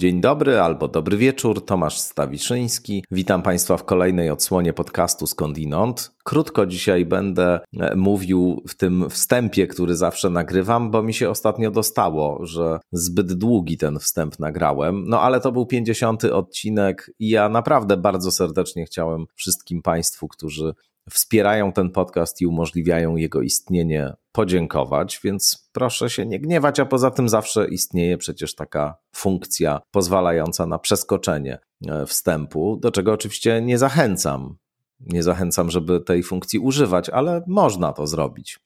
Dzień dobry albo dobry wieczór, Tomasz Stawiszyński. Witam Państwa w kolejnej odsłonie podcastu Skądinąd. Krótko dzisiaj będę e, mówił w tym wstępie, który zawsze nagrywam, bo mi się ostatnio dostało, że zbyt długi ten wstęp nagrałem. No ale to był 50. odcinek i ja naprawdę bardzo serdecznie chciałem wszystkim Państwu, którzy wspierają ten podcast i umożliwiają jego istnienie, podziękować, więc proszę się nie gniewać, a poza tym zawsze istnieje przecież taka funkcja pozwalająca na przeskoczenie e, wstępu, do czego oczywiście nie zachęcam. Nie zachęcam, żeby tej funkcji używać, ale można to zrobić.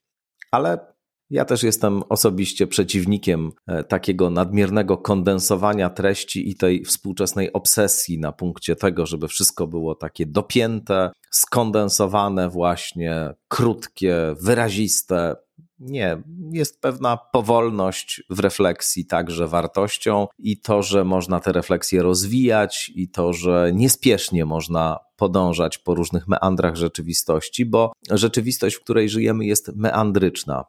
Ale ja też jestem osobiście przeciwnikiem e, takiego nadmiernego kondensowania treści i tej współczesnej obsesji na punkcie tego, żeby wszystko było takie dopięte, skondensowane, właśnie krótkie, wyraziste. Nie, jest pewna powolność w refleksji także wartością i to, że można te refleksje rozwijać i to, że niespiesznie można podążać po różnych meandrach rzeczywistości, bo rzeczywistość, w której żyjemy, jest meandryczna.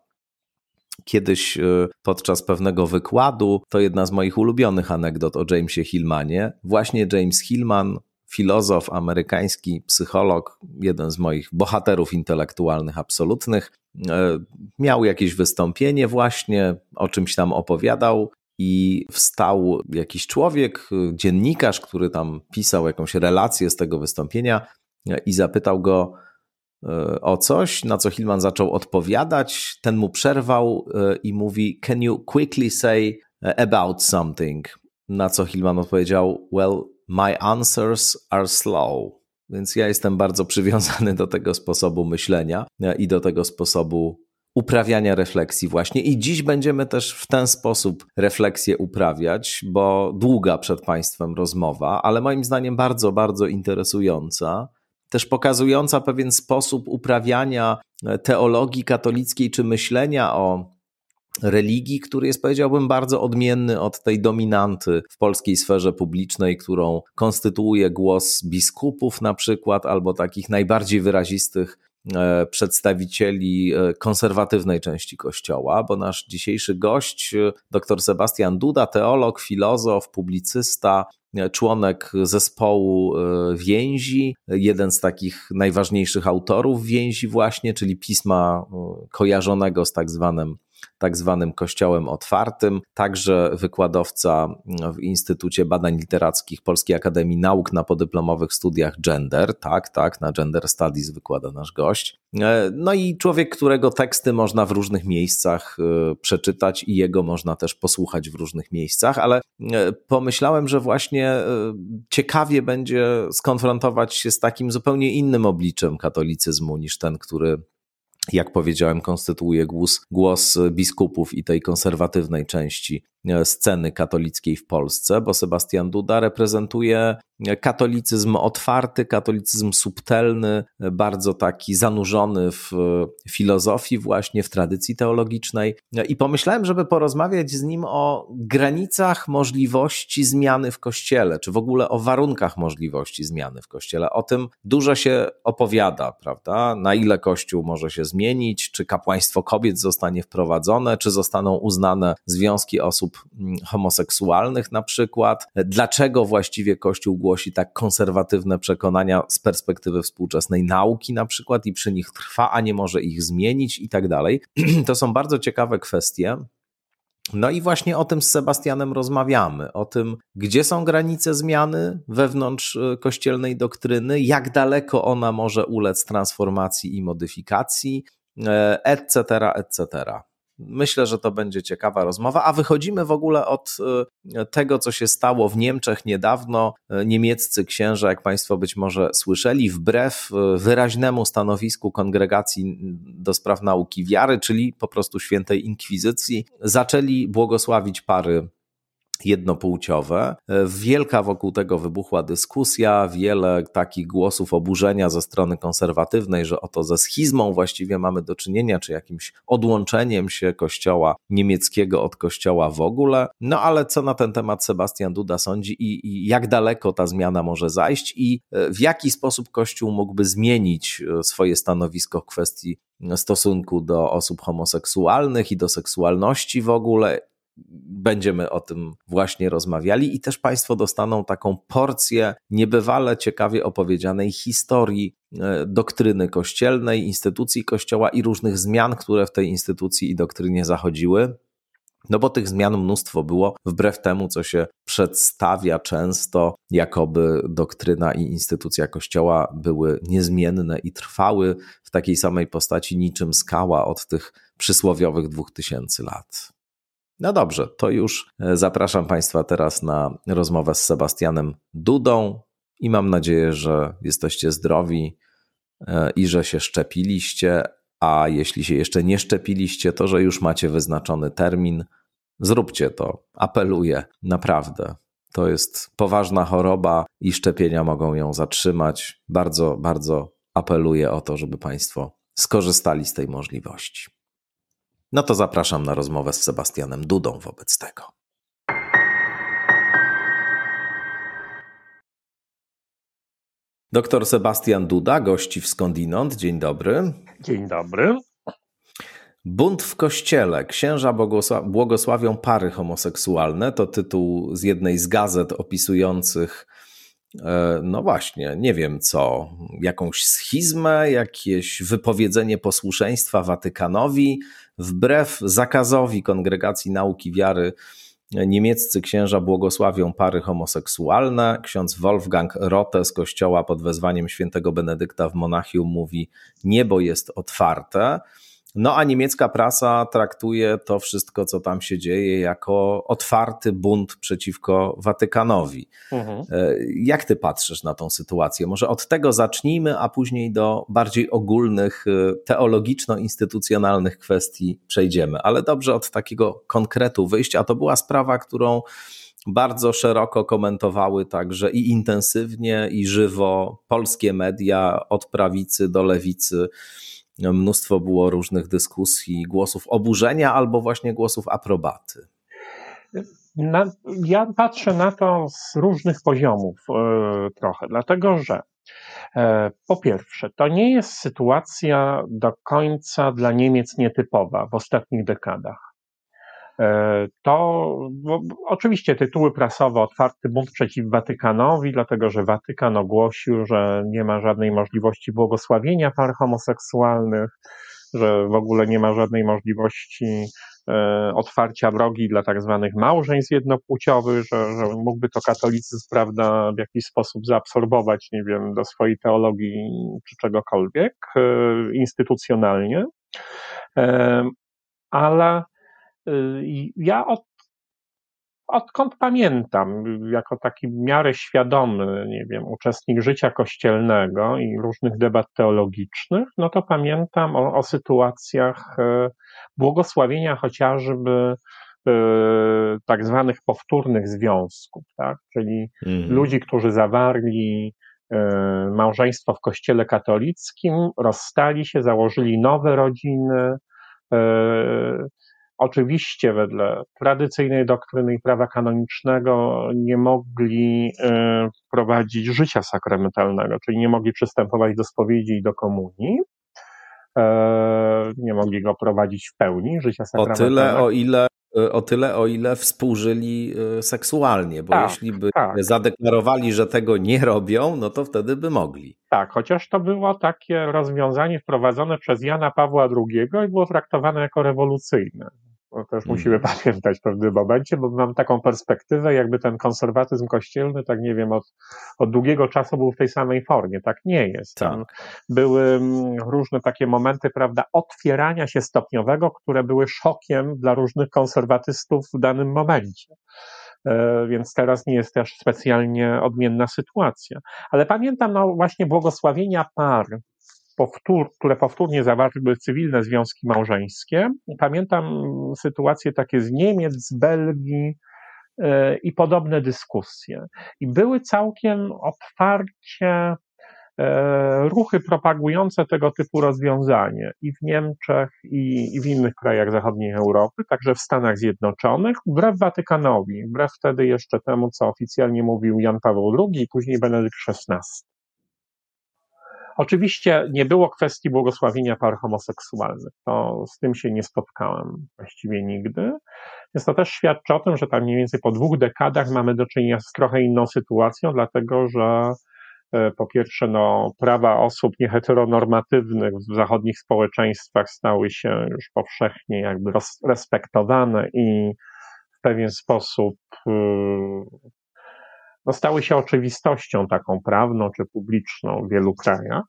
Kiedyś e, podczas pewnego wykładu, to jedna z moich ulubionych anegdot o Jamesie Hillmanie, właśnie James Hillman, filozof amerykański, psycholog, jeden z moich bohaterów intelektualnych absolutnych, e, miał jakieś wystąpienie właśnie, o czymś tam opowiadał i wstał jakiś człowiek, dziennikarz, który tam pisał jakąś relację z tego wystąpienia e, i zapytał go, E, o coś, na co Hillman zaczął odpowiadać. Ten mu przerwał e, i mówi: Can you quickly say e, about something? Na co Hillman odpowiedział: Well, my answers are slow. Więc ja jestem bardzo przywiązany do tego sposobu myślenia i do tego sposobu uprawiania refleksji właśnie. I dziś będziemy też w ten sposób refleksję uprawiać, bo długa przed Państwem rozmowa, ale moim zdaniem bardzo, bardzo interesująca też pokazująca pewien sposób uprawiania e, teologii katolickiej czy myślenia o religii, który jest, powiedziałbym, bardzo odmienny od tej dominanty w polskiej sferze publicznej, którą konstytuuje głos biskupów na przykład, albo takich najbardziej wyrazistych przedstawicieli e, konserwatywnej części Kościoła, bo nasz dzisiejszy gość, dr Sebastian Duda, teolog, filozof, publicysta, członek zespołu e, więzi, jeden z takich najważniejszych autorów więzi właśnie, czyli pisma e, kojarzonego z tak zwanym tak zwanym Kościołem Otwartym, także wykładowca w Instytucie Badań Literackich Polskiej Akademii Nauk na podyplomowych studiach gender, tak, tak, na Gender Studies wykłada nasz gość. E, no i człowiek, którego teksty można w różnych miejscach e, przeczytać i jego można też posłuchać w różnych miejscach, ale e, pomyślałem, że właśnie ciekawie będzie skonfrontować się z takim zupełnie innym obliczem katolicyzmu niż ten, który jak powiedziałem, konstytuuje głos, głos biskupów i tej konserwatywnej części sceny katolickiej w Polsce, bo Sebastian Duda reprezentuje katolicyzm otwarty, katolicyzm subtelny, bardzo taki zanurzony w filozofii, właśnie w tradycji teologicznej. I pomyślałem, żeby porozmawiać z nim o granicach możliwości zmiany w kościele, czy w ogóle o warunkach możliwości zmiany w kościele. O tym dużo się opowiada, prawda? Na ile kościół może się zmienić, czy kapłaństwo kobiet zostanie wprowadzone, czy zostaną uznane związki osób Mm, homoseksualnych na przykład. Dlaczego właściwie Kościół głosi tak konserwatywne przekonania z perspektywy współczesnej nauki na przykład i przy nich trwa, a nie może ich zmienić i tak dalej. To są bardzo ciekawe kwestie. No i właśnie o tym z Sebastianem rozmawiamy, o tym, gdzie są granice zmiany wewnątrz y, kościelnej doktryny, jak daleko ona może ulec transformacji i modyfikacji, etc., etc. Myślę, że to będzie ciekawa rozmowa, a wychodzimy w ogóle od e, tego, co się stało w Niemczech niedawno. E, niemieccy księża, jak Państwo być może słyszeli, wbrew e, wyraźnemu stanowisku kongregacji do spraw nauki wiary, czyli po prostu świętej inkwizycji, zaczęli błogosławić pary jednopłciowe. Wielka wokół tego wybuchła dyskusja, wiele takich głosów oburzenia ze strony konserwatywnej, że oto ze schizmą właściwie mamy do czynienia, czy jakimś odłączeniem się kościoła niemieckiego od kościoła w ogóle. No ale co na ten temat Sebastian Duda sądzi i, i jak daleko ta zmiana może zajść i e, w jaki sposób kościół mógłby zmienić e, swoje stanowisko w kwestii stosunku do osób homoseksualnych i do seksualności w ogóle będziemy o tym właśnie rozmawiali i też Państwo dostaną taką porcję niebywale ciekawie opowiedzianej historii e, doktryny kościelnej, instytucji Kościoła i różnych zmian, które w tej instytucji i doktrynie zachodziły. No bo tych zmian mnóstwo było, wbrew temu, co się przedstawia często, jakoby doktryna i instytucja Kościoła były niezmienne i trwały w takiej samej postaci niczym skała od tych przysłowiowych dwóch tysięcy lat. No dobrze, to już e, zapraszam Państwa teraz na rozmowę z Sebastianem Dudą i mam nadzieję, że jesteście zdrowi e, i że się szczepiliście, a jeśli się jeszcze nie szczepiliście, to że już macie wyznaczony termin. Zróbcie to, apeluję, naprawdę. To jest poważna choroba i szczepienia mogą ją zatrzymać. Bardzo, bardzo apeluję o to, żeby Państwo skorzystali z tej możliwości. No to zapraszam na rozmowę z Sebastianem Dudą wobec tego. Doktor Sebastian Duda, gości w Skądinąd. Dzień dobry. Dzień dobry. Bunt w kościele. Księża błogosławią pary homoseksualne. To tytuł z jednej z gazet opisujących, e, no właśnie, nie wiem co, jakąś schizmę, jakieś wypowiedzenie posłuszeństwa Watykanowi, wbrew zakazowi Kongregacji Nauki Wiary. Niemieccy księża błogosławią pary homoseksualne. Ksiądz Wolfgang Rote z kościoła pod wezwaniem świętego Benedykta w Monachium mówi: Niebo jest otwarte. No a niemiecka prasa traktuje to wszystko, co tam się dzieje, jako otwarty bunt przeciwko Watykanowi. Mhm. E, jak ty patrzysz na tą sytuację? Może od tego zacznijmy, a później do bardziej ogólnych, e, teologiczno-instytucjonalnych kwestii przejdziemy. Ale dobrze od takiego konkretu wyjść, a to była sprawa, którą bardzo szeroko komentowały także i intensywnie, i żywo polskie media od prawicy do lewicy mnóstwo było różnych dyskusji, głosów oburzenia albo właśnie głosów aprobaty. Na, ja patrzę na to z różnych poziomów e, trochę, dlatego że e, po pierwsze, to nie jest sytuacja do końca dla Niemiec nietypowa w ostatnich dekadach. E, to oczywiście tytuły prasowe otwarty bunt przeciw Watykanowi, dlatego że Watykan ogłosił, że nie ma żadnej możliwości błogosławienia par homoseksualnych, że w ogóle nie ma żadnej możliwości e, otwarcia drogi dla tak zwanych małżeństw jednopłciowych, że, że mógłby to katolicyzm, prawda, w jakiś sposób zaabsorbować, nie wiem, do swojej teologii czy czegokolwiek e, instytucjonalnie. Ale ja od, odkąd pamiętam, jako taki w miarę świadomy, nie wiem, uczestnik życia kościelnego i różnych debat teologicznych, no to pamiętam o, o sytuacjach e, błogosławienia chociażby e, tak zwanych powtórnych związków, tak? czyli mhm. ludzi, którzy zawarli e, małżeństwo w kościele katolickim, rozstali się, założyli nowe rodziny, Oczywiście, wedle tradycyjnej doktryny i prawa kanonicznego nie mogli e, prowadzić życia sakramentalnego, czyli nie mogli przystępować do spowiedzi i do komunii. E, nie mogli go prowadzić w pełni, życia sakramentalnego. O tyle, o ile o tyle, o ile współżyli seksualnie, bo tak, jeśli by tak. zadeklarowali, że tego nie robią, no to wtedy by mogli. Tak, chociaż to było takie rozwiązanie wprowadzone przez Jana Pawła II i było traktowane jako rewolucyjne. To też mhm. musimy pamiętać w pewnym momencie, bo mam taką perspektywę, jakby ten konserwatyzm kościelny, tak nie wiem, od, od długiego czasu był w tej samej formie. Tak nie jest. Tak. Były mm, różne takie momenty, prawda, otwierania się stopniowego, które były szokiem dla różnych konserwatystów w danym momencie e, więc teraz nie jest też specjalnie odmienna sytuacja. Ale pamiętam no, właśnie błogosławienia par powtór, które powtórnie zawarły cywilne związki małżeńskie. Pamiętam sytuacje takie z Niemiec, z Belgii e, i podobne dyskusje. I były całkiem otwarcie e, ruchy propagujące tego typu rozwiązanie i w Niemczech, i, i, w innych krajach zachodniej Europy, także w Stanach Zjednoczonych, wbrew Watykanowi, wbrew wtedy jeszcze temu, co oficjalnie mówił Jan Paweł II i później Benedykt XVI. Oczywiście nie było kwestii błogosławienia par homoseksualnych. To z tym się nie spotkałem właściwie nigdy. Więc to też świadczy o tym, że tam mniej więcej po dwóch dekadach mamy do czynienia z trochę inną sytuacją, dlatego że e, po pierwsze, no, prawa osób nieheteronormatywnych w zachodnich społeczeństwach stały się już powszechnie jakby respektowane i w pewien sposób y, no, stały się oczywistością taką prawną czy publiczną w wielu krajach.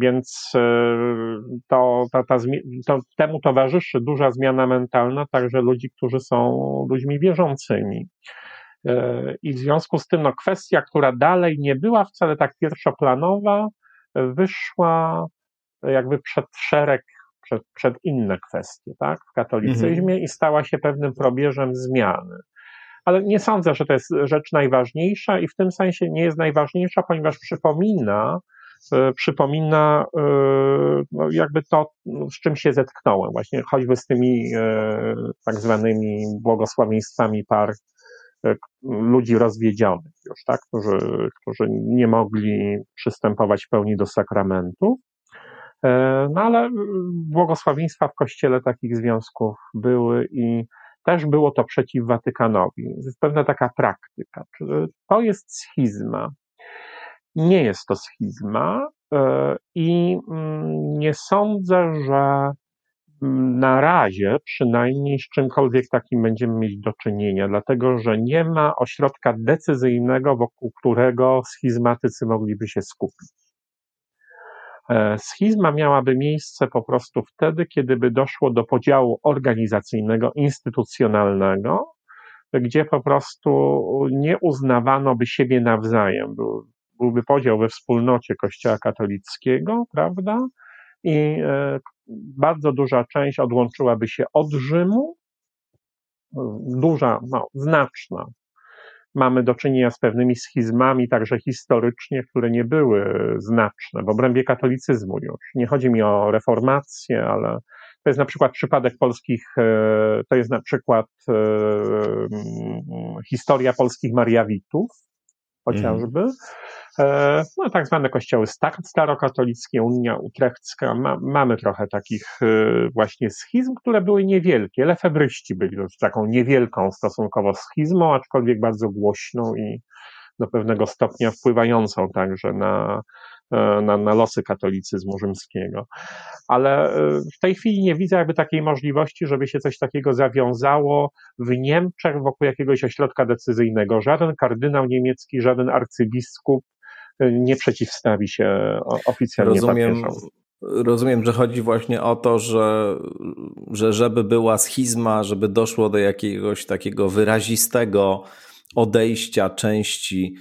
Więc e, to, ta, ta, to, temu towarzyszy duża zmiana mentalna także ludzi, którzy są ludźmi wierzącymi. E, I w związku z tym no, kwestia, która dalej nie była wcale tak pierwszoplanowa, wyszła jakby przed szereg, przed, przed inne kwestie tak, w katolicyzmie mhm. i stała się pewnym probierzem zmiany ale nie sądzę, że to jest rzecz najważniejsza i w tym sensie nie jest najważniejsza, ponieważ przypomina, e, przypomina e, no jakby to, z czym się zetknąłem, właśnie choćby z tymi e, tak zwanymi błogosławieństwami par ludzi rozwiedzionych już, tak, którzy, którzy nie mogli przystępować w pełni do sakramentu. No ale błogosławieństwa w kościele takich związków były i też było to przeciw Watykanowi. Jest pewna taka praktyka. To jest schizma. Nie jest to schizma e, i mm, nie sądzę, że mm, na razie przynajmniej z czymkolwiek takim będziemy mieć do czynienia, dlatego że nie ma ośrodka decyzyjnego, wokół którego schizmatycy mogliby się skupić. E, schizma miałaby miejsce po prostu wtedy, kiedy by doszło do podziału organizacyjnego, instytucjonalnego, gdzie po prostu nie uznawano by siebie nawzajem. Był, byłby podział we wspólnocie Kościoła katolickiego, prawda? I e, bardzo duża część odłączyłaby się od Rzymu, duża, no, znaczna mamy do czynienia z pewnymi schizmami, także historycznie, które nie były znaczne w obrębie katolicyzmu już. Nie chodzi mi o reformację, ale to jest na przykład przypadek polskich, e, to jest na przykład e, historia polskich Mariawitów, chociażby. Mm. No, tak zwane kościoły starokatolickie, Unia Utrechcka, ma, mamy trochę takich e, właśnie schizm, które były niewielkie. Lefebryści byli taką niewielką stosunkowo schizmą, aczkolwiek bardzo głośną i do pewnego stopnia wpływającą także na, na, na losy katolicyzmu rzymskiego. Ale w tej chwili nie widzę jakby takiej możliwości, żeby się coś takiego zawiązało w Niemczech wokół jakiegoś ośrodka decyzyjnego. Żaden kardynał niemiecki, żaden arcybiskup nie przeciwstawi się oficjalnie Rozumiem. Rozumiem, że chodzi właśnie o to, że, że żeby była schizma, żeby doszło do jakiegoś takiego wyrazistego odejścia części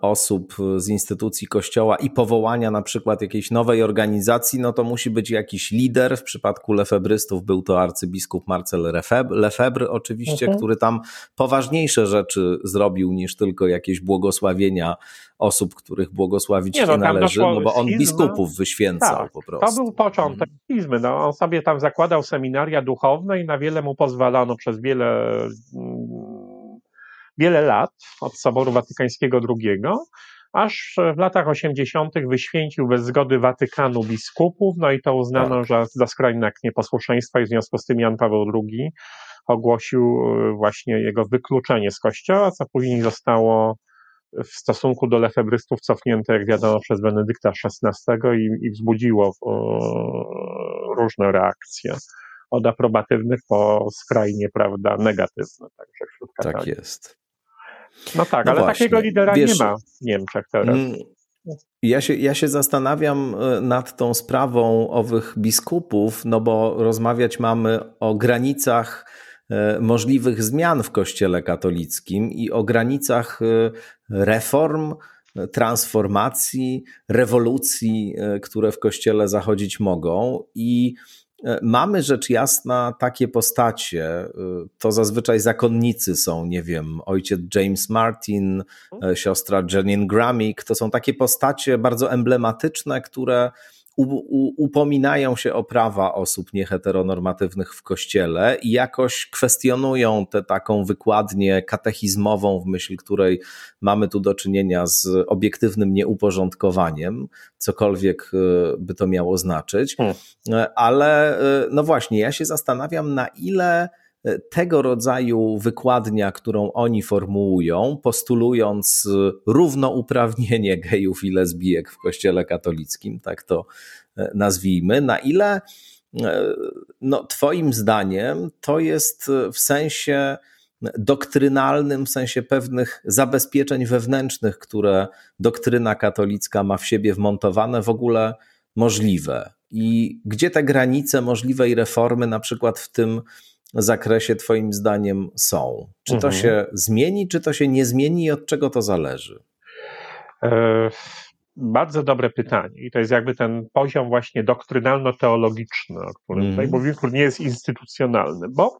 osób z instytucji kościoła i powołania na przykład jakiejś nowej organizacji, no to musi być jakiś lider. W przypadku lefebrystów był to arcybiskup Marcel Lefebvre, oczywiście, mhm. który tam poważniejsze rzeczy zrobił niż tylko jakieś błogosławienia osób, których błogosławić nie, no, nie należy, no bo on schizmy. biskupów wyświęcał tak, po prostu. To był początek mhm. No, on sobie tam zakładał seminaria duchowne i na wiele mu pozwalano przez wiele wiele lat od Soboru Watykańskiego II, aż w latach 80. wyświęcił bez zgody Watykanu biskupów, no i to uznano tak. że za skrajny akt nieposłuszeństwa i w związku z tym Jan Paweł II ogłosił e, właśnie jego wykluczenie z kościoła, co później zostało w stosunku do lefebrystów cofnięte, jak wiadomo, przez Benedykta XVI i, i wzbudziło różne reakcje od aprobatywnych po skrajnie, prawda, negatywne także wśród tak katolików. Tak jest. No tak, no ale właśnie. takiego lidera Wiesz, nie ma w Niemczech teraz. Mm, ja się, ja się zastanawiam e, nad tą sprawą owych biskupów, no bo rozmawiać mamy o granicach e, możliwych zmian w Kościele katolickim i o granicach e, reform, transformacji, rewolucji, które w Kościele zachodzić mogą. I mamy rzecz jasna takie postacie, e, to zazwyczaj zakonnicy są, nie wiem, ojciec James Martin, e, siostra Janine Gramick, to są takie postacie bardzo emblematyczne, które upominają się o prawa osób nieheteronormatywnych w kościele i jakoś kwestionują tę taką wykładnię katechizmową, w myśl której mamy tu do czynienia z obiektywnym nieuporządkowaniem, cokolwiek e, by to miało znaczyć. Hmm. E, ale e, no właśnie, ja się zastanawiam, na ile tego rodzaju wykładnia, którą oni formułują, postulując równouprawnienie gejów i lesbijek w Kościele katolickim, tak to nazwijmy, na ile no, Twoim zdaniem to jest w sensie doktrynalnym, w sensie pewnych zabezpieczeń wewnętrznych, które doktryna katolicka ma w siebie wmontowane, w ogóle możliwe? I gdzie te granice możliwej reformy, na przykład w tym zakresie, Twoim zdaniem są? Czy to mhm. się zmieni, czy to się nie zmieni i od czego to zależy? E, bardzo dobre pytanie. I to jest jakby ten poziom właśnie doktrynalno-teologiczny, o którym mm. tutaj mhm. mówimy, który nie jest instytucjonalny, bo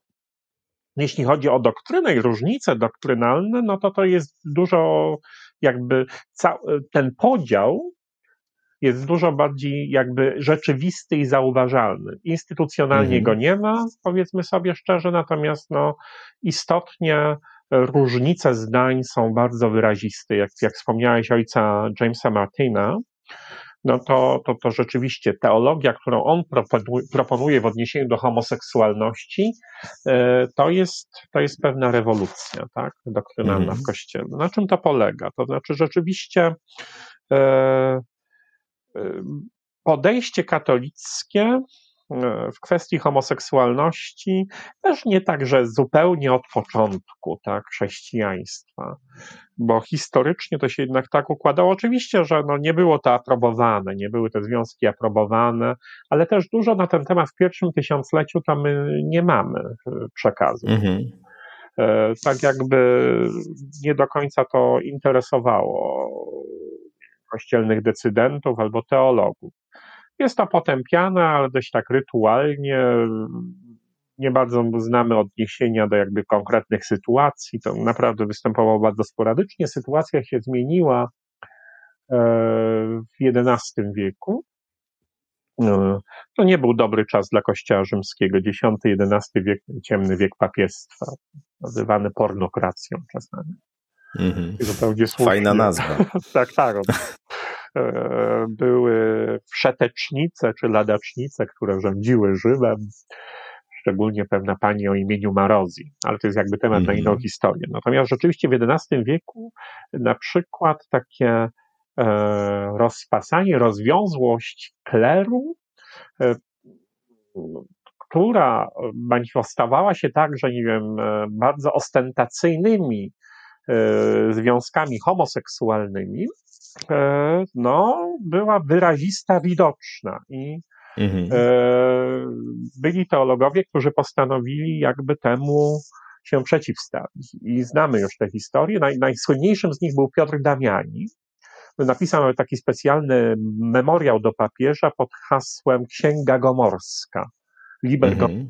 jeśli chodzi o doktrynę i różnice doktrynalne, no to to jest dużo jakby ten podział jest dużo bardziej jakby rzeczywisty i zauważalny. Instytucjonalnie mhm. go nie ma, powiedzmy sobie szczerze, natomiast no, istotnie różnice zdań są bardzo wyraziste. Jak, jak wspomniałeś ojca Jamesa Martina, no to, to, to rzeczywiście teologia, którą on proponuje w odniesieniu do homoseksualności, e, to jest, to jest pewna rewolucja, tak, doktrynalna w Kościele. Na czym to polega? To znaczy rzeczywiście e, podejście katolickie w kwestii homoseksualności też nie tak, że zupełnie od początku tak, chrześcijaństwa, bo historycznie to się jednak tak układało. Oczywiście, że no nie było to aprobowane, nie były te związki aprobowane, ale też dużo na ten temat w pierwszym tysiącleciu tam my nie mamy e, przekazu. Mhm. E, tak jakby nie do końca to interesowało kościelnych decydentów albo teologów. Jest to potępiane, ale dość tak rytualnie. Nie bardzo znamy odniesienia do jakby konkretnych sytuacji. To naprawdę występowało bardzo sporadycznie. Sytuacja się zmieniła e, w XI wieku. No, to nie był dobry czas dla Kościoła Rzymskiego. X-XI wiek, ciemny wiek papiestwa, nazywany pornokracją czasami. Mm -hmm. Fajna nazwa. tak, tak. E, były wszetecznice czy ladacznice, które rządziły Rzymem, szczególnie pewna pani o imieniu Marozji, ale to jest jakby temat -hmm. na inną mhm. historię. Natomiast rzeczywiście w XI wieku na przykład takie e, rozpasanie, rozwiązłość kleru, e, która manifestowała się także, nie wiem, bardzo ostentacyjnymi związkami homoseksualnymi, E, no, była wyrazista, widoczna i mhm. E, byli teologowie, którzy postanowili jakby temu się przeciwstawić. I znamy już tę historię. Naj, najsłynniejszym z nich był Piotr Damiani. Napisał taki specjalny memoriał do papieża pod hasłem Księga Gomorska. Liber mhm.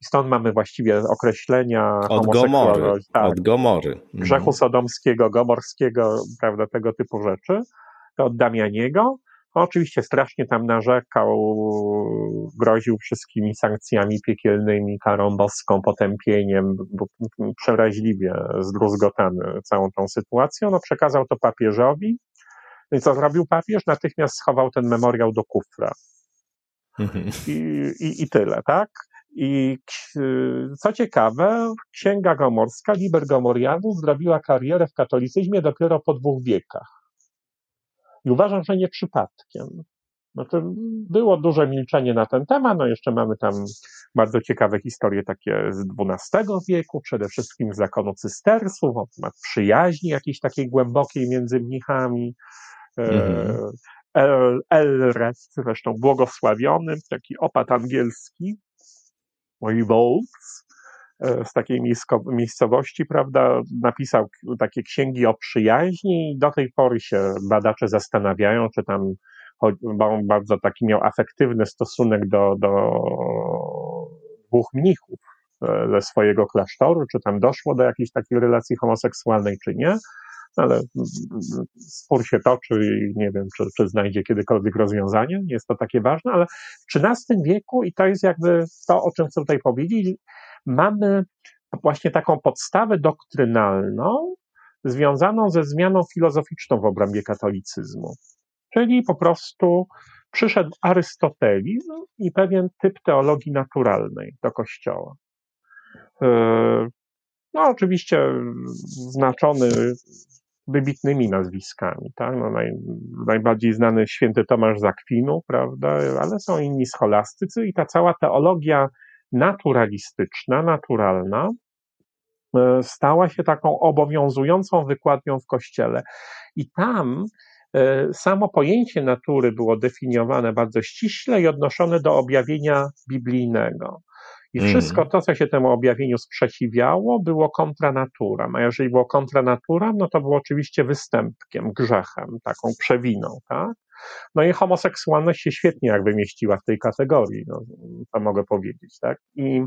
I stąd mamy właściwie określenia od Gomory, tak, od Gomory. Mhm. grzechu sodomskiego, gomorskiego, prawda, tego typu rzeczy. To od Damianiego. Oczywiście strasznie tam narzekał, groził wszystkimi sankcjami piekielnymi, karą boską, potępieniem, bo przeraźliwie zdruzgotany całą tą sytuacją. No, przekazał to papieżowi. No I co zrobił papież? Natychmiast schował ten memoriał do kufra. Mhm. I, i, I tyle, tak? I co ciekawe, Księga Gomorska, Liber Gomorianus, zrobiła karierę w katolicyzmie dopiero po dwóch wiekach. I uważam, że nie przypadkiem. Znaczy, było duże milczenie na ten temat, no jeszcze mamy tam bardzo ciekawe historie takie z XII wieku, przede wszystkim z zakonu cystersów, o temat przyjaźni jakiejś takiej głębokiej między mnichami. E, mhm. El, Elred, zresztą błogosławiony, taki opat angielski, Wolves, e, z takiej miejscowości, prawda, napisał takie księgi o przyjaźni i do tej pory się badacze zastanawiają, czy tam, bo on bardzo taki miał afektywny stosunek do, do dwóch mnichów e, ze swojego klasztoru, czy tam doszło do jakiejś takiej relacji homoseksualnej, czy nie ale spór się toczy i nie wiem, czy, czy znajdzie kiedykolwiek rozwiązanie. Nie jest to takie ważne, ale w XIII wieku, i to jest jakby to, o czym chcę tutaj powiedzieć, mamy właśnie taką podstawę doktrynalną związaną ze zmianą filozoficzną w obrębie katolicyzmu. Czyli po prostu przyszedł Arystotelizm i pewien typ teologii naturalnej do Kościoła. no oczywiście znaczony wybitnymi nazwiskami, tak? No naj, najbardziej znany święty Tomasz Zakwinu, prawda, ale są inni scholastycy i ta cała teologia naturalistyczna, naturalna, e, stała się taką obowiązującą wykładnią w Kościele. I tam e, samo pojęcie natury było definiowane bardzo ściśle i odnoszone do objawienia biblijnego. I mm. wszystko to, co się temu objawieniu sprzeciwiało, było kontranaturą. A jeżeli było kontranaturą, no to było oczywiście występkiem, grzechem, taką przewiną, tak? No i homoseksualność się świetnie jakby mieściła w tej kategorii, no, to mogę powiedzieć, tak? I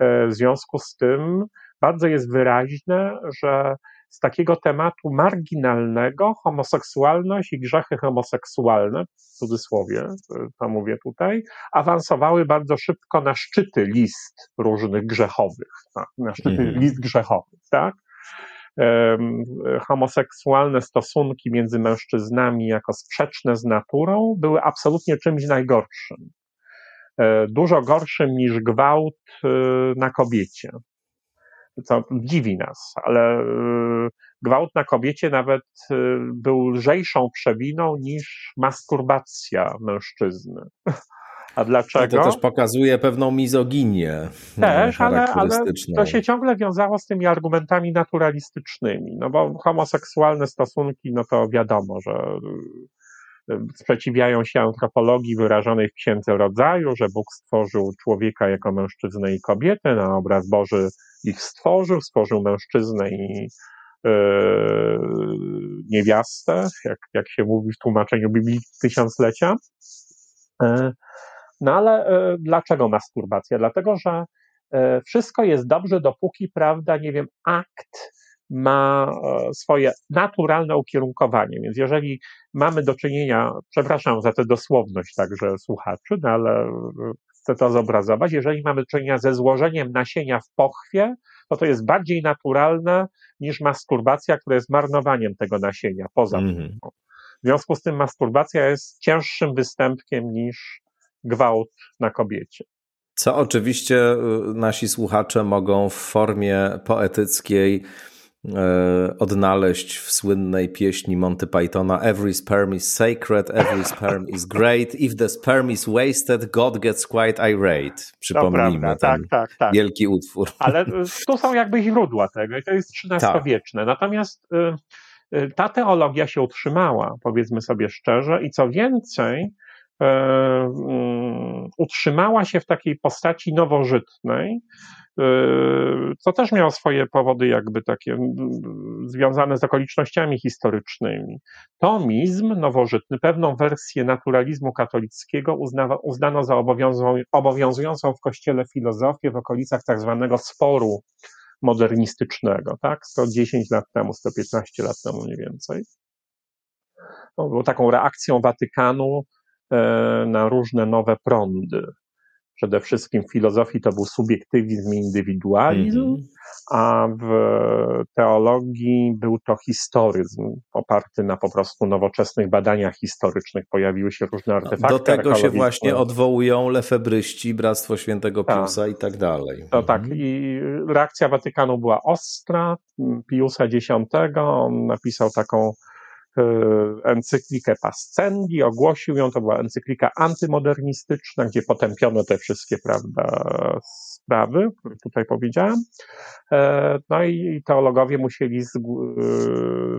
e, w związku z tym bardzo jest wyraźne, że z takiego tematu marginalnego homoseksualność i grzechy homoseksualne, w cudzysłowie e, to mówię tutaj, awansowały bardzo szybko na szczyty list różnych grzechowych, tak? na szczyty mhm. list grzechowych, tak? homoseksualne stosunki między mężczyznami jako sprzeczne z naturą były absolutnie czymś najgorszym. E, dużo gorszym niż gwałt e, na kobiecie co dziwi nas, ale y, gwałt na kobiecie nawet y, był lżejszą przewiną niż masturbacja mężczyzny. A dlaczego? To też pokazuje pewną mizoginię. Też, ale, ale to się ciągle wiązało z tymi argumentami naturalistycznymi. No bo homoseksualne stosunki, no to wiadomo, że y, sprzeciwiają się antropologii wyrażonej w Księdze Rodzaju, że Bóg stworzył człowieka jako mężczyznę i kobietę na obraz Boży ich stworzył, stworzył mężczyznę i e, niewiastę, jak, jak się mówi w tłumaczeniu Biblii Tysiąclecia. E, no ale e, dlaczego masturbacja? Dlatego, że wszystko jest dobrze, dopóki, prawda, nie wiem, akt ma swoje naturalne ukierunkowanie. Więc jeżeli mamy do czynienia, przepraszam za tę dosłowność także słuchaczy, no ale chcę to zobrazować, jeżeli mamy do czynienia ze złożeniem nasienia w pochwie, to to jest bardziej naturalne niż masturbacja, która jest marnowaniem tego nasienia poza mm -hmm. W związku z tym masturbacja jest cięższym występkiem niż gwałt na kobiecie. Co oczywiście y, nasi słuchacze mogą w formie poetyckiej E, odnaleźć w słynnej pieśni Monty Pythona Every sperm is sacred, every sperm is great. If the sperm is wasted, God gets quite irate. Przypomnijmy prawda, ten tak, tak, tak. wielki utwór. Ale e, tu są jakby źródła tego i to jest XIII-wieczne. Tak. Natomiast y, ta teologia się utrzymała, powiedzmy sobie szczerze, i co więcej, utrzymała się w takiej postaci nowożytnej, co też miało swoje powody, jakby takie związane z okolicznościami historycznymi. Tomizm nowożytny, pewną wersję naturalizmu katolickiego uznawa, uznano za obowiązującą w kościele filozofię w okolicach tak zwanego sporu modernistycznego, tak? 110 lat temu, 115 lat temu mniej więcej. No, było taką reakcją Watykanu e, na różne nowe prądy przede wszystkim w filozofii to był subiektywizm i indywidualizm, mm -hmm. a w teologii był to historyzm oparty na po prostu nowoczesnych badaniach historycznych. Pojawiły się różne artefakty. Do tego się właśnie odwołują lefebryści, Bractwo Świętego tak. Piusa tak. i tak dalej. To tak. Mhm. I reakcja Watykanu była ostra. Piusa X, on napisał taką encyklikę Pascendi, ogłosił ją, to była encyklika antymodernistyczna, gdzie potępiono te wszystkie, prawda, sprawy, które tutaj powiedziałem. E, no i teologowie musieli e,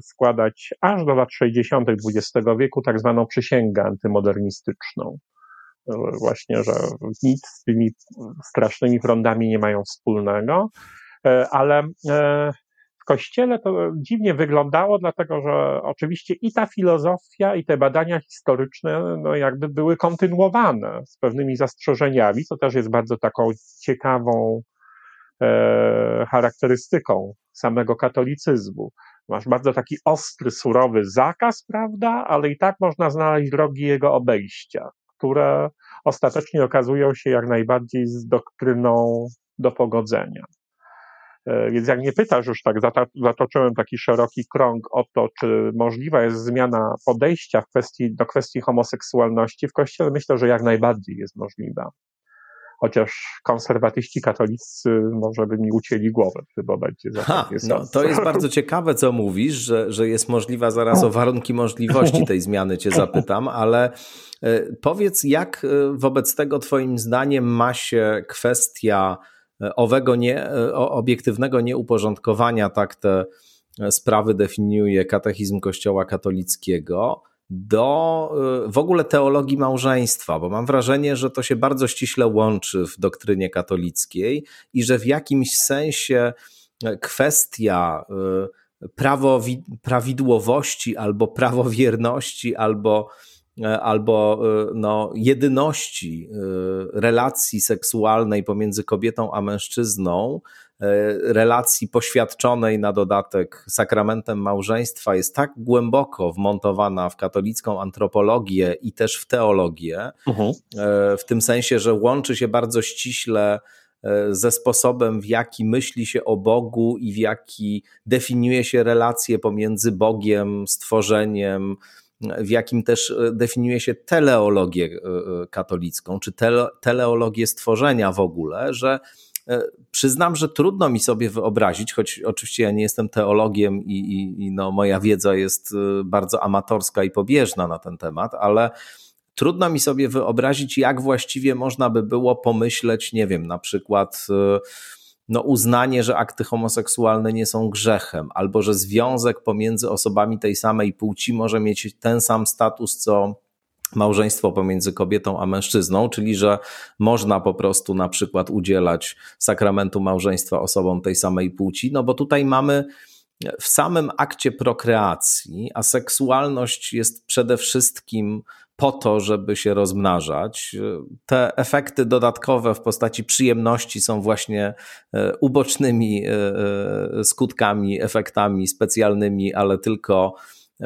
składać aż do lat 60. XX wieku tak zwaną przysięgę antymodernistyczną. Właśnie, że nic z tymi strasznymi prądami nie mają wspólnego, ale kościele to dziwnie wyglądało, dlatego że oczywiście i ta filozofia, i te badania historyczne, no jakby były kontynuowane z pewnymi zastrzeżeniami, co też jest bardzo taką ciekawą e, charakterystyką samego katolicyzmu. Masz bardzo taki ostry, surowy zakaz, prawda, ale i tak można znaleźć drogi jego obejścia, które ostatecznie okazują się jak najbardziej z doktryną do pogodzenia. E, więc jak nie pytasz, już tak zatoczyłem taki szeroki krąg o to, czy możliwa jest zmiana podejścia w kwestii, do kwestii homoseksualności w Kościele, myślę, że jak najbardziej jest możliwa. chociaż konserwatyści katolicy może by mi ucięli głowę w tym momencie. Ha, no, to jest bardzo ciekawe, co mówisz, że, że jest możliwa, zaraz o warunki możliwości tej zmiany cię zapytam, ale e, powiedz, jak e, wobec tego twoim zdaniem ma się kwestia owego nie, obiektywnego nieuporządkowania, tak te sprawy definiuje katechizm Kościoła katolickiego, do w ogóle teologii małżeństwa, bo mam wrażenie, że to się bardzo ściśle łączy w doktrynie katolickiej i że w jakimś sensie e, kwestia prawo, prawidłowości albo prawowierności, albo, e, albo y, no, jedyności relacji seksualnej pomiędzy kobietą a mężczyzną E, relacji poświadczonej na dodatek sakramentem małżeństwa jest tak głęboko wmontowana w katolicką antropologię i też w teologię, uh-huh. w tym sensie, że łączy się bardzo ściśle e, ze sposobem, w jaki myśli się o Bogu i w jaki definiuje się relacje pomiędzy Bogiem, stworzeniem, w jakim też definiuje się teleologię katolicką, czy tele, teleologię stworzenia w ogóle, że E, przyznam, że trudno mi sobie wyobrazić, choć oczywiście ja nie jestem teologiem i, i, i no, moja wiedza jest e, bardzo amatorska i pobieżna na ten temat, ale trudno mi sobie wyobrazić, jak właściwie można by było pomyśleć, nie wiem, na przykład e, no, uznanie, że akty homoseksualne nie są grzechem, albo że związek pomiędzy osobami tej samej płci może mieć ten sam status, co małżeństwo pomiędzy kobietą a mężczyzną, czyli że można po prostu na przykład udzielać sakramentu małżeństwa osobom tej samej płci, no bo tutaj mamy w samym akcie prokreacji, a seksualność jest przede wszystkim po to, żeby się rozmnażać. Te efekty dodatkowe w postaci przyjemności są właśnie e, ubocznymi e, e, skutkami, efektami specjalnymi, ale tylko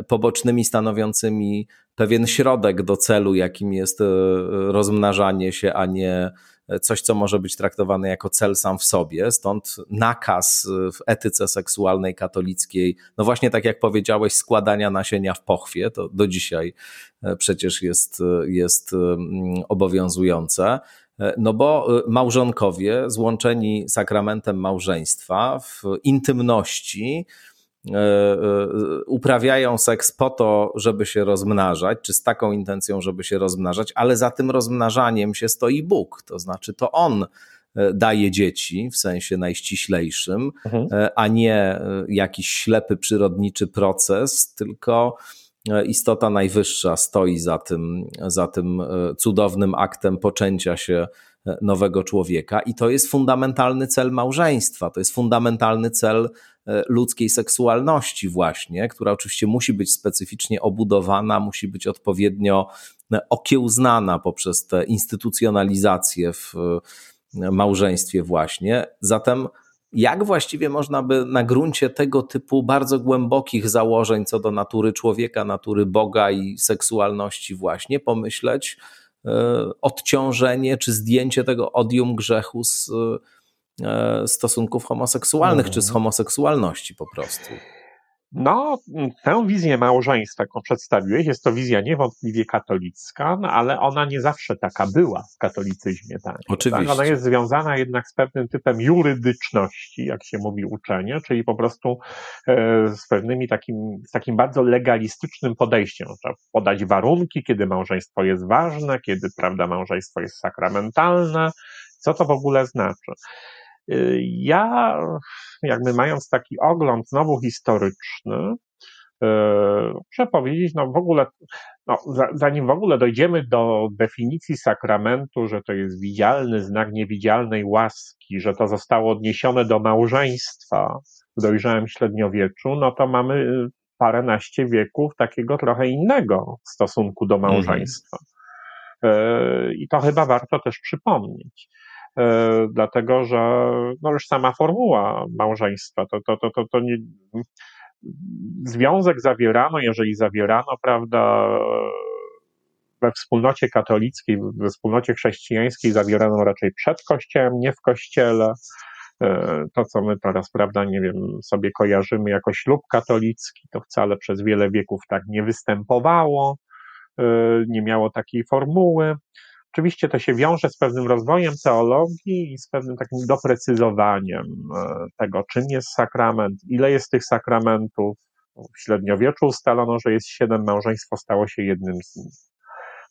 pobocznymi, stanowiącymi pewien środek do celu, jakim jest rozmnażanie się, a nie coś, co może być traktowane jako cel sam w sobie. Stąd nakaz w etyce seksualnej katolickiej, no właśnie tak jak powiedziałeś, składania nasienia w pochwie, to do dzisiaj e, przecież jest, jest mm, obowiązujące. E, no bo małżonkowie złączeni sakramentem małżeństwa w intymności, E, e, uprawiają seks po to, żeby się rozmnażać, czy z taką intencją, żeby się rozmnażać, ale za tym rozmnażaniem się stoi Bóg. To znaczy, to On e, daje dzieci w sensie najściślejszym, mhm. a nie jakiś ślepy, przyrodniczy proces, tylko istota najwyższa stoi za tym, za tym cudownym aktem poczęcia się nowego człowieka. I to jest fundamentalny cel małżeństwa, to jest fundamentalny cel E, ludzkiej seksualności, właśnie, która oczywiście musi być specyficznie obudowana, musi być odpowiednio e, okiełznana poprzez tę instytucjonalizację w e, małżeństwie, właśnie. Zatem, jak właściwie można by na gruncie tego typu bardzo głębokich założeń co do natury człowieka, natury Boga i seksualności, właśnie pomyśleć, odciążenie czy zdjęcie tego odium grzechu z E, stosunków homoseksualnych, czy z mhm. homoseksualności po prostu. No, tę wizję małżeństwa, jaką przedstawiłeś, jest to wizja niewątpliwie katolicka, no, ale ona nie zawsze taka była w katolicyzmie. Tak? Oczywiście. Tak? Ona jest związana jednak z pewnym typem jurydyczności, jak się mówi uczenie, czyli po prostu e, z pewnymi takim, z takim bardzo legalistycznym podejściem. Trzeba podać warunki, kiedy małżeństwo jest ważne, kiedy, prawda, małżeństwo jest sakramentalne, co to w ogóle znaczy. Ja, jakby mając taki ogląd znowu historyczny, y, muszę powiedzieć, no w ogóle, no, zanim w ogóle dojdziemy do definicji sakramentu, że to jest widzialny znak niewidzialnej łaski, że to zostało odniesione do małżeństwa w dojrzałym średniowieczu, no to mamy paręnaście wieków takiego trochę innego stosunku do mhm. małżeństwa. Mhm. I to chyba warto też przypomnieć. E, dlatego że no już sama formuła małżeństwa, to, to, to, to, to nie, związek zawierano, jeżeli zawierano, prawda, we wspólnocie katolickiej, we wspólnocie chrześcijańskiej zawierano raczej przed kościołem, nie w kościele. E, to, co my teraz, prawda, nie wiem, sobie kojarzymy jako ślub katolicki, to wcale przez wiele wieków tak nie występowało, e, nie miało takiej formuły. Oczywiście to się wiąże z pewnym rozwojem teologii i z pewnym takim doprecyzowaniem e, tego, czym jest sakrament, ile jest tych sakramentów. W średniowieczu ustalono, że jest siedem, małżeństwo stało się jednym z nich.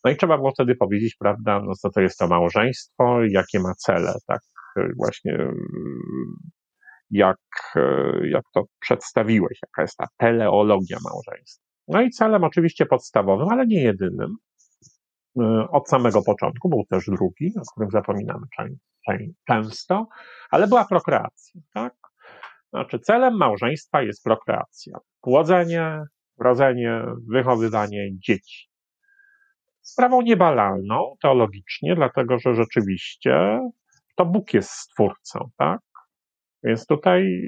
No i trzeba było wtedy powiedzieć, prawda, no co to jest to małżeństwo, jakie ma cele, tak właśnie jak, jak to przedstawiłeś, jaka jest ta teleologia małżeństwa. No i celem oczywiście podstawowym, ale nie jedynym, od samego początku, był też drugi, o którym zapominamy często, ale była prokreacja, tak? Znaczy celem małżeństwa jest prokreacja. Płodzenie, rodzenie, wychowywanie dzieci. Sprawą niebalalną teologicznie, dlatego że rzeczywiście to Bóg jest stwórcą, tak? Więc tutaj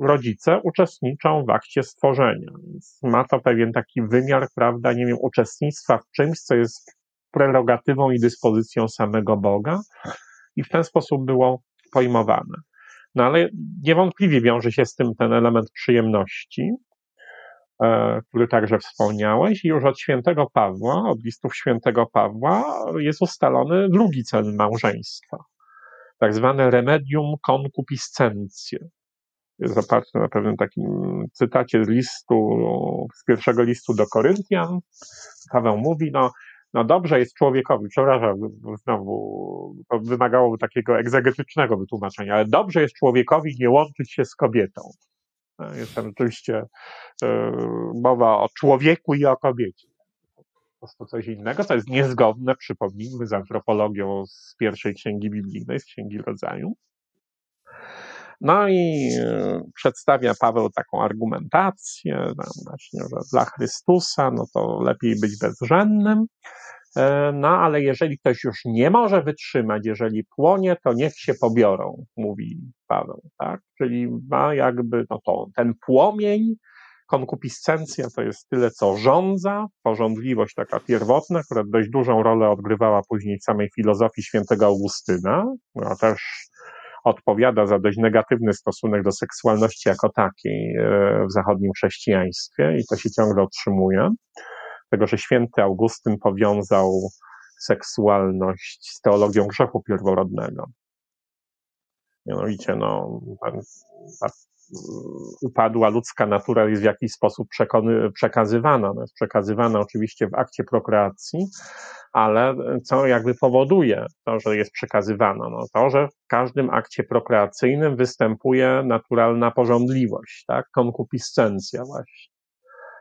rodzice uczestniczą w akcie stworzenia. Więc ma to pewien taki wymiar, prawda, nie wiem, uczestnictwa w czymś, co jest prerogatywą i dyspozycją samego Boga i w ten sposób było pojmowane. No ale niewątpliwie wiąże się z tym ten element przyjemności, e, który także wspomniałeś, i już od świętego Pawła, od listów świętego Pawła jest ustalony drugi cel małżeństwa tak zwane remedium concupiscencje. Jest oparte na pewnym takim cytacie z listu, z pierwszego listu do Koryntian. Paweł mówi, no, no dobrze jest człowiekowi, przepraszam, znowu wymagałoby takiego egzegetycznego wytłumaczenia, ale dobrze jest człowiekowi nie łączyć się z kobietą. Jest tam oczywiście e, mowa o człowieku i o kobiecie prostu coś innego. To jest niezgodne, przypomnijmy, z antropologią z pierwszej księgi biblijnej, z księgi rodzaju. No i e, przedstawia Paweł taką argumentację, właśnie, że dla Chrystusa no to lepiej być bezrzędnym. E, no ale jeżeli ktoś już nie może wytrzymać, jeżeli płonie, to niech się pobiorą, mówi Paweł, tak? Czyli ma jakby no to, ten płomień Konkupiscencja to jest tyle, co rządza, porządliwość taka pierwotna, która dość dużą rolę odgrywała później w samej filozofii świętego Augustyna, która też odpowiada za dość negatywny stosunek do seksualności jako takiej e, w zachodnim chrześcijaństwie i to się ciągle otrzymuje. Tego, że święty Augustyn powiązał seksualność z teologią grzechu pierworodnego. Mianowicie, no, upadła ludzka natura jest w jakiś sposób przekony, przekazywana. No jest przekazywana oczywiście w akcie prokreacji, ale co jakby powoduje to, że jest przekazywana? No to, że w każdym akcie prokreacyjnym występuje naturalna porządliwość, tak? Konkupiscencja właśnie.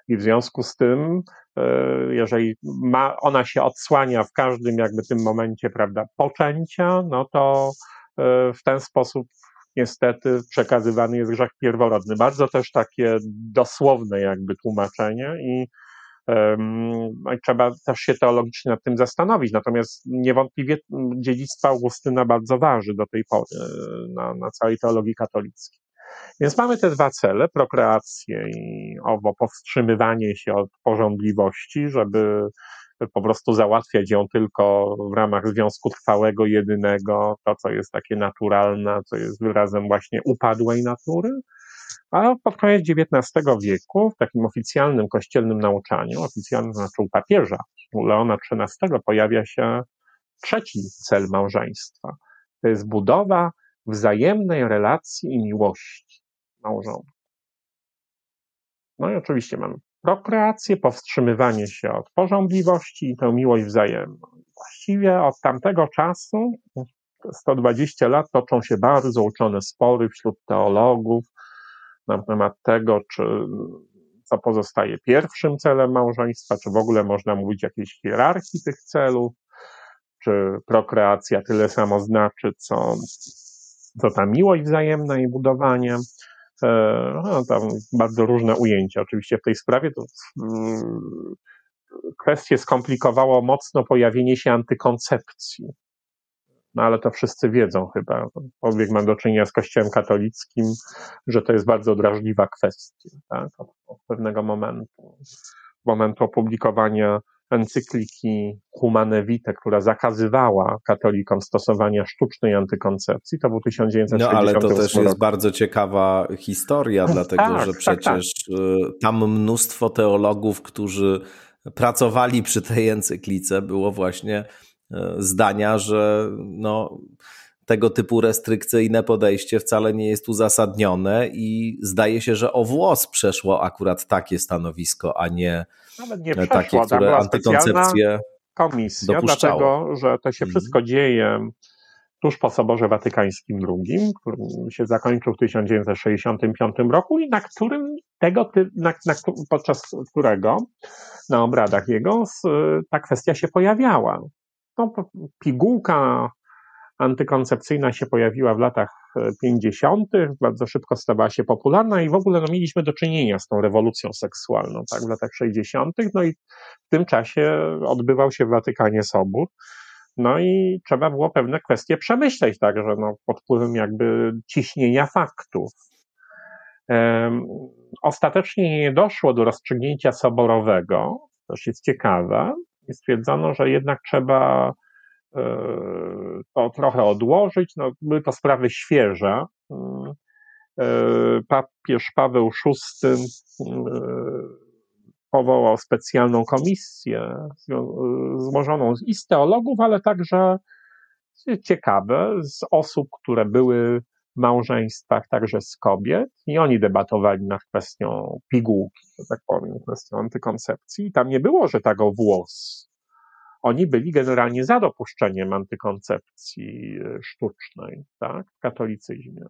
I w związku z tym, e, jeżeli ma, ona się odsłania w każdym jakby tym momencie, prawda, poczęcia, no to e, w ten sposób niestety przekazywany jest grzech pierworodny. Bardzo też takie dosłowne jakby tłumaczenie i, um, i trzeba też się teologicznie nad tym zastanowić. Natomiast niewątpliwie dziedzictwo Augustyna bardzo waży do tej pory e, na, na całej teologii katolickiej. Więc mamy te dwa cele, prokreację i owo powstrzymywanie się od porządliwości, żeby po prostu załatwiać ją tylko w ramach związku trwałego, jedynego, to co jest takie naturalne, co jest wyrazem właśnie upadłej natury. A pod koniec XIX wieku, w takim oficjalnym kościelnym nauczaniu, oficjalnym znaczy u papieża, u Leona XIII, pojawia się trzeci cel małżeństwa. To jest budowa wzajemnej relacji i miłości małżonków. No i oczywiście mamy prokreację, powstrzymywanie się od porządliwości i tę miłość wzajemną. Właściwie od tamtego czasu, 120 lat, toczą się bardzo uczone spory wśród teologów na temat tego, czy co pozostaje pierwszym celem małżeństwa, czy w ogóle można mówić o jakiejś hierarchii tych celów, czy prokreacja tyle samo znaczy, co, co ta miłość wzajemna i budowanie. E, no, tam bardzo różne ujęcia oczywiście w tej sprawie. To mm, kwestię skomplikowało mocno pojawienie się antykoncepcji. No ale to wszyscy wiedzą chyba, powiek mam do czynienia z Kościołem katolickim, że to jest bardzo drażliwa kwestia, tak, od, od pewnego momentu, momentu opublikowania encykliki Humane Vitae, która zakazywała katolikom stosowania sztucznej antykoncepcji, to był 1968 No ale to też jest bardzo ciekawa historia, no, dlatego tak, że przecież tak, tak. tam mnóstwo teologów, którzy pracowali przy tej encyklice, było właśnie zdania, że no, tego typu restrykcyjne podejście wcale nie jest uzasadnione i zdaje się, że o włos przeszło akurat takie stanowisko, a nie, nie przeszło, takie, które antykoncepcję komisja, dopuszczało. dlatego że to się mhm. wszystko dzieje tuż po Soborze Watykańskim II, który się zakończył w 1965 roku i na którym tego, na, na, podczas którego na obradach jego ta kwestia się pojawiała. No, pigułka antykoncepcyjna się pojawiła w latach 50., bardzo szybko stała się popularna i w ogóle no, mieliśmy do czynienia z tą rewolucją seksualną tak, w latach 60., no i w tym czasie odbywał się w Watykanie Sobór. No i trzeba było pewne kwestie przemyśleć, także no, pod wpływem jakby ciśnienia faktów. Um, ostatecznie nie doszło do rozstrzygnięcia soborowego, to jest ciekawe, i stwierdzono, że jednak trzeba e, to trochę odłożyć. No, były to sprawy świeże. E, papież Paweł VI powołał specjalną komisję złożoną i z teologów, ale także ciekawe, z osób, które były w małżeństwach, także z kobiet, i oni debatowali nad kwestią pigułki, że tak powiem, kwestią antykoncepcji. I tam nie było, że tak o włos. Oni byli generalnie za dopuszczeniem antykoncepcji e, sztucznej, tak, w katolicyzmie.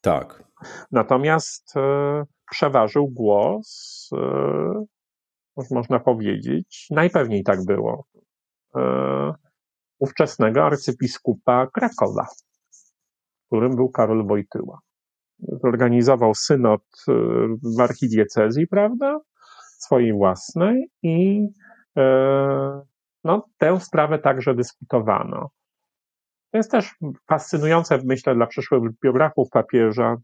Tak. Natomiast e, przeważył głos e, można powiedzieć, najpewniej tak było, ówczesnego arcybiskupa Krakowa, którym był Karol Wojtyła. Zorganizował synod w archidiecezji, prawda, swojej własnej i no, tę sprawę także dyskutowano. To jest też fascynujące, myślę, dla przyszłych biografów papieża,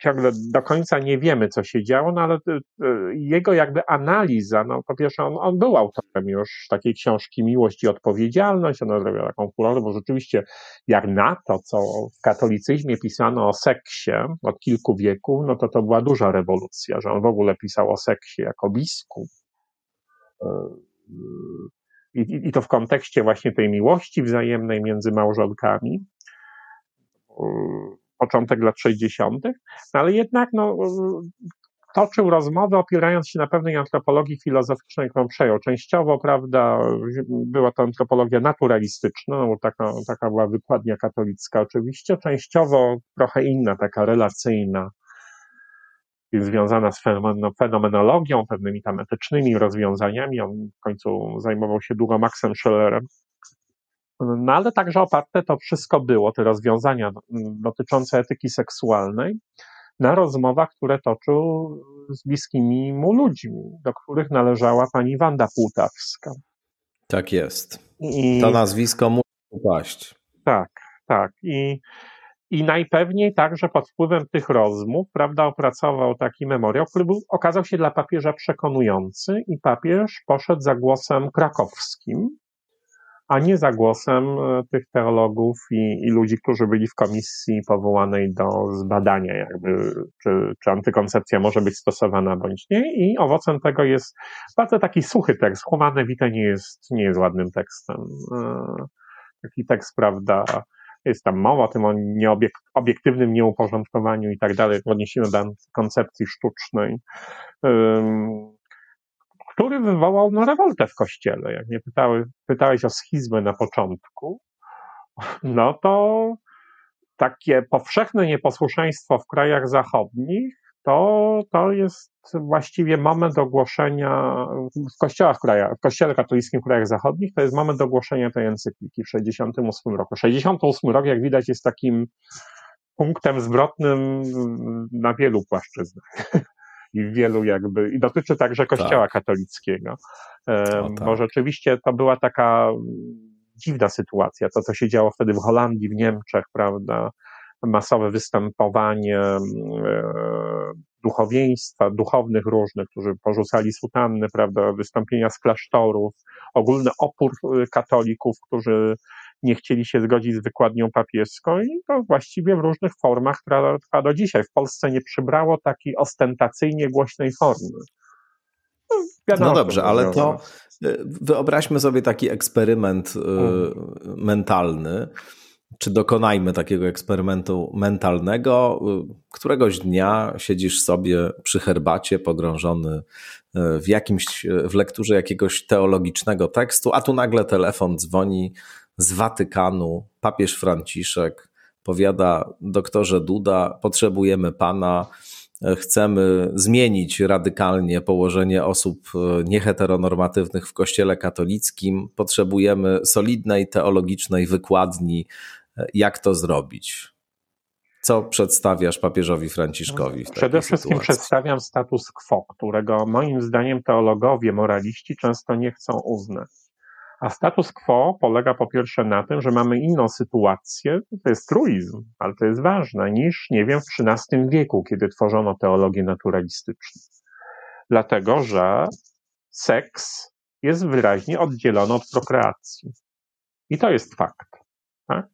ciągle do końca nie wiemy, co się działo, no ale y, y, jego jakby analiza, no po pierwsze on, on był autorem już takiej książki Miłość i Odpowiedzialność, ona zrobiła taką furorę, bo rzeczywiście jak na to, co w katolicyzmie pisano o seksie od kilku wieków, no to to była duża rewolucja, że on w ogóle pisał o seksie jako biskup. I, I to w kontekście właśnie tej miłości wzajemnej między małżonkami początek lat 60., no ale jednak no, toczył rozmowę opierając się na pewnej antropologii filozoficznej, którą przejął. Częściowo, prawda, była to antropologia naturalistyczna, taka, taka była wykładnia katolicka oczywiście, częściowo trochę inna, taka relacyjna, związana z fenomenologią, pewnymi tam etycznymi rozwiązaniami. On w końcu zajmował się długo Maxem Schellerem, no ale także oparte to wszystko było, te rozwiązania dotyczące etyki seksualnej, na rozmowach, które toczył z bliskimi mu ludźmi, do których należała pani Wanda Płutawska. Tak jest. I... To nazwisko musi upaść. Tak, tak. I, I najpewniej także pod wpływem tych rozmów, prawda, opracował taki memoriał, który był, okazał się dla papieża przekonujący i papież poszedł za głosem krakowskim, a nie za głosem e, tych teologów i, i, ludzi, którzy byli w komisji powołanej do zbadania, jakby, czy, czy antykoncepcja może być stosowana bądź nie. I owocem tego jest bardzo taki suchy tekst. Humane Vitae nie jest, nie jest ładnym tekstem. E, taki tekst, prawda, jest tam mowa o tym o nieobiektywnym nieuporządkowaniu i tak dalej w odniesieniu do koncepcji sztucznej który wywołał no, rewoltę w kościele. Jak mnie pytały, pytałeś o schizmę na początku, no to takie powszechne nieposłuszeństwo w krajach zachodnich to, to jest właściwie moment ogłoszenia w kościołach w, krajach, w kościele katolickim w krajach zachodnich, to jest moment ogłoszenia tej encykliki w 68 roku. 68 rok, jak widać, jest takim punktem zwrotnym na wielu płaszczyznach i wielu jakby, i dotyczy także Kościoła tak. katolickiego. O, tak. Bo rzeczywiście to była taka dziwna sytuacja, to co się działo wtedy w Holandii, w Niemczech, prawda, masowe występowanie e, duchowieństwa, duchownych różnych, którzy porzucali sutanny, prawda, wystąpienia z klasztorów, ogólny opór e, katolików, którzy nie chcieli się zgodzić z wykładnią papieską i to właściwie w różnych formach trwa, trwa do dzisiaj. W Polsce nie przybrało takiej ostentacyjnie głośnej formy. No, wiadomo, no dobrze, ale to y, wyobraźmy sobie taki eksperyment mhm. mentalny czy dokonajmy takiego eksperymentu mentalnego. Któregoś dnia siedzisz sobie przy herbacie, pogrążony e, w jakimś, w lekturze jakiegoś teologicznego tekstu, a tu nagle telefon dzwoni z Watykanu, papież Franciszek powiada doktorze Duda, potrzebujemy pana, chcemy zmienić radykalnie położenie osób e, nieheteronormatywnych w Kościele katolickim, potrzebujemy solidnej teologicznej wykładni jak to zrobić. Co przedstawiasz papieżowi Franciszkowi? Przede wszystkim sytuacji? przedstawiam status quo, którego moim zdaniem teologowie, moraliści często nie chcą uznać. A status quo polega po pierwsze na tym, że mamy inną sytuację, to jest truizm, ale to jest ważne, niż, nie wiem, w XIII wieku, kiedy tworzono teologię naturalistyczną. Dlatego, że seks jest wyraźnie oddzielony od prokreacji. I to jest fakt. Tak?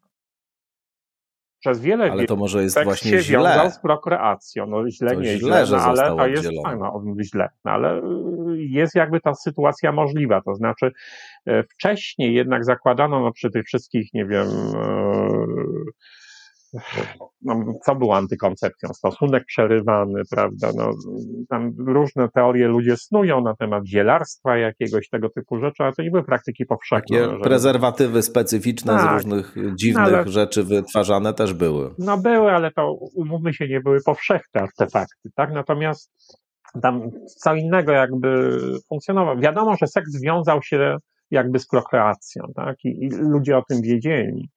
Przez wiele Ale to może jest właśnie się źle. wiązał z prokreacją. No źle, to nie źle, źle no, ale to jest no, źle. No, ale y, jest jakby ta sytuacja możliwa. To znaczy e, wcześniej jednak zakładano no, przy tych wszystkich, nie wiem, e, no, co było antykoncepcją? Stosunek przerywany, prawda? No, tam różne teorie ludzie snują na temat zielarstwa jakiegoś tego typu rzeczy, ale to nie były praktyki powszechne. Takie że... prezerwatywy specyficzne tak. z różnych dziwnych ale... rzeczy wytwarzane też były. No były, ale to umówmy się, nie były powszechne artefakty, tak? Natomiast tam co innego jakby funkcjonował. Wiadomo, że seks wiązał się jakby z prokreacją, tak? I, I, ludzie o tym wiedzieli.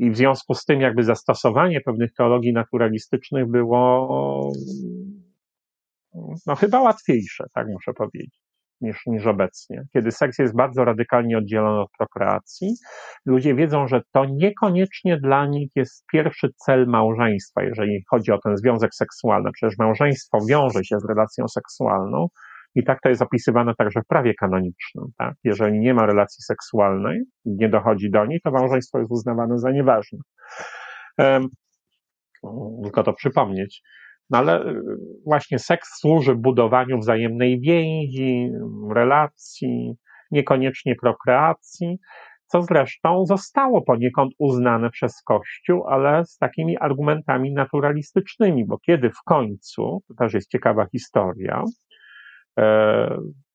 I w związku z tym jakby zastosowanie pewnych teologii naturalistycznych było no chyba łatwiejsze, tak muszę powiedzieć, niż, niż obecnie. Kiedy seks jest bardzo radykalnie oddzielony od prokreacji, ludzie wiedzą, że to niekoniecznie dla nich jest pierwszy cel małżeństwa, jeżeli chodzi o ten związek seksualny. Przecież małżeństwo wiąże się z relacją seksualną, i tak to jest opisywane także w prawie kanonicznym. Tak? Jeżeli nie ma relacji seksualnej, nie dochodzi do niej, to małżeństwo jest uznawane za nieważne. Um, tylko to przypomnieć. No ale y, właśnie seks służy budowaniu wzajemnej więzi, relacji, niekoniecznie prokreacji, co zresztą zostało poniekąd uznane przez Kościół, ale z takimi argumentami naturalistycznymi, bo kiedy w końcu, to też jest ciekawa historia,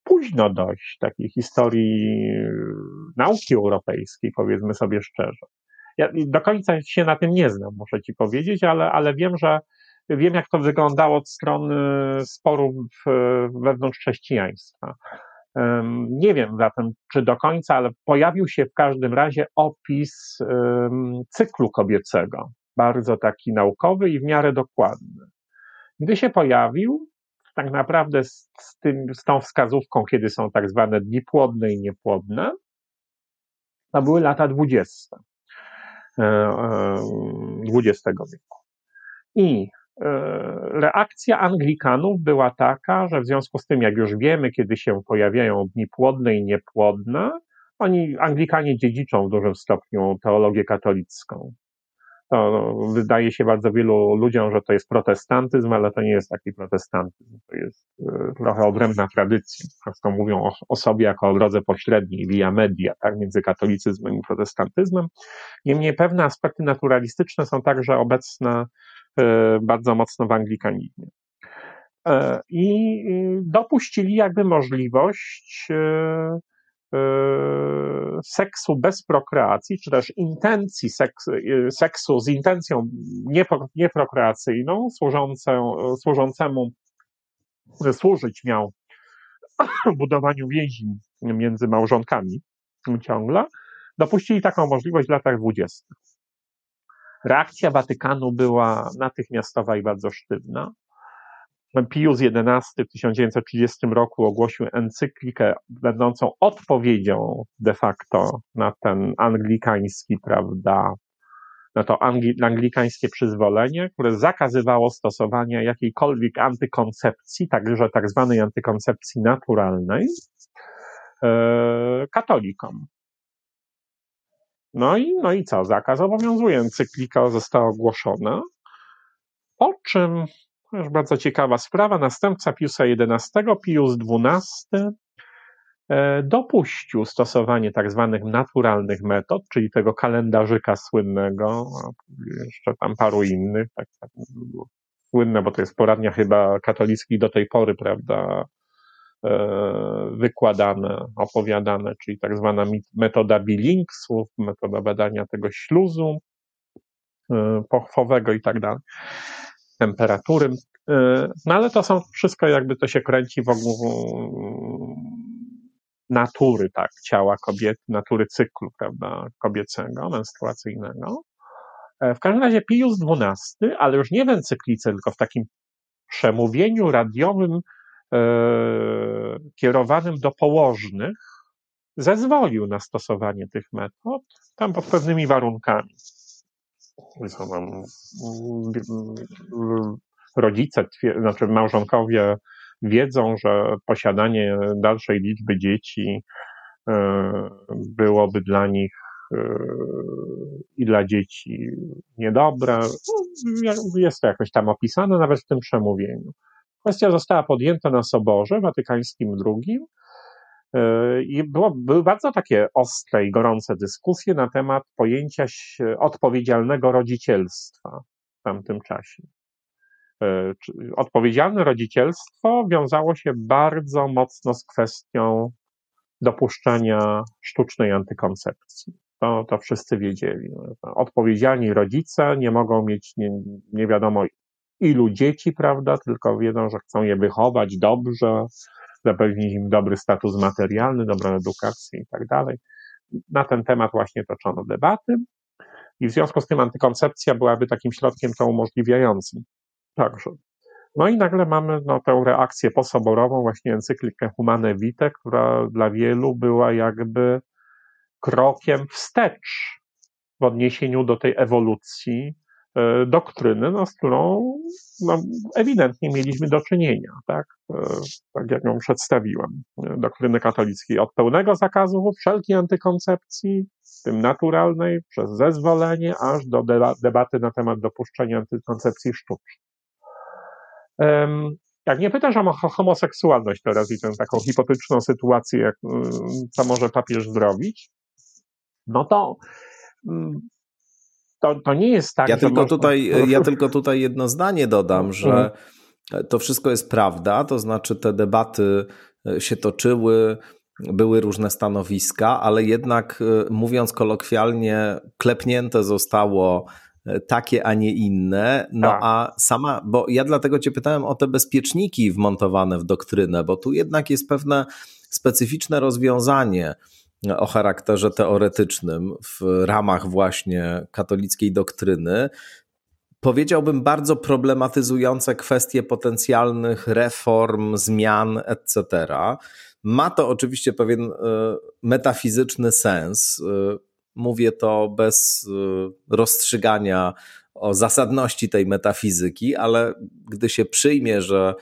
późno dość takiej historii nauki europejskiej, powiedzmy sobie szczerze. Ja do końca się na tym nie znam, muszę ci powiedzieć, ale, ale wiem, że wiem, jak to wyglądało od strony sporów wewnątrz chrześcijaństwa. Nie wiem zatem, czy do końca, ale pojawił się w każdym razie opis cyklu kobiecego, bardzo taki naukowy i w miarę dokładny. Gdy się pojawił, tak naprawdę z, z, tym, z tą wskazówką, kiedy są tak zwane dni płodne i niepłodne, to były lata dwudzieste XX wieku. I e, reakcja Anglikanów była taka, że w związku z tym, jak już wiemy, kiedy się pojawiają dni płodne i niepłodne, oni, Anglikanie dziedziczą w dużym stopniu teologię katolicką. To wydaje się bardzo wielu ludziom, że to jest protestantyzm, ale to nie jest taki protestantyzm. To jest e, trochę odrębna tradycja. Często mówią o, o sobie jako o drodze pośredniej, via media, tak, między katolicyzmem i protestantyzmem. Niemniej pewne aspekty naturalistyczne są także obecne e, bardzo mocno w anglikanizmie. E, I dopuścili jakby możliwość seksu bez prokreacji, czy też intencji seksu, e, seksu z intencją nieprokreacyjną, służącą, służącemu, służyć miał budowaniu więzi między małżonkami ciągle, dopuścili taką możliwość w latach dwudziestych. Reakcja Watykanu była natychmiastowa i bardzo sztywna. Pius XI w 1930 roku ogłosił encyklikę będącą odpowiedzią de facto na ten anglikański, prawda, na to anglikańskie przyzwolenie, które zakazywało stosowania jakiejkolwiek antykoncepcji, także tak zwanej antykoncepcji naturalnej, e, katolikom. No i, no i co? Zakaz obowiązuje. Encyklika została ogłoszona, po czym już bardzo ciekawa sprawa. Następca Piusa XI, Pius XII, e, dopuścił stosowanie tak zwanych naturalnych metod, czyli tego kalendarzyka słynnego, jeszcze tam paru innych, tak, tak słynne, bo to jest poradnia chyba katolicki do tej pory, prawda, e, wykładane, opowiadane, czyli tak zwana metoda Billingsów, metoda badania tego śluzu e, pochwowego i tak dalej temperatury. Y, no ale to są wszystko jakby to się kręci wokół natury, tak, ciała kobiety, natury cyklu, prawda, kobiecego, menstruacyjnego. E, w każdym razie Pius XII, ale już nie w encyklice, tylko w takim przemówieniu radiowym e, kierowanym do położnych, zezwolił na stosowanie tych metod, tam pod pewnymi warunkami są tam mm, rodzice, znaczy małżonkowie wiedzą, że posiadanie dalszej liczby dzieci e, byłoby dla nich e, i dla dzieci niedobre. No, jest to jakoś tam opisane nawet w tym przemówieniu. Kwestia została podjęta na Soborze Watykańskim II I było, były bardzo takie ostre i gorące dyskusje na temat pojęcia odpowiedzialnego rodzicielstwa w tamtym czasie. E, odpowiedzialne rodzicielstwo wiązało się bardzo mocno z kwestią dopuszczania sztucznej antykoncepcji. To, to wszyscy wiedzieli. Odpowiedzialni rodzice nie mogą mieć nie, nie wiadomo ilu dzieci, prawda, tylko wiedzą, że chcą je wychować dobrze, zapewnić im dobry status materialny, dobrą edukację i tak dalej. Na ten temat właśnie toczono debaty i w związku z tym antykoncepcja byłaby takim środkiem to umożliwiającym. Także. No i nagle mamy no, tę reakcję posoborową, właśnie encyklikę Humane Vitae, która dla wielu była jakby krokiem wstecz w odniesieniu do tej ewolucji doktryny, no, z którą no, ewidentnie mieliśmy do czynienia, tak? E, tak jak ją przedstawiłem. Doktryny katolickiej od pełnego zakazu wszelkiej antykoncepcji, w tym naturalnej, przez zezwolenie, aż do debaty na temat dopuszczenia antykoncepcji sztucznej. Jak nie pytasz o homoseksualność teraz i tę taką hipotyczną sytuację, jak, mm, co może papież zrobić, no to mm, to, to nie jest tak. Ja tylko, można... tutaj, ja tylko tutaj jedno zdanie dodam, że to wszystko jest prawda, to znaczy te debaty e, się toczyły, były różne stanowiska, ale jednak e, mówiąc kolokwialnie, klepnięte zostało e, takie, a nie inne. No tak. a sama, bo ja dlatego Cię pytałem o te bezpieczniki wmontowane w doktrynę, bo tu jednak jest pewne specyficzne rozwiązanie o charakterze teoretycznym w ramach właśnie katolickiej doktryny, powiedziałbym bardzo problematyzujące kwestie potencjalnych reform, zmian, etc. Ma to oczywiście pewien e, metafizyczny sens. E, mówię to bez e, rozstrzygania o zasadności tej metafizyki, ale gdy się przyjmie, że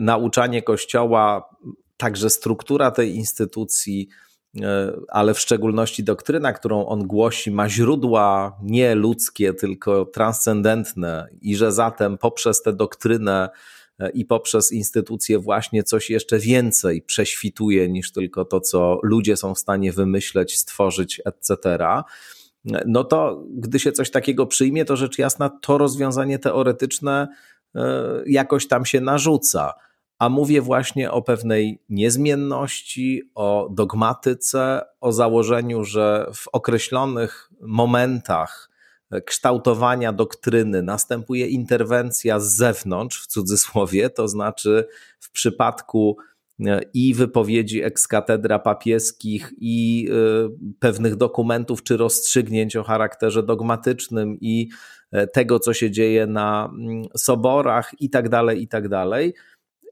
nauczanie Kościoła, także struktura tej instytucji ale w szczególności doktryna, którą on głosi, ma źródła nie ludzkie, tylko transcendentne, i że zatem poprzez tę doktrynę e, i poprzez instytucje właśnie coś jeszcze więcej prześwituje niż tylko to, co ludzie są w stanie wymyśleć, stworzyć, etc. No to gdy się coś takiego przyjmie, to rzecz jasna, to rozwiązanie teoretyczne e, jakoś tam się narzuca a mówię właśnie o pewnej niezmienności, o dogmatyce, o założeniu, że w określonych momentach kształtowania doktryny następuje interwencja z zewnątrz, w cudzysłowie, to znaczy w przypadku e, i wypowiedzi ekskatedra papieskich, i e, pewnych dokumentów czy rozstrzygnięć o charakterze dogmatycznym, i e, tego, co się dzieje na mm, soborach, i tak dalej, i tak dalej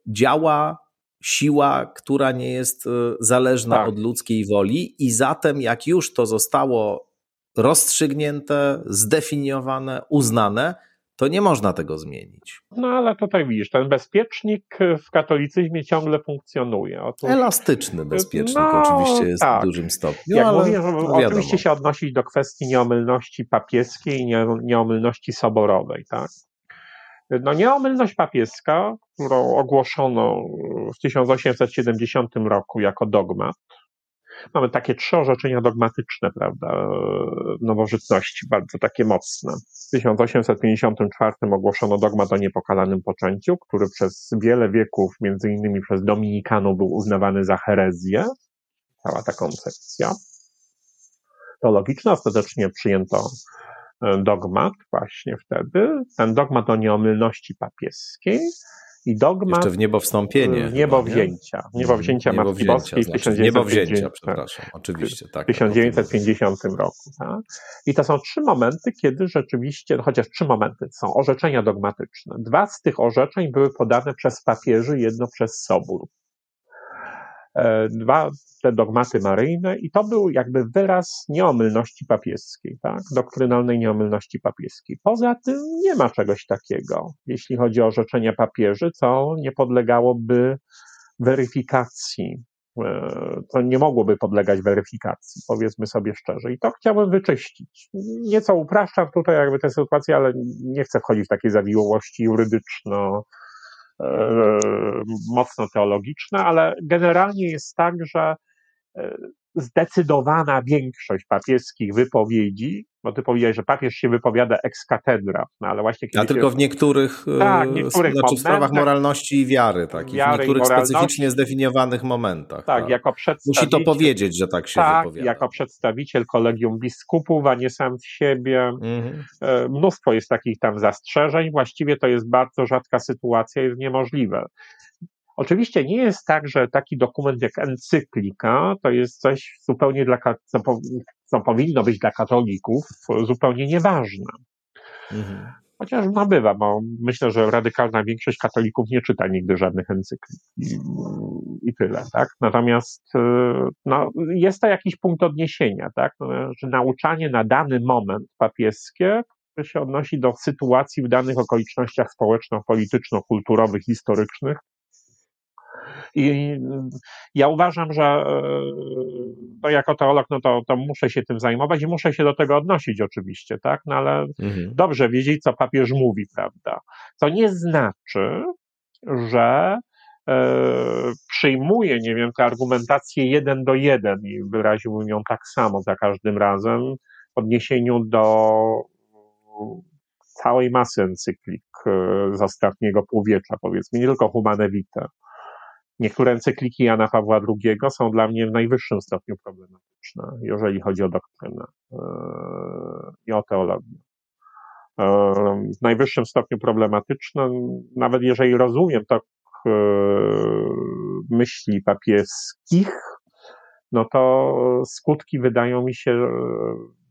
działa siła, która nie jest e, zależna tak. od ludzkiej woli, i zatem, jak już to zostało rozstrzygnięte, zdefiniowane, uznane, to nie można tego zmienić. No ale tutaj widzisz, ten bezpiecznik w katolicyzmie ciągle funkcjonuje. Otóż, Elastyczny bezpiecznik no, oczywiście jest tak. w dużym stopniu. Jak mówię, no oczywiście się odnosić do kwestii nieomylności papieskiej i nieomylności soborowej, tak? No nieomylność papieska, którą ogłoszono w 1870 roku jako dogmat, mamy takie trzy orzeczenia dogmatyczne, prawda, nowożytności, bardzo takie mocne. W 1854 ogłoszono dogmat o niepokalanym poczęciu, który przez wiele wieków, między innymi przez Dominikanów, był uznawany za herezję. Cała ta koncepcja teologiczna. Ostatecznie przyjęto dogmat właśnie wtedy, ten dogmat o nieomylności papieskiej, i dogma. Jeszcze w niebo wstąpienie. W niebo wzięcia. W niebo wzięcia niebo Matki Boskiej znaczy, w niebo wzięcia, przepraszam, oczywiście, tak. W 1950 tak, roku. Tak? I to są trzy momenty, kiedy rzeczywiście, no chociaż trzy momenty, są orzeczenia dogmatyczne. Dwa z tych orzeczeń były podane przez papieży, jedno przez Sobór. E, dwa te dogmaty maryjne i to był jakby wyraz nieomylności papieskiej, tak? doktrynalnej nieomylności papieskiej. Poza tym nie ma czegoś takiego, jeśli chodzi o orzeczenia papieży, co nie podlegałoby weryfikacji. E, to nie mogłoby podlegać weryfikacji, powiedzmy sobie szczerze. I to chciałbym wyczyścić. Nieco upraszczam tutaj jakby tę sytuację, ale nie chcę wchodzić w takie zawiłości jurydyczno, mocno teologiczne, ale generalnie jest tak, że e, zdecydowana większość papieskich wypowiedzi, bo ty powiedziałeś, że papież się wypowiada ex cathedra, no ale właśnie... A tylko w niektórych, e, tak, niektórych znaczy w sprawach moralności i wiary, tak, wiary w niektórych specyficznie zdefiniowanych momentach. Tak, tak, jako przedstawiciel... Musi to powiedzieć, że tak się tak, wypowiada. jako przedstawiciel kolegium biskupów, a nie sam z siebie. Mhm. E, mnóstwo jest takich tam zastrzeżeń, właściwie to jest bardzo rzadka sytuacja, jest niemożliwe. Oczywiście nie jest tak, że taki dokument jak encyklika to jest coś zupełnie dla, co, co powinno być dla katolików zupełnie nieważne. Mhm. Chociaż no bywa, bo myślę, że radykalna większość katolików nie czyta nigdy żadnych encyklik i, i tyle, tak? Natomiast y, no, jest to jakiś punkt odniesienia, tak? No, że nauczanie na dany moment papieskie się odnosi do sytuacji w danych okolicznościach społeczno-polityczno-kulturowych, historycznych, i ja uważam, że no jako teolog, no to, to muszę się tym zajmować i muszę się do tego odnosić oczywiście, tak? No ale mhm. dobrze wiedzieć, co papież mówi, prawda? To nie znaczy, że e, przyjmuje, nie wiem, tę argumentację jeden do jeden i wyraziłbym ją tak samo za każdym razem w odniesieniu do całej masy encyklik e, z ostatniego półwiecza, powiedzmy, nie tylko Humane Vitae. Niektóre encykliki Jana Pawła II są dla mnie w najwyższym stopniu problematyczne, jeżeli chodzi o doktrynę e, i o teologię. E, w najwyższym stopniu problematyczne, nawet jeżeli rozumiem to e, myśli papieskich, no to skutki wydają mi się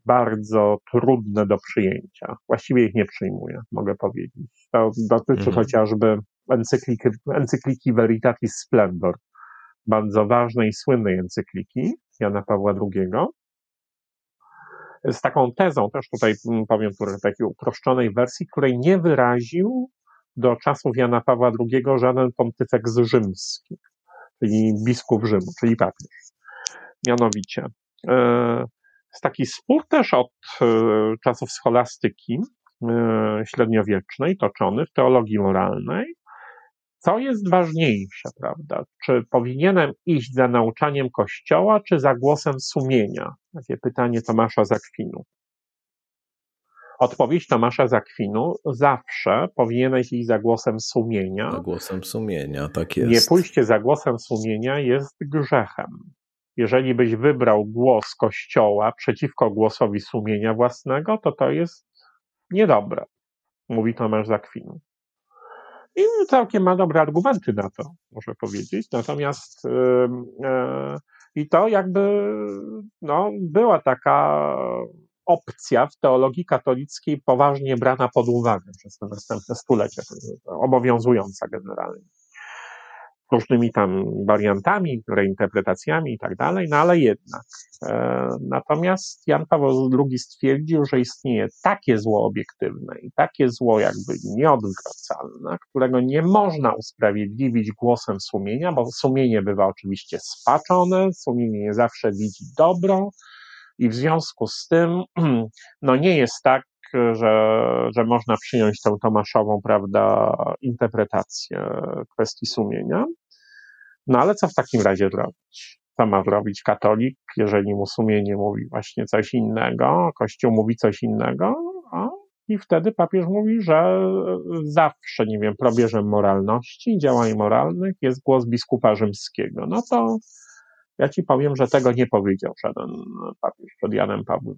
bardzo trudne do przyjęcia. Właściwie ich nie przyjmuję, mogę powiedzieć. To dotyczy mhm. chociażby encykliki, encykliki Veritatis Splendor, bardzo ważnej i słynnej encykliki Jana Pawła II, z taką tezą, też tutaj mm, powiem w takiej uproszczonej wersji, której nie wyraził do czasów Jana Pawła II żaden pontyfeks rzymski, czyli biskup Rzymu, czyli papież. Mianowicie, jest taki spór też od e, czasów scholastyki e, średniowiecznej, toczony w teologii moralnej, co jest ważniejsze, prawda? Czy powinienem iść za nauczaniem Kościoła, czy za głosem sumienia? Takie pytanie Tomasza Zakwinu. Odpowiedź Tomasza Zakwinu zawsze powinieneś iść za głosem sumienia. Za głosem sumienia, tak jest. Nie pójście za głosem sumienia jest grzechem. Jeżeli byś wybrał głos Kościoła przeciwko głosowi sumienia własnego, to to jest niedobre, mówi Tomasz Zakwinu. I całkiem ma dobre argumenty na to, muszę powiedzieć. Natomiast yy, i to jakby no, była taka opcja w teologii katolickiej poważnie brana pod uwagę przez te następne stulecia, obowiązująca generalnie różnymi tam wariantami, reinterpretacjami i tak dalej, no ale jednak. E, natomiast Jan Paweł II stwierdził, że istnieje takie zło obiektywne i takie zło jakby nieodwracalne, którego nie można usprawiedliwić głosem sumienia, bo sumienie bywa oczywiście spaczone, sumienie nie zawsze widzi dobro i w związku z tym no nie jest tak, że, że można przyjąć tę Tomaszową, prawda, interpretację kwestii sumienia. No ale co w takim razie zrobić? Co ma zrobić katolik, jeżeli mu sumienie mówi właśnie coś innego, Kościół mówi coś innego? I wtedy papież mówi, że zawsze, nie wiem, probierzem moralności, działań moralnych jest głos biskupa rzymskiego. No to ja ci powiem, że tego nie powiedział żaden papież przed Janem Pawłem.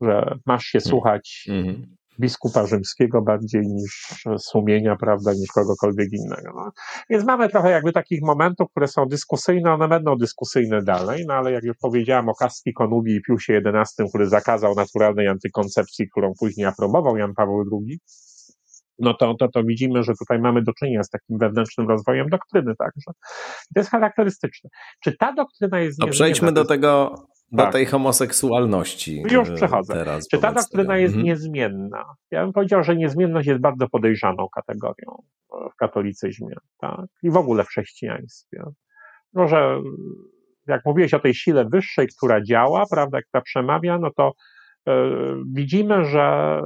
Że masz się słuchać mm-hmm biskupa rzymskiego bardziej niż sumienia, prawda, niż kogokolwiek innego. No. Więc mamy trochę jakby takich momentów, które są dyskusyjne, one będą dyskusyjne dalej, no ale jak już powiedziałem o Kasti Konubi i Piusie XI, który zakazał naturalnej antykoncepcji, którą później aprobował Jan Paweł II, no to, to, to widzimy, że tutaj mamy do czynienia z takim wewnętrznym rozwojem doktryny także. To jest charakterystyczne. Czy ta doktryna jest... To przejdźmy do tego do tak. tej homoseksualności. Już przechodzę. Teraz, Czy ta doktryna jest mhm. niezmienna? Ja bym powiedział, że niezmienność jest bardzo podejrzaną kategorią w katolicyzmie tak? i w ogóle w chrześcijaństwie. Może jak mówiłeś o tej sile wyższej, która działa, prawda, która przemawia, no to y, widzimy, że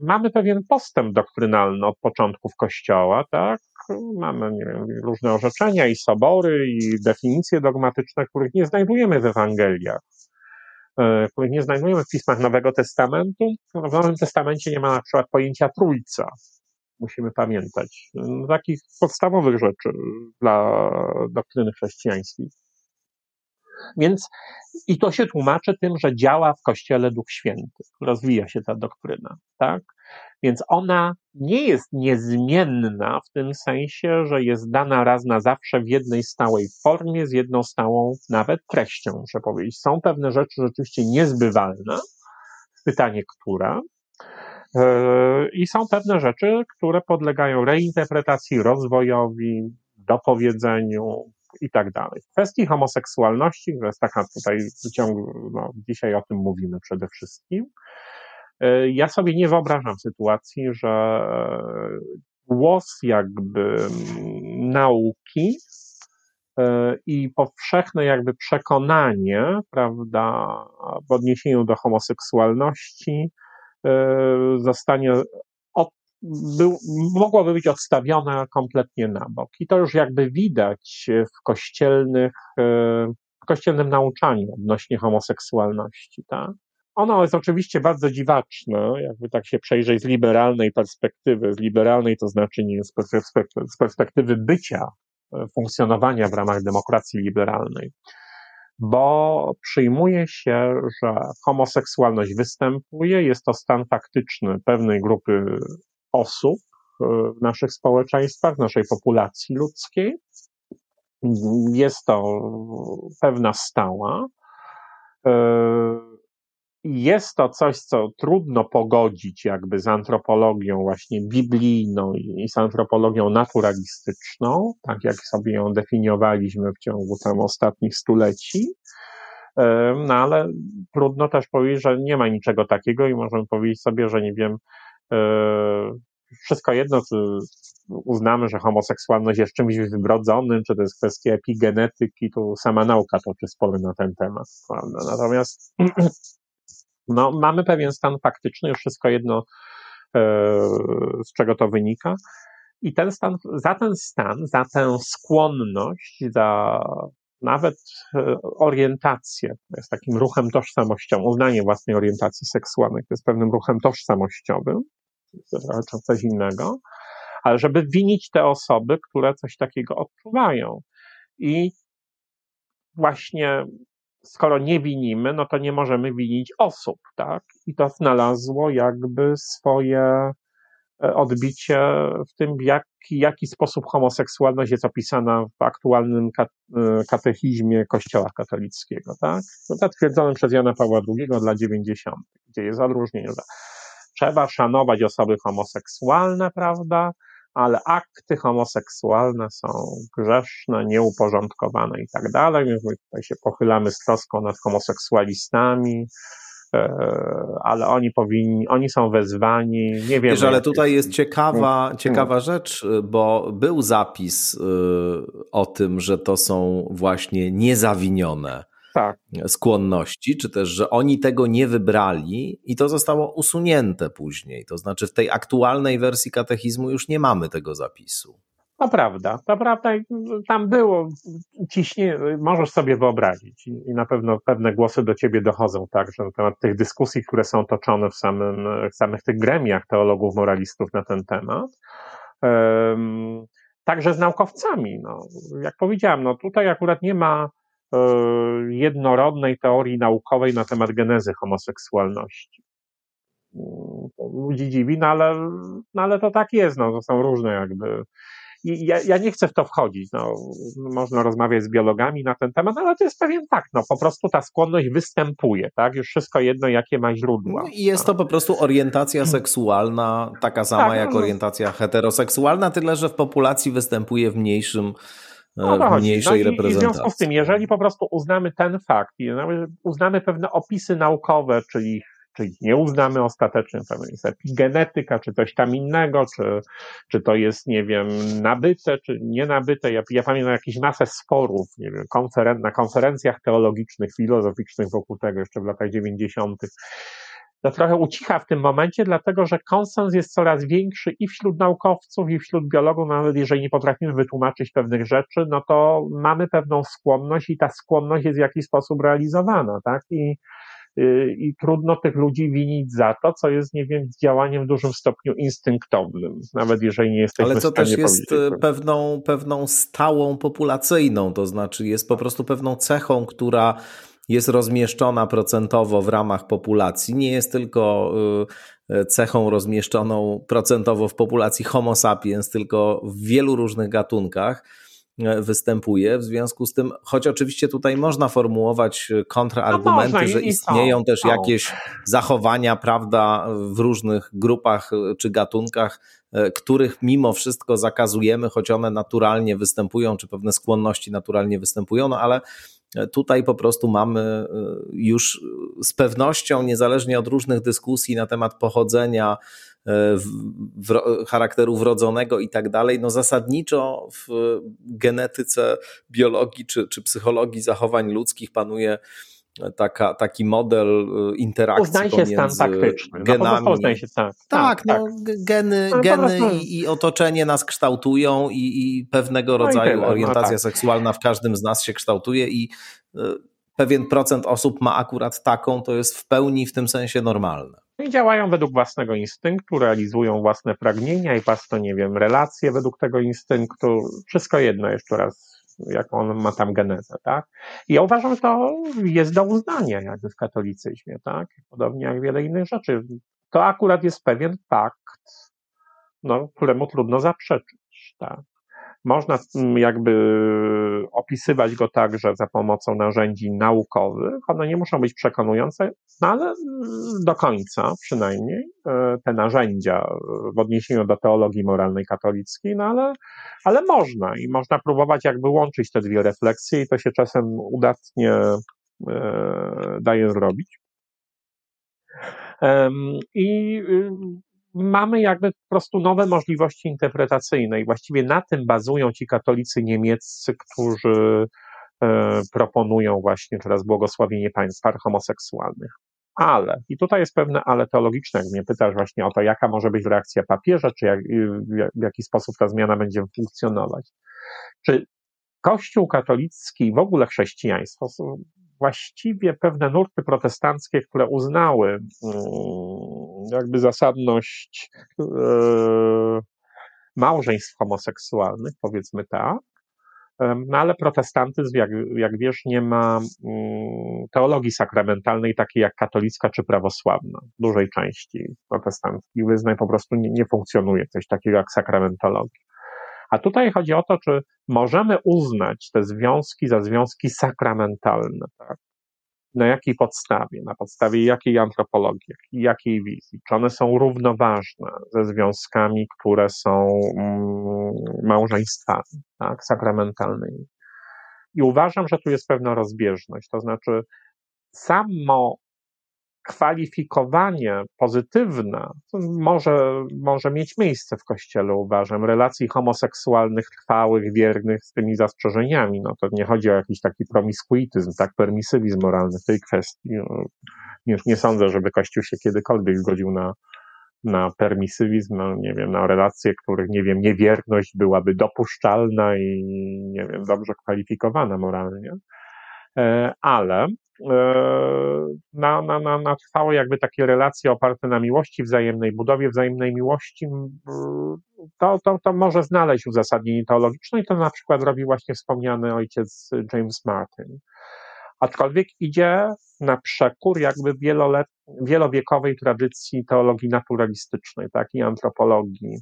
mamy pewien postęp doktrynalny od początków Kościoła, tak? Mamy wiem, różne orzeczenia i sobory i definicje dogmatyczne, których nie znajdujemy w Ewangeliach. E, nie znajdujemy w pismach Nowego Testamentu. W Nowym Testamencie nie ma na przykład pojęcia trójca. Musimy pamiętać. Takich podstawowych rzeczy dla doktryny chrześcijańskiej. Więc i to się tłumaczy tym, że działa w Kościele Duch Święty, rozwija się ta doktryna, tak? Więc ona nie jest niezmienna w tym sensie, że jest dana raz na zawsze w jednej stałej formie, z jedną stałą nawet treścią, muszę powiedzieć. Są pewne rzeczy rzeczywiście niezbywalne, pytanie która, e, i są pewne rzeczy, które podlegają reinterpretacji, rozwojowi, dopowiedzeniu i tak dalej. W kwestii homoseksualności, która jest taka tutaj wyciągu, no, dzisiaj o tym mówimy przede wszystkim, ja sobie nie wyobrażam sytuacji, że głos jakby nauki e, i powszechne jakby przekonanie, prawda, w odniesieniu do homoseksualności e, zostanie od, był, mogłoby być odstawione kompletnie na bok. I to już jakby widać w kościelnych, w kościelnym nauczaniu odnośnie homoseksualności, tak? Ono jest oczywiście bardzo dziwaczne, jakby tak się przejrzeć z liberalnej perspektywy. Z liberalnej to znaczy nie z perspektywy, z perspektywy bycia, e, funkcjonowania w ramach demokracji liberalnej, bo przyjmuje się, że homoseksualność występuje, jest to stan faktyczny pewnej grupy osób e, w naszych społeczeństwach, w naszej populacji ludzkiej. Jest to pewna stała e, jest to coś, co trudno pogodzić jakby z antropologią właśnie biblijną i z antropologią naturalistyczną, tak jak sobie ją definiowaliśmy w ciągu tam ostatnich stuleci. No ale trudno też powiedzieć, że nie ma niczego takiego i możemy powiedzieć sobie, że nie wiem, e, wszystko jedno, czy uznamy, że homoseksualność jest czymś wybrodzonym, czy to jest kwestia epigenetyki, to sama nauka toczy spory na ten temat. Prawda? Natomiast no, mamy pewien stan faktyczny, już wszystko jedno, e, z czego to wynika. I ten stan, za ten stan, za tę skłonność, za nawet e, orientację, jest takim ruchem tożsamościowym, uznanie własnej orientacji seksualnej, to jest pewnym ruchem tożsamościowym, to jest coś innego, ale żeby winić te osoby, które coś takiego odczuwają. I właśnie skoro nie winimy, no to nie możemy winić osób, tak? I to znalazło jakby swoje e, odbicie w tym, w jaki, jaki sposób homoseksualność jest opisana w aktualnym e, katechizmie Kościoła katolickiego, tak? No, zatwierdzonym przez Jana Pawła II dla 90., gdzie jest odróżnienie, że trzeba szanować osoby homoseksualne, prawda? Ale akty homoseksualne są grzeszne, nieuporządkowane i tak dalej. My tutaj się pochylamy z troską nad homoseksualistami, e, ale oni powinni, oni są wezwani, nie wiem. Wiesz, ale tutaj jest ciekawa, no. ciekawa rzecz, bo był zapis y, o tym, że to są właśnie niezawinione tak. skłonności, czy też, że oni tego nie wybrali i to zostało usunięte później. To znaczy w tej aktualnej wersji katechizmu już nie mamy tego zapisu. To prawda, to prawda. Tam było ciśnie, możesz sobie wyobrazić i na pewno pewne głosy do ciebie dochodzą także na temat tych dyskusji, które są toczone w, samym, w samych tych gremiach teologów, moralistów na ten temat. Um, także z naukowcami. No, jak powiedziałem, no tutaj akurat nie ma jednorodnej teorii naukowej na temat genezy homoseksualności. Ludzi dziwi, no ale, no ale to tak jest, no, to są różne jakby i ja, ja, nie chcę w to wchodzić. No, można rozmawiać z biologami na ten temat, ale to jest pewien fakt. No, po prostu ta skłonność występuje, tak? Już wszystko jedno, jakie ma źródła. No I jest to po prostu orientacja seksualna, taka sama tak, jak no, orientacja heteroseksualna, tyle że w populacji występuje w mniejszym no w mniejszej no reprezentacji. I w związku z tym, jeżeli po prostu uznamy ten fakt, uznamy pewne opisy naukowe, czyli czyli nie uznamy ostatecznie, to jest epigenetyka, czy coś tam innego, czy, czy to jest, nie wiem, nabyte, czy nie nabyte. Ja, ja pamiętam jakieś masę sporów, nie wiem, konferen na konferencjach teologicznych, filozoficznych wokół tego jeszcze w latach 90. To trochę ucicha w tym momencie, dlatego że konsens jest coraz większy i wśród naukowców, i wśród biologów, nawet jeżeli nie potrafimy wytłumaczyć pewnych rzeczy, no to mamy pewną skłonność i ta skłonność jest w jakiś sposób realizowana, tak? I Y, i trudno tych ludzi winić za to, co jest, nie wiem, działaniem w dużym stopniu instynktownym, nawet jeżeli nie jesteśmy Ale co też jest pewną, pewną stałą populacyjną, to znaczy jest po prostu pewną cechą, która jest rozmieszczona procentowo w ramach populacji, nie jest tylko y, cechą rozmieszczoną procentowo w populacji Homo sapiens, tylko w wielu różnych gatunkach E, występuje. W związku z tym, choć oczywiście tutaj można formułować e, kontrargumenty, no że istnieją też jakieś zachowania, prawda, w różnych grupach czy gatunkach, których mimo wszystko zakazujemy, choć one naturalnie występują, czy pewne skłonności naturalnie występują, no ale tutaj po prostu mamy już z pewnością, niezależnie od różnych dyskusji na temat pochodzenia w, w, charakteru wrodzonego i tak dalej, no zasadniczo w genetyce biologii czy, czy psychologii zachowań ludzkich panuje taka, taki model y, interakcji uznaje się pomiędzy stan taktyczny. No, genami. No, się tak, tak, tak, no, tak. geny, no, geny i, i, otoczenie nas kształtują i, i pewnego no rodzaju no orientacja tak. seksualna w każdym z nas się kształtuje i y, pewien procent osób ma akurat taką, to jest w pełni w tym sensie normalne. No I działają według własnego instynktu, realizują własne pragnienia i własne, nie wiem, relacje według tego instynktu. Wszystko jedno jeszcze raz, jak on ma tam genezę, tak? I ja uważam, że to jest do uznania jakby w katolicyzmie, tak? Podobnie jak wiele innych rzeczy. To akurat jest pewien fakt, no, któremu trudno zaprzeczyć, tak? Można mm, jakby opisywać go także za pomocą narzędzi naukowych. One nie muszą być przekonujące, no ale do końca przynajmniej e, te narzędzia w odniesieniu do teologii moralnej katolickiej, no ale, ale można i można próbować jakby łączyć te dwie refleksje i to się czasem udatnie e, daje zrobić. I y, mamy jakby po prostu nowe możliwości interpretacyjne i właściwie na tym bazują ci katolicy niemieccy, którzy e, proponują właśnie teraz błogosławienie państw par homoseksualnych. Ale, i tutaj jest pewne ale teologiczne, jak mnie pytasz właśnie o to, jaka może być reakcja papieża, czy jak, w jaki sposób ta zmiana będzie funkcjonować. Czy Kościół katolicki, w ogóle chrześcijaństwo właściwie pewne nurty protestanckie, które uznały mm, jakby zasadność e, małżeństw homoseksualnych, powiedzmy tak, no ale protestantyzm, jak, jak wiesz, nie ma mm, teologii sakramentalnej takiej jak katolicka czy prawosławna. W dużej części protestanckich wyznań po prostu nie, nie funkcjonuje coś takiego jak sakramentologia. A tutaj chodzi o to, czy możemy uznać te związki za związki sakramentalne. Tak? Na jakiej podstawie? Na podstawie jakiej antropologii, jakiej wizji? Czy one są równoważne ze związkami, które są mm, małżeństwami tak? sakramentalnymi? I uważam, że tu jest pewna rozbieżność. To znaczy, samo kwalifikowanie pozytywne może, może mieć miejsce w Kościele, uważam. Relacji homoseksualnych, trwałych, wiernych z tymi zastrzeżeniami. No to nie chodzi o jakiś taki promiskuityzm, tak, permisywizm moralny w tej kwestii. No, nie, nie sądzę, żeby Kościół się kiedykolwiek zgodził na, na permisywizm, no, nie wiem, na relacje, których, nie wiem, niewierność byłaby dopuszczalna i, nie wiem, dobrze kwalifikowana moralnie. E, ale e, na, na, na, na trwałe jakby takie relacje oparte na miłości wzajemnej, budowie wzajemnej miłości, to, to, to może znaleźć uzasadnienie teologiczne i to na przykład robi właśnie wspomniany ojciec James Martin. Aczkolwiek idzie na przekór jakby wielowiekowej tradycji teologii naturalistycznej, tak, i antropologii,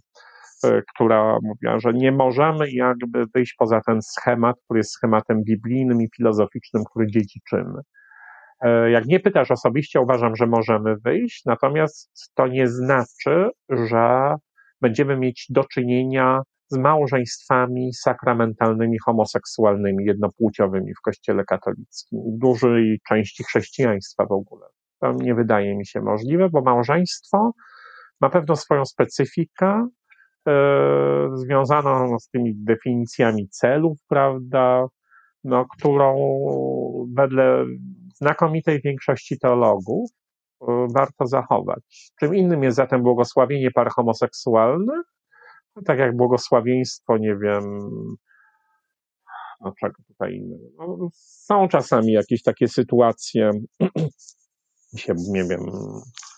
która mówiła, że nie możemy jakby wyjść poza ten schemat, który jest schematem biblijnym i filozoficznym, który dziedziczymy. E, jak nie pytasz osobiście, uważam, że możemy wyjść, natomiast to nie znaczy, że będziemy mieć do czynienia z małżeństwami sakramentalnymi, homoseksualnymi, jednopłciowymi w Kościele katolickim, w dużej części chrześcijaństwa w ogóle. To nie wydaje mi się możliwe, bo małżeństwo ma pewną swoją specyfikę, związaną z tymi definicjami celów, prawda, no, którą wedle znakomitej większości teologów e, warto zachować. Czym innym jest zatem błogosławienie par homoseksualnych, no, tak jak błogosławieństwo, nie wiem, no czego tutaj innego. No, są czasami jakieś takie sytuacje, się, nie wiem, E,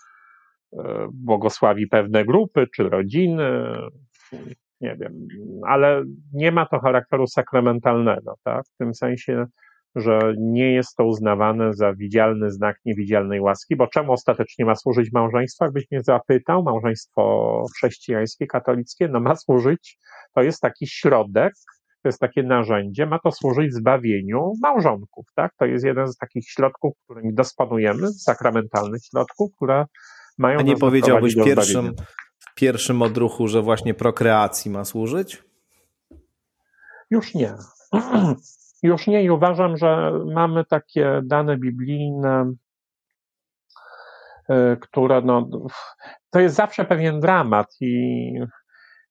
błogosławi pewne grupy czy rodziny, nie wiem, ale nie ma to charakteru sakramentalnego, tak? W tym sensie, że nie jest to uznawane za widzialny znak niewidzialnej łaski, bo czemu ostatecznie ma służyć małżeństwo? Jakbyś mnie zapytał, małżeństwo chrześcijańskie, katolickie, no ma służyć, to jest taki środek, to jest takie narzędzie, ma to służyć zbawieniu małżonków, tak? To jest jeden z takich środków, którymi dysponujemy, sakramentalnych środków, które mają A nie powiedziałbyś pierwszym, w pierwszym odruchu, że właśnie prokreacji ma służyć? Już nie. Już nie i uważam, że mamy takie dane biblijne, e, które no, to jest zawsze pewien dramat i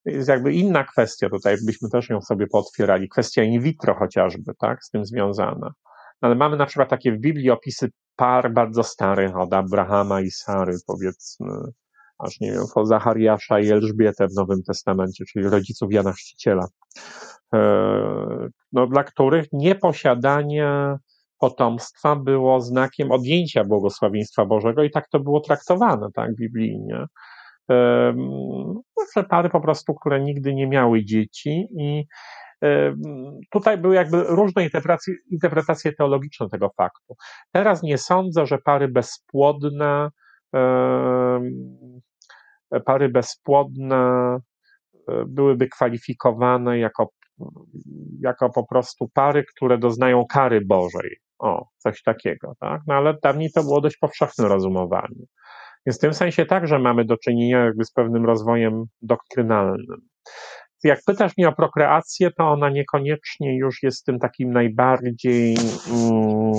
jest jakby inna kwestia tutaj, jakbyśmy też ją sobie pootwierali, kwestia in vitro chociażby, tak, z tym związana. Ale mamy na przykład takie w Biblii opisy par bardzo starych od Abrahama i Sary, powiedzmy, aż nie wiem, po Zachariasza i Elżbietę w Nowym Testamencie, czyli rodziców Jana Chrzciciela, e, no, dla których nieposiadanie potomstwa było znakiem odjęcia błogosławieństwa Bożego i tak to było traktowane, tak, biblijnie. Że pary po prostu, które nigdy nie miały dzieci i Tutaj były jakby różne interpretacje, interpretacje teologiczne tego faktu. Teraz nie sądzę, że pary bezpłodne, pary bezpłodne e, byłyby kwalifikowane jako, jako po prostu pary, które doznają kary Bożej. O, coś takiego, tak? No ale dawniej to było dość powszechne rozumowanie. Więc w tym sensie także mamy do czynienia jakby z pewnym rozwojem doktrynalnym jak pytasz mnie o prokreację, to ona niekoniecznie już jest tym takim najbardziej mm,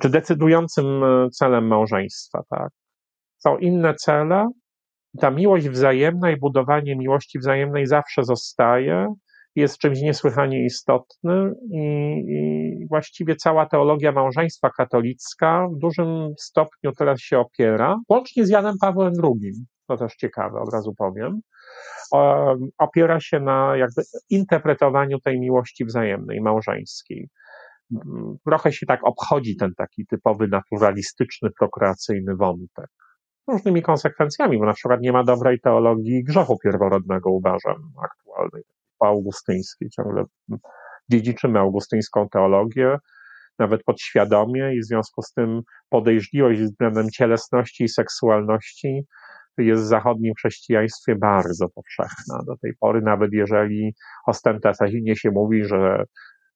czy decydującym e, celem małżeństwa, tak? Są inne cele. Ta miłość wzajemna i budowanie miłości wzajemnej zawsze zostaje, jest czymś niesłychanie istotnym i, i właściwie cała teologia małżeństwa katolicka w dużym stopniu teraz się opiera, łącznie z Janem Pawłem II, to też ciekawe, od razu powiem, opiera się na jakby interpretowaniu tej miłości wzajemnej, małżeńskiej. Trochę się tak obchodzi ten taki typowy naturalistyczny, prokreacyjny wątek. Różnymi konsekwencjami, bo na przykład nie ma dobrej teologii grzechu pierworodnego, uważam, aktualnej, augustyńskiej. Ciągle dziedziczymy augustyńską teologię, nawet podświadomie i w związku z tym podejrzliwość względem cielesności i seksualności jest w zachodnim chrześcijaństwie bardzo powszechna do tej pory, nawet jeżeli ostentacyjnie się mówi, że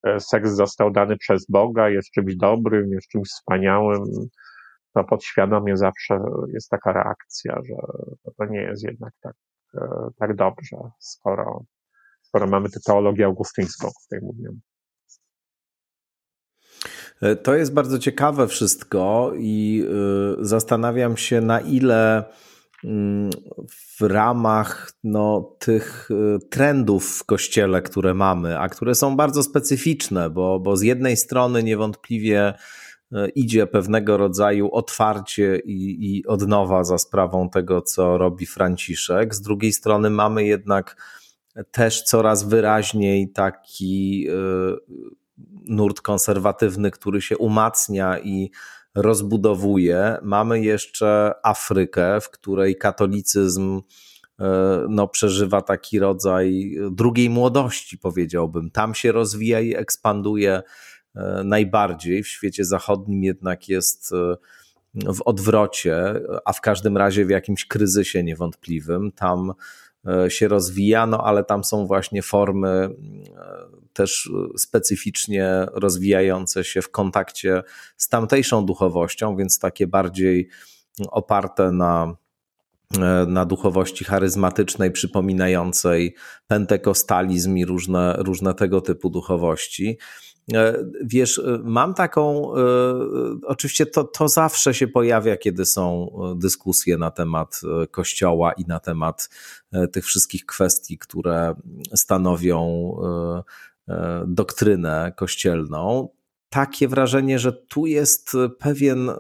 e, seks został dany przez Boga, jest czymś dobrym, jest czymś wspaniałym, to podświadomie zawsze jest taka reakcja, że to nie jest jednak tak, e, tak dobrze, skoro, skoro mamy tę teologię augustyńską, o której mówiłem. To jest bardzo ciekawe wszystko i zastanawiam się, na ile w ramach no, tych trendów w kościele, które mamy, a które są bardzo specyficzne, bo, bo z jednej strony niewątpliwie E, idzie pewnego rodzaju otwarcie i, i odnowa za sprawą tego, co robi Franciszek. Z drugiej strony mamy jednak też coraz wyraźniej taki e, nurt konserwatywny, który się umacnia i rozbudowuje. Mamy jeszcze Afrykę, w której katolicyzm e, no, przeżywa taki rodzaj drugiej młodości, powiedziałbym. Tam się rozwija i ekspanduje E, najbardziej. W świecie zachodnim jednak jest e, w odwrocie, a w każdym razie w jakimś kryzysie niewątpliwym. Tam się rozwija, no ale tam są właśnie formy też specyficznie rozwijające się w kontakcie z tamtejszą duchowością, więc takie bardziej oparte na, na duchowości charyzmatycznej, przypominającej pentekostalizm i różne, różne tego typu duchowości. E, wiesz, e, mam taką, e, oczywiście to, to zawsze się pojawia, kiedy są dyskusje na temat Kościoła i na temat tych wszystkich kwestii, które stanowią doktrynę kościelną. Takie wrażenie, że tu jest pewien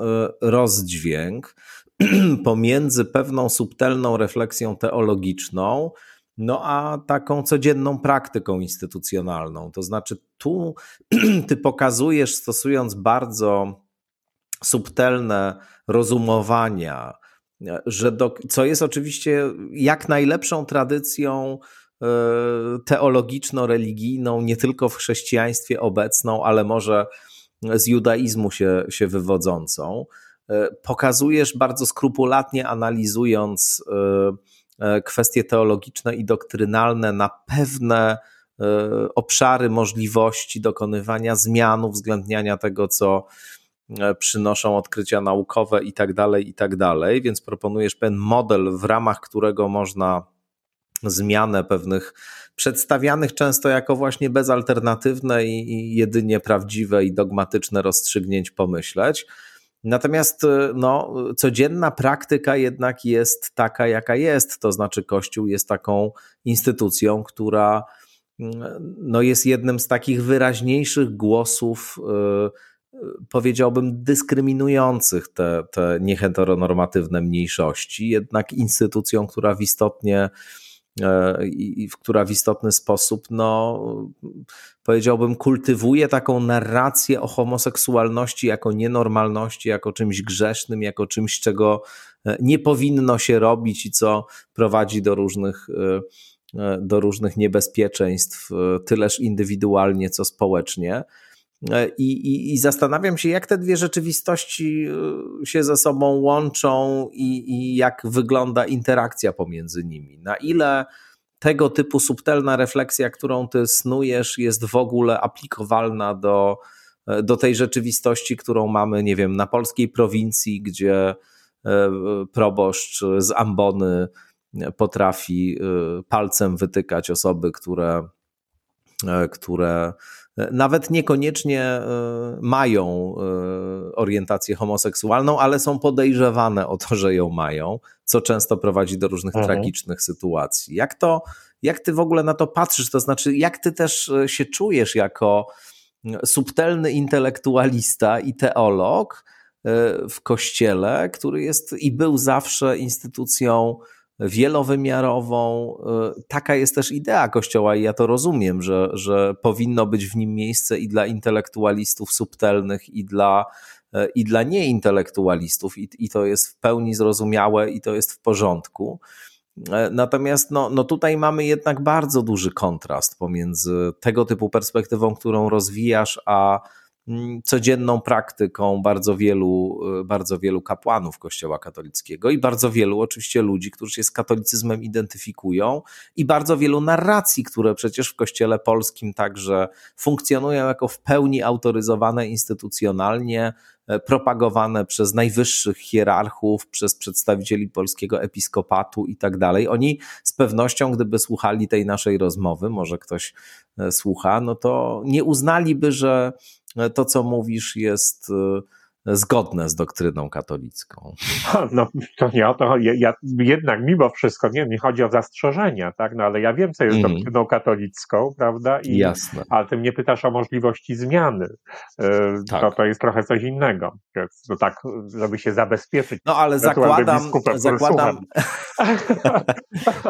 rozdźwięk pomiędzy pewną subtelną refleksją teologiczną, no a taką codzienną praktyką instytucjonalną. To znaczy, tu ty pokazujesz, stosując bardzo subtelne rozumowania, że do, co jest oczywiście jak najlepszą tradycją e, teologiczno-religijną, nie tylko w chrześcijaństwie obecną, ale może z judaizmu się, się wywodzącą. E, pokazujesz bardzo skrupulatnie analizując e, kwestie teologiczne i doktrynalne na pewne e, obszary możliwości dokonywania zmian, uwzględniania tego, co e, przynoszą odkrycia naukowe i tak dalej, i tak dalej. Więc proponujesz pewien model, w ramach którego można zmianę pewnych przedstawianych często jako właśnie bezalternatywne i, jedynie prawdziwe i dogmatyczne rozstrzygnięć pomyśleć. Natomiast e, no, codzienna praktyka jednak jest taka, jaka jest. To znaczy, Kościół jest taką instytucją, która mm, no, jest jednym z takich wyraźniejszych głosów, yy, powiedziałbym, dyskryminujących te, te nieheteronormatywne mniejszości, jednak instytucją, która w istotnie E, i, która w istotny sposób, no, powiedziałbym, kultywuje taką narrację o homoseksualności jako nienormalności, jako czymś grzesznym, jako czymś, czego e, nie powinno się robić i co prowadzi do różnych, e, do różnych niebezpieczeństw, tyleż indywidualnie, co społecznie. E, I, i, I, zastanawiam się, jak te dwie rzeczywistości e, się ze sobą łączą i, i jak wygląda interakcja pomiędzy nimi. Na ile tego typu subtelna refleksja, którą ty snujesz, jest w ogóle aplikowalna do, e, do tej rzeczywistości, którą mamy, nie wiem, na polskiej prowincji, gdzie proboszcz z ambony potrafi palcem wytykać osoby, które, które nawet niekoniecznie e, mają e, orientację homoseksualną, ale są podejrzewane o to, że ją mają, co często prowadzi do różnych mhm. tragicznych sytuacji. Jak to, jak ty w ogóle na to patrzysz? To znaczy, jak ty też e, się czujesz jako subtelny intelektualista i teolog w kościele, który jest i był zawsze instytucją wielowymiarową. Y, taka jest też idea Kościoła i ja to rozumiem, że, że powinno być w nim miejsce i dla intelektualistów subtelnych, i dla, y, i dla nieintelektualistów, i, i to jest w pełni zrozumiałe i to jest w porządku. Y, natomiast no, no tutaj mamy jednak bardzo duży kontrast pomiędzy tego typu perspektywą, którą rozwijasz, a codzienną praktyką bardzo wielu, y, bardzo wielu kapłanów Kościoła katolickiego i bardzo wielu oczywiście ludzi, którzy się z katolicyzmem identyfikują i bardzo wielu narracji, które przecież w Kościele polskim także funkcjonują jako w pełni autoryzowane instytucjonalnie, e, propagowane przez najwyższych hierarchów, przez przedstawicieli polskiego episkopatu i tak dalej. Oni z pewnością, gdyby słuchali tej naszej rozmowy, może ktoś e, słucha, no to nie uznaliby, że to, co mówisz, jest zgodne z doktryną katolicką. No to nie o to, ja, ja, jednak mimo wszystko, nie, nie chodzi o zastrzeżenia, tak, no ale ja wiem, co jest mm. doktryną katolicką, prawda, I, Jasne. ale ty mnie pytasz o możliwości zmiany, yy, tak. to, to jest trochę coś innego, to tak, żeby się zabezpieczyć. No ale zakładam, zakładam,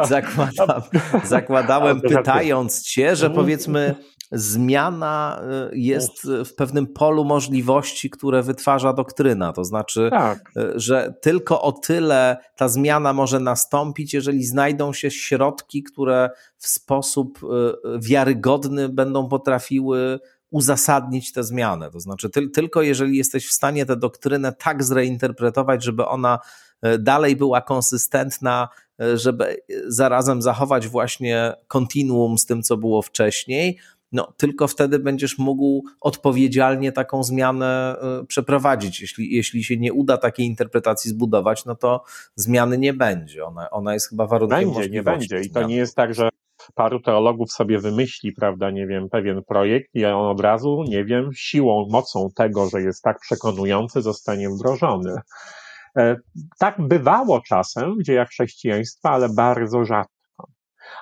zakładam, zakładałem pytając cię, że powiedzmy zmiana y, jest w pewnym polu możliwości, które wytwarza doktryna. To znaczy, tak. Y, że tylko o tyle ta zmiana może nastąpić, jeżeli znajdą się środki, które w sposób y, wiarygodny będą potrafiły uzasadnić tę zmianę. To znaczy, ty, tylko jeżeli jesteś w stanie tę doktrynę tak zreinterpretować, żeby ona dalej była konsystentna, żeby zarazem zachować właśnie kontinuum z tym, co było wcześniej, no tylko wtedy będziesz mógł odpowiedzialnie taką zmianę y, przeprowadzić. Jeśli, jeśli się nie uda takiej interpretacji zbudować, no to zmiany nie będzie. Ona, ona jest chyba warunkiem Będzie, nie będzie. I to nie jest tak, że paru teologów sobie wymyśli, prawda, nie wiem, pewien projekt i on od razu, nie wiem, siłą, mocą tego, że jest tak przekonujący, zostanie wdrożony. E, tak bywało czasem w dziejach chrześcijaństwa, ale bardzo rzadko.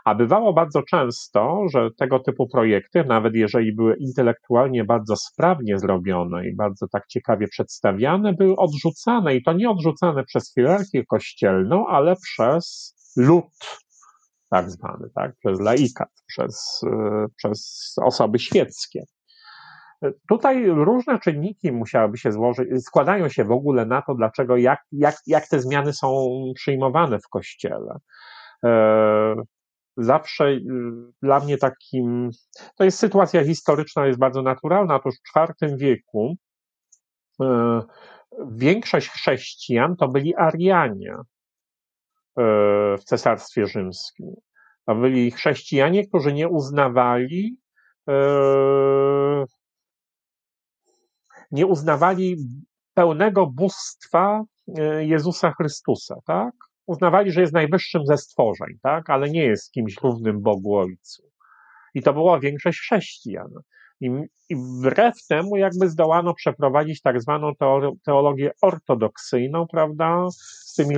A bywało bardzo często, że tego typu projekty, nawet jeżeli były intelektualnie bardzo sprawnie zrobione i bardzo tak ciekawie przedstawiane, były odrzucane i to nie odrzucane przez hierarchię kościelną, ale przez lud tak zwany, tak, przez laikat, przez, e, przez osoby świeckie. Tutaj różne czynniki musiałyby się złożyć, składają się w ogóle na to, dlaczego, jak, jak, jak te zmiany są przyjmowane w kościele. Zawsze y, dla mnie takim, to jest sytuacja historyczna, jest bardzo naturalna. Otóż w IV wieku y, większość chrześcijan to byli Arianie y, w Cesarstwie Rzymskim. To byli chrześcijanie, którzy nie uznawali nie uznawali pełnego bóstwa Jezusa Chrystusa, tak? Uznawali, że jest najwyższym ze stworzeń, tak? ale nie jest kimś równym Bogu Ojcu. I to była większość chrześcijan. I, I wbrew temu jakby zdołano przeprowadzić tak zwaną teologię ortodoksyjną, prawda, z tymi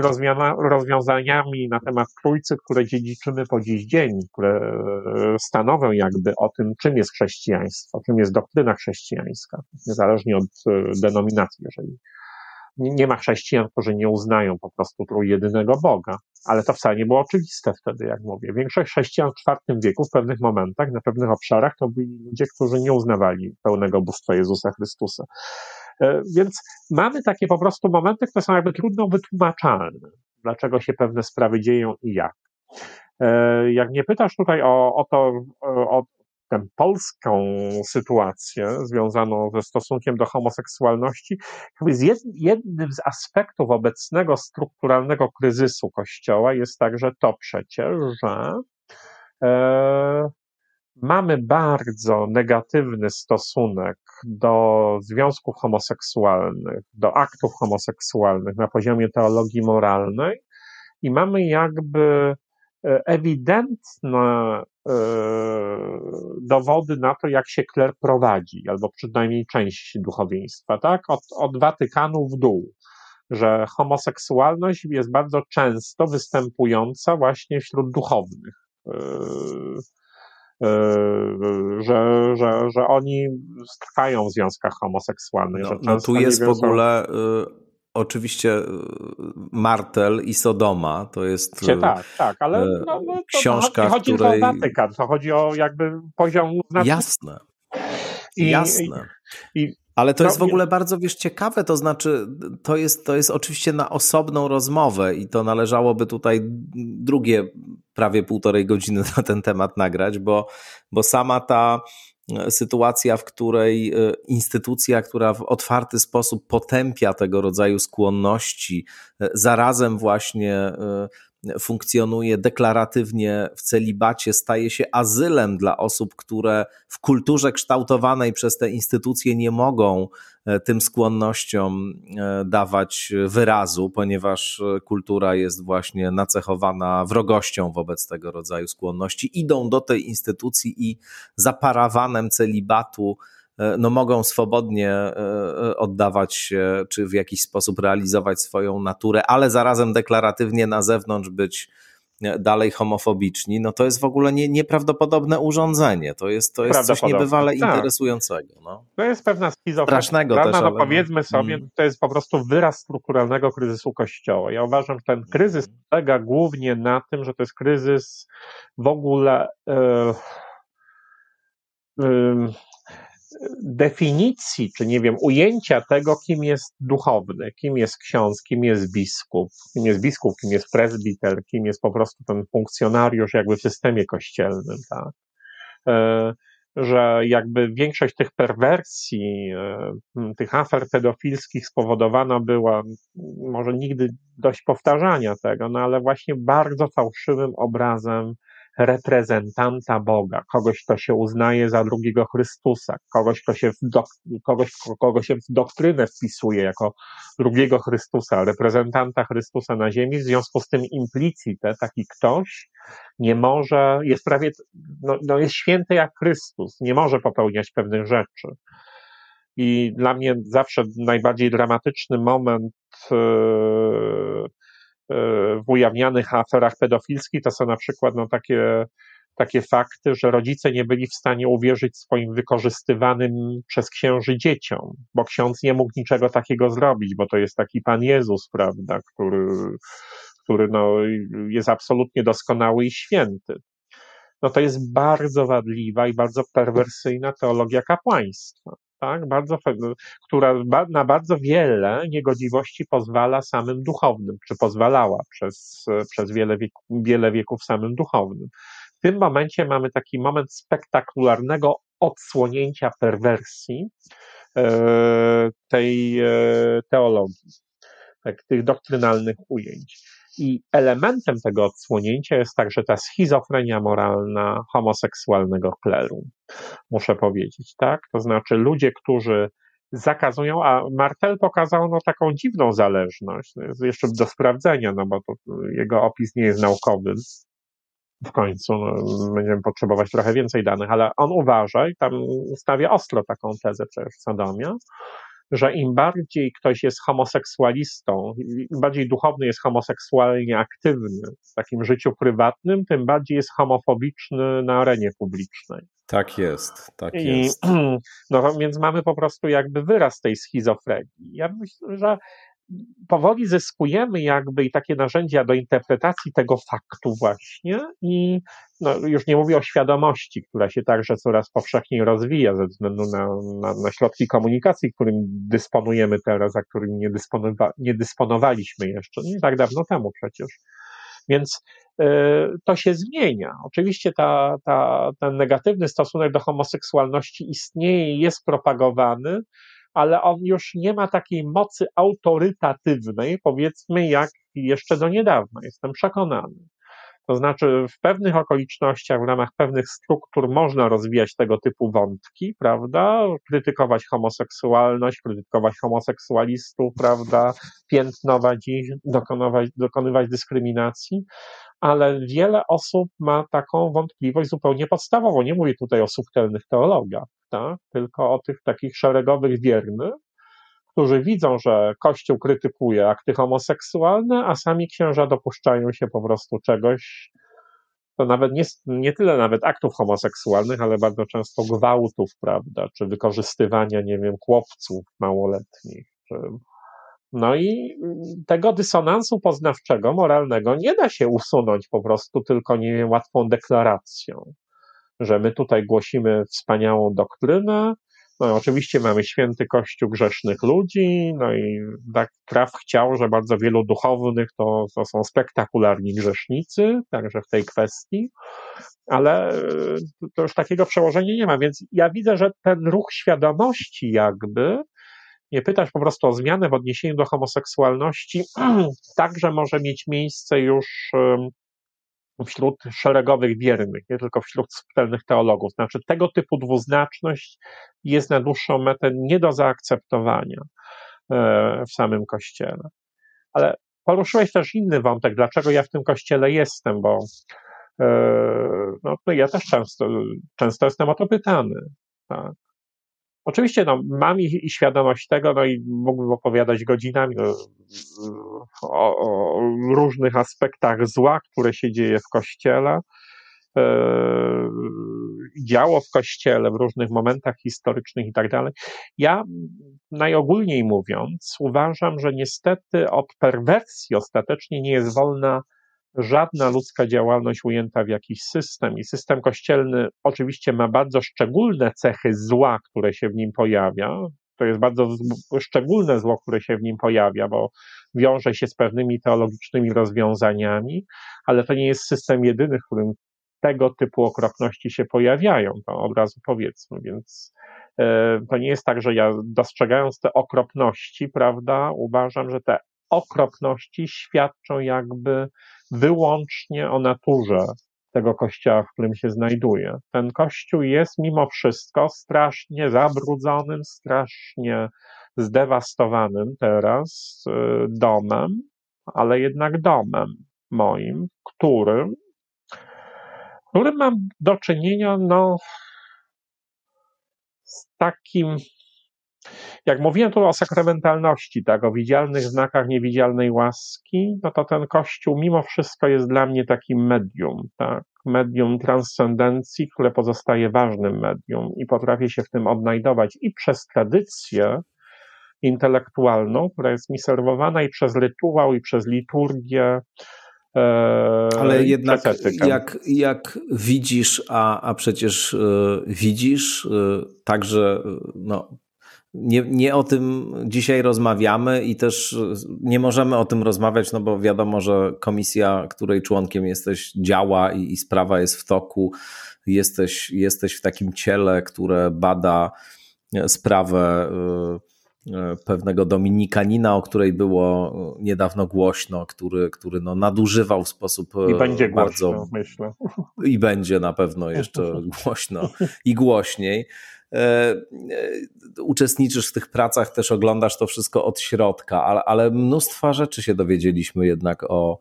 rozwiązaniami na temat Trójcy, które dziedziczymy po dziś dzień, które e, stanowią jakby o tym, czym jest chrześcijaństwo, czym jest doktryna chrześcijańska, niezależnie od e, denominacji, jeżeli nie ma chrześcijan, którzy nie uznają po prostu trójjedynego Boga. Ale to wcale nie było oczywiste wtedy, jak mówię. Większość chrześcijan w IV wieku w pewnych momentach, na pewnych obszarach, to byli ludzie, którzy nie uznawali pełnego bóstwa Jezusa Chrystusa. E, więc mamy takie po prostu momenty, które są jakby trudno wytłumaczalne, dlaczego się pewne sprawy dzieją i jak. E, jak nie pytasz tutaj o, o to, o, tę polską sytuację związaną ze stosunkiem do homoseksualności, jest jednym z aspektów obecnego strukturalnego kryzysu Kościoła jest także to przecież, że e, mamy bardzo negatywny stosunek do związków homoseksualnych, do aktów homoseksualnych na poziomie teologii moralnej i mamy jakby E, ewidentne dowody na to, jak się kler prowadzi, albo przynajmniej część duchowieństwa, tak? Od, od Watykanu w dół, że homoseksualność jest bardzo często występująca właśnie wśród duchownych. E, że, że, że oni trwają w związkach homoseksualnych. No, no tu jest w ogóle oczywiście y, Martel i Sodoma to jest. Cie, tak, tak, ale y, no, no, książka, to chodzi której... o Watykan, to chodzi o jakby poziom. Jasne. I, Jasne. I, i, ale to no, jest w ogóle bardzo, wiesz, ciekawe, to znaczy, to jest, to jest oczywiście na osobną rozmowę i to należałoby tutaj drugie prawie półtorej godziny na ten temat nagrać, bo, bo sama ta sytuacja, w której e, instytucja, która w otwarty sposób potępia tego rodzaju skłonności, e, zarazem właśnie e, funkcjonuje deklaratywnie w celibacie, staje się azylem dla osób, które w kulturze kształtowanej przez te instytucje nie mogą tym skłonnościom e, dawać wyrazu, ponieważ e, kultura jest właśnie nacechowana wrogością wobec tego rodzaju skłonności. Idą do tej instytucji i za parawanem celibatu no, mogą swobodnie oddawać się, czy w jakiś sposób realizować swoją naturę, ale zarazem deklaratywnie na zewnątrz być dalej homofobiczni, no to jest w ogóle nie, nieprawdopodobne urządzenie. To jest, to jest coś niebywale tak. interesującego. No. To jest pewna schizofrenia. Też, no, ale... powiedzmy sobie, mm. to jest po prostu wyraz strukturalnego kryzysu Kościoła. Ja uważam, że ten kryzys mm. polega głównie na tym, że to jest kryzys w ogóle e, e, definicji, czy nie wiem, ujęcia tego, kim jest duchowny, kim jest ksiądz, kim jest biskup, kim jest biskup, kim jest prezbiter, kim jest po prostu ten funkcjonariusz jakby w systemie kościelnym, tak? E, że jakby większość tych perwersji, e, tych afer pedofilskich spowodowana była, może nigdy dość powtarzania tego, no ale właśnie bardzo fałszywym obrazem reprezentanta Boga, kogoś, kto się uznaje za drugiego Chrystusa, kogoś, kto się w, dok- kogoś, kogo się w doktrynę wpisuje jako drugiego Chrystusa, reprezentanta Chrystusa na ziemi, w związku z tym implicite taki ktoś nie może, jest prawie, no, no jest święty jak Chrystus, nie może popełniać pewnych rzeczy. I dla mnie zawsze najbardziej dramatyczny moment yy, w ujawnianych aferach pedofilskich to są na przykład no, takie, takie fakty, że rodzice nie byli w stanie uwierzyć swoim wykorzystywanym przez księży dzieciom, bo ksiądz nie mógł niczego takiego zrobić, bo to jest taki Pan Jezus, prawda, który, który no, jest absolutnie doskonały i święty. No to jest bardzo wadliwa i bardzo perwersyjna teologia kapłaństwa tak, bardzo, która na bardzo wiele niegodziwości pozwala samym duchownym, czy pozwalała przez, przez wiele, wieku, wiele wieków samym duchownym. W tym momencie mamy taki moment spektakularnego odsłonięcia perwersji e, tej e, teologii, tak, tych doktrynalnych ujęć. I elementem tego odsłonięcia jest także ta schizofrenia moralna homoseksualnego kleru, muszę powiedzieć, tak? To znaczy ludzie, którzy zakazują, a Martel pokazał no, taką dziwną zależność, no, jeszcze do sprawdzenia, no bo jego opis nie jest naukowy, w końcu no, będziemy potrzebować trochę więcej danych, ale on uważa i tam stawia ostro taką tezę przecież Sodomia, że im bardziej ktoś jest homoseksualistą, im bardziej duchowny jest homoseksualnie aktywny w takim życiu prywatnym, tym bardziej jest homofobiczny na arenie publicznej. Tak jest, tak I, jest. No więc mamy po prostu jakby wyraz tej schizofrenii. Ja myślę, że powoli zyskujemy jakby i takie narzędzia do interpretacji tego faktu właśnie i no, już nie mówię o świadomości, która się także coraz powszechniej rozwija ze względu na, na, na środki komunikacji, którym dysponujemy teraz, a którymi nie, dysponowa nie dysponowaliśmy jeszcze nie tak dawno temu przecież. Więc y, to się zmienia. Oczywiście ta, ta, ten negatywny stosunek do homoseksualności istnieje i jest propagowany, ale on już nie ma takiej mocy autorytatywnej, powiedzmy, jak jeszcze do niedawna. Jestem przekonany. To znaczy, w pewnych okolicznościach, w ramach pewnych struktur można rozwijać tego typu wątki, prawda? Krytykować homoseksualność, krytykować homoseksualistów, prawda? Piętnować ich, dokonywać, dokonywać dyskryminacji, ale wiele osób ma taką wątpliwość zupełnie podstawową. Nie mówię tutaj o subtelnych teologach, tak? tylko o tych takich szeregowych wiernych, którzy widzą, że Kościół krytykuje akty homoseksualne, a sami księża dopuszczają się po prostu czegoś, to nawet nie, nie tyle nawet aktów homoseksualnych, ale bardzo często gwałtów, prawda, czy wykorzystywania, nie wiem, chłopców małoletnich. Czy... No i tego dysonansu poznawczego, moralnego nie da się usunąć po prostu tylko, nie wiem, łatwą deklaracją, że my tutaj głosimy wspaniałą doktrynę, no oczywiście mamy święty kościół grzesznych ludzi, no i tak praw chciał, że bardzo wielu duchownych to, to są spektakularni grzesznicy, także w tej kwestii, ale e, to już takiego przełożenia nie ma, więc ja widzę, że ten ruch świadomości jakby, nie pytać po prostu o zmianę w odniesieniu do homoseksualności, także może mieć miejsce już wśród szeregowych wiernych, nie tylko wśród subtelnych teologów. Znaczy, tego typu dwuznaczność jest na dłuższą metę nie do zaakceptowania e, w samym kościele. Ale poruszyłeś też inny wątek, dlaczego ja w tym kościele jestem, bo e, no, ja też często, często jestem o to pytany. Tak? Oczywiście no, mam i, i, świadomość tego, no i mógłbym opowiadać godzinami no, o, o, różnych aspektach zła, które się dzieje w kościele, e, działo w kościele w różnych momentach historycznych i tak dalej. Ja najogólniej mówiąc, uważam, że niestety od perwersji ostatecznie nie jest wolna żadna ludzka działalność ujęta w jakiś system. I system kościelny oczywiście ma bardzo szczególne cechy zła, które się w nim pojawia. To jest bardzo szczególne zło, które się w nim pojawia, bo wiąże się z pewnymi teologicznymi rozwiązaniami, ale to nie jest system jedyny, w którym tego typu okropności się pojawiają, to od razu powiedzmy, więc e, to nie jest tak, że ja dostrzegając te okropności, prawda, uważam, że te okropności świadczą jakby wyłącznie o naturze tego kościoła, w którym się znajduje. Ten kościół jest mimo wszystko strasznie zabrudzonym, strasznie zdewastowanym teraz y, domem, ale jednak domem moim, którym, którym mam do czynienia no, z takim jak mówiłem tu o sakramentalności, tak, o widzialnych znakach niewidzialnej łaski, no to ten Kościół mimo wszystko jest dla mnie takim medium, tak, medium transcendencji, które pozostaje ważnym medium i potrafię się w tym odnajdować i przez tradycję intelektualną, która jest mi serwowana i przez rytuał, i przez liturgię, e, ale jednak jak, jak widzisz, a, a przecież y, widzisz, y, także no, nie, nie o tym dzisiaj rozmawiamy i też nie możemy o tym rozmawiać, no bo wiadomo, że komisja, której członkiem jesteś, działa i, i sprawa jest w toku. Jesteś, jesteś w takim ciele, które bada sprawę y, y, pewnego dominikanina, o której było niedawno głośno, który, który no nadużywał w sposób I będzie bardzo. Głośno, myślę. I będzie na pewno jeszcze głośno i głośniej. E, e, uczestniczysz w tych pracach, też oglądasz to wszystko od środka, ale, ale mnóstwa rzeczy się dowiedzieliśmy jednak o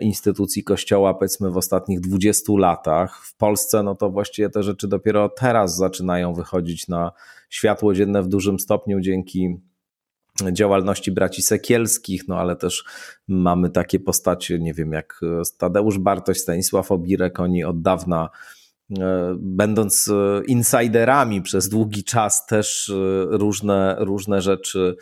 instytucji Kościoła, powiedzmy w ostatnich 20 latach. W Polsce, no to właściwie te rzeczy dopiero teraz zaczynają wychodzić na światło dzienne w dużym stopniu dzięki działalności braci Sekielskich, no ale też mamy takie postacie, nie wiem, jak Tadeusz Bartoś, Stanisław Obirek, oni od dawna będąc e, insiderami przez długi czas, też e, różne, różne rzeczy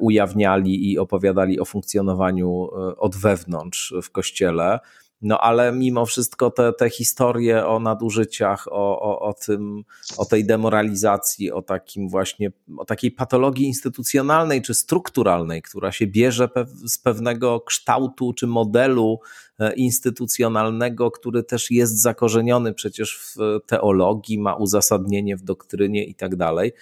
ujawniali i opowiadali o funkcjonowaniu od wewnątrz w kościele. No ale mimo wszystko te, te historie o nadużyciach, o, o, o, tym, o tej demoralizacji, o takim właśnie, o takiej patologii instytucjonalnej czy strukturalnej, która się bierze z pewnego kształtu czy modelu e, instytucjonalnego, który też jest zakorzeniony przecież w teologii, ma uzasadnienie w doktrynie i tak dalej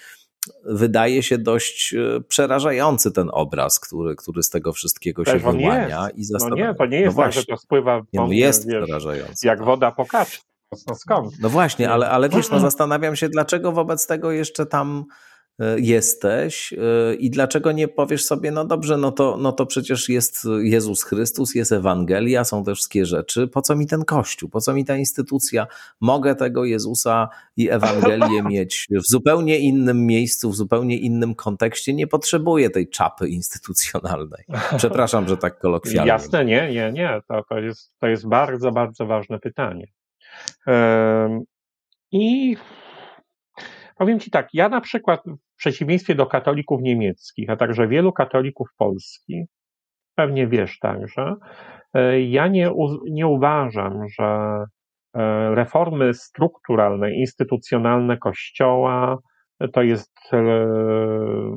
wydaje się dość e, przerażający ten obraz, który, który z tego wszystkiego się wyłania. I No nie, to nie jest no tak, że to spływa nie, no jest wiesz, przerażający. jak woda po kaczce. No skąd? No właśnie, ale, ale wiesz, no zastanawiam się, dlaczego wobec tego jeszcze tam E, jesteś e, i dlaczego nie powiesz sobie, no dobrze, no to, no to przecież jest Jezus Chrystus, jest Ewangelia, są te wszystkie rzeczy, po co mi ten Kościół, po co mi ta instytucja? Mogę tego Jezusa i Ewangelię mieć w zupełnie innym miejscu, w zupełnie innym kontekście, nie potrzebuję tej czapy instytucjonalnej. Przepraszam, że tak kolokwialnie. Jasne, nie, nie, nie, to, to, jest, to jest bardzo, bardzo ważne pytanie. I Powiem Ci tak, ja na przykład w przeciwieństwie do katolików niemieckich, a także wielu katolików polskich, pewnie wiesz także, e, ja nie, nie uważam, że e, reformy strukturalne, instytucjonalne Kościoła to jest e,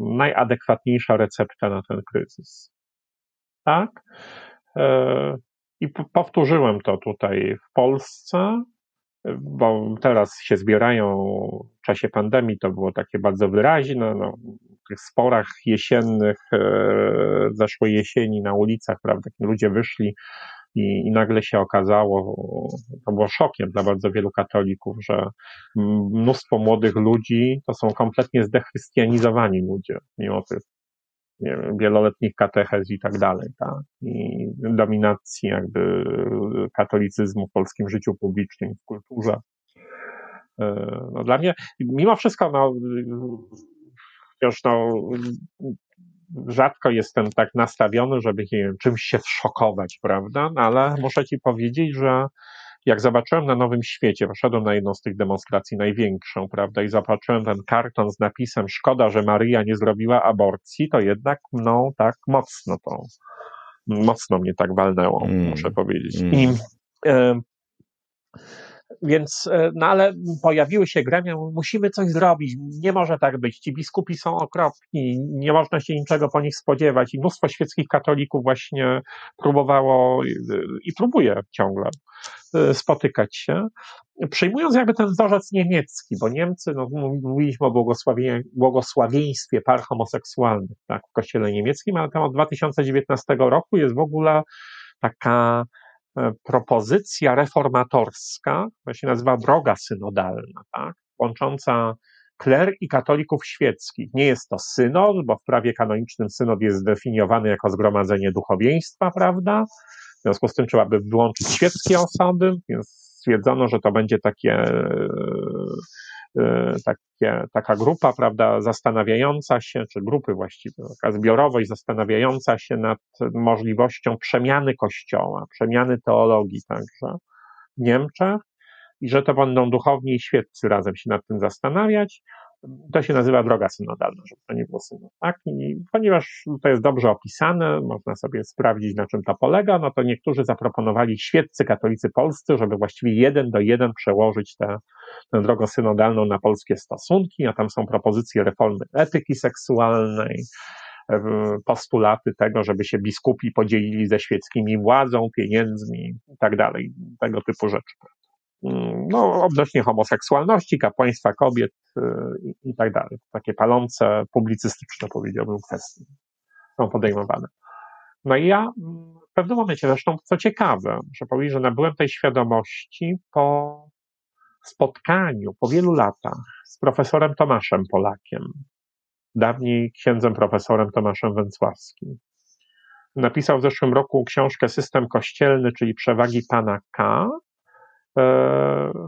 najadekwatniejsza recepta na ten kryzys. Tak? I powtórzyłem to tutaj w Polsce bo teraz się zbierają w czasie pandemii, to było takie bardzo wyraźne, no, w tych sporach jesiennych, e, zeszłej jesieni na ulicach, prawda, ludzie wyszli i, i nagle się okazało, to było szokiem dla bardzo wielu katolików, że mnóstwo młodych ludzi to są kompletnie zdechrystianizowani ludzie, mimo tych nie wiem, wieloletnich katechez i tak dalej, tak? I dominacji jakby katolicyzmu w polskim życiu publicznym, w kulturze. no dla mnie, mimo wszystko, no, już no, rzadko jestem tak nastawiony, żeby nie wiem, czymś się szokować, prawda? No, ale muszę ci powiedzieć, że jak zobaczyłem na Nowym Świecie, poszedłem na jedną z tych demonstracji, największą, prawda, i zobaczyłem ten karton z napisem szkoda, że Maryja nie zrobiła aborcji, to jednak, no, tak mocno to, mocno mnie tak walnęło, mm. muszę powiedzieć. Mm. I, e, więc, e, no ale pojawiły się gremia, musimy coś zrobić, nie może tak być, ci biskupi są okropni, nie można się niczego po nich spodziewać i mnóstwo świeckich katolików właśnie próbowało i próbuje ciągle spotykać się, przyjmując jakby ten wzorzec niemiecki, bo Niemcy, no mówiliśmy o błogosławie, błogosławieństwie par homoseksualnych tak, w kościele niemieckim, ale tam od 2019 roku jest w ogóle taka E, propozycja reformatorska, która się nazywa droga synodalna, tak? łącząca kler i katolików świeckich. Nie jest to synod, bo w prawie kanonicznym synod jest zdefiniowany jako zgromadzenie duchowieństwa, prawda? Związku z tym trzeba by wyłączyć świeckie osoby, więc stwierdzono, że to będzie takie e, E, takie, taka grupa, prawda, zastanawiająca się, czy grupy właściwie, taka zbiorowość zastanawiająca się nad możliwością przemiany Kościoła, przemiany teologii także w Niemczech i że to będą duchowni i świeccy razem się nad tym zastanawiać. To się nazywa droga synodalna, żeby to nie było synod. Tak? I ponieważ to jest dobrze opisane, można sobie sprawdzić, na czym to polega, no to niektórzy zaproponowali świeccy katolicy polscy, żeby właściwie jeden do jeden przełożyć tę, tę drogę synodalną na polskie stosunki, a tam są propozycje reformy etyki seksualnej, postulaty tego, żeby się biskupi podzielili ze świeckimi władzą, pieniędzmi i tak dalej, tego typu rzeczy. Mm, no, odnośnie homoseksualności, kapłaństwa kobiet i, i tak dalej. Takie palące, publicystyczne powiedziałbym kwestie są podejmowane. No i ja w pewnym momencie, zresztą co ciekawe, muszę powiedzieć, że nabyłem tej świadomości po spotkaniu, po wielu latach z profesorem Tomaszem Polakiem, dawniej księdzem profesorem Tomaszem Węcławskim. Napisał w zeszłym roku książkę System Kościelny, czyli Przewagi Pana K.,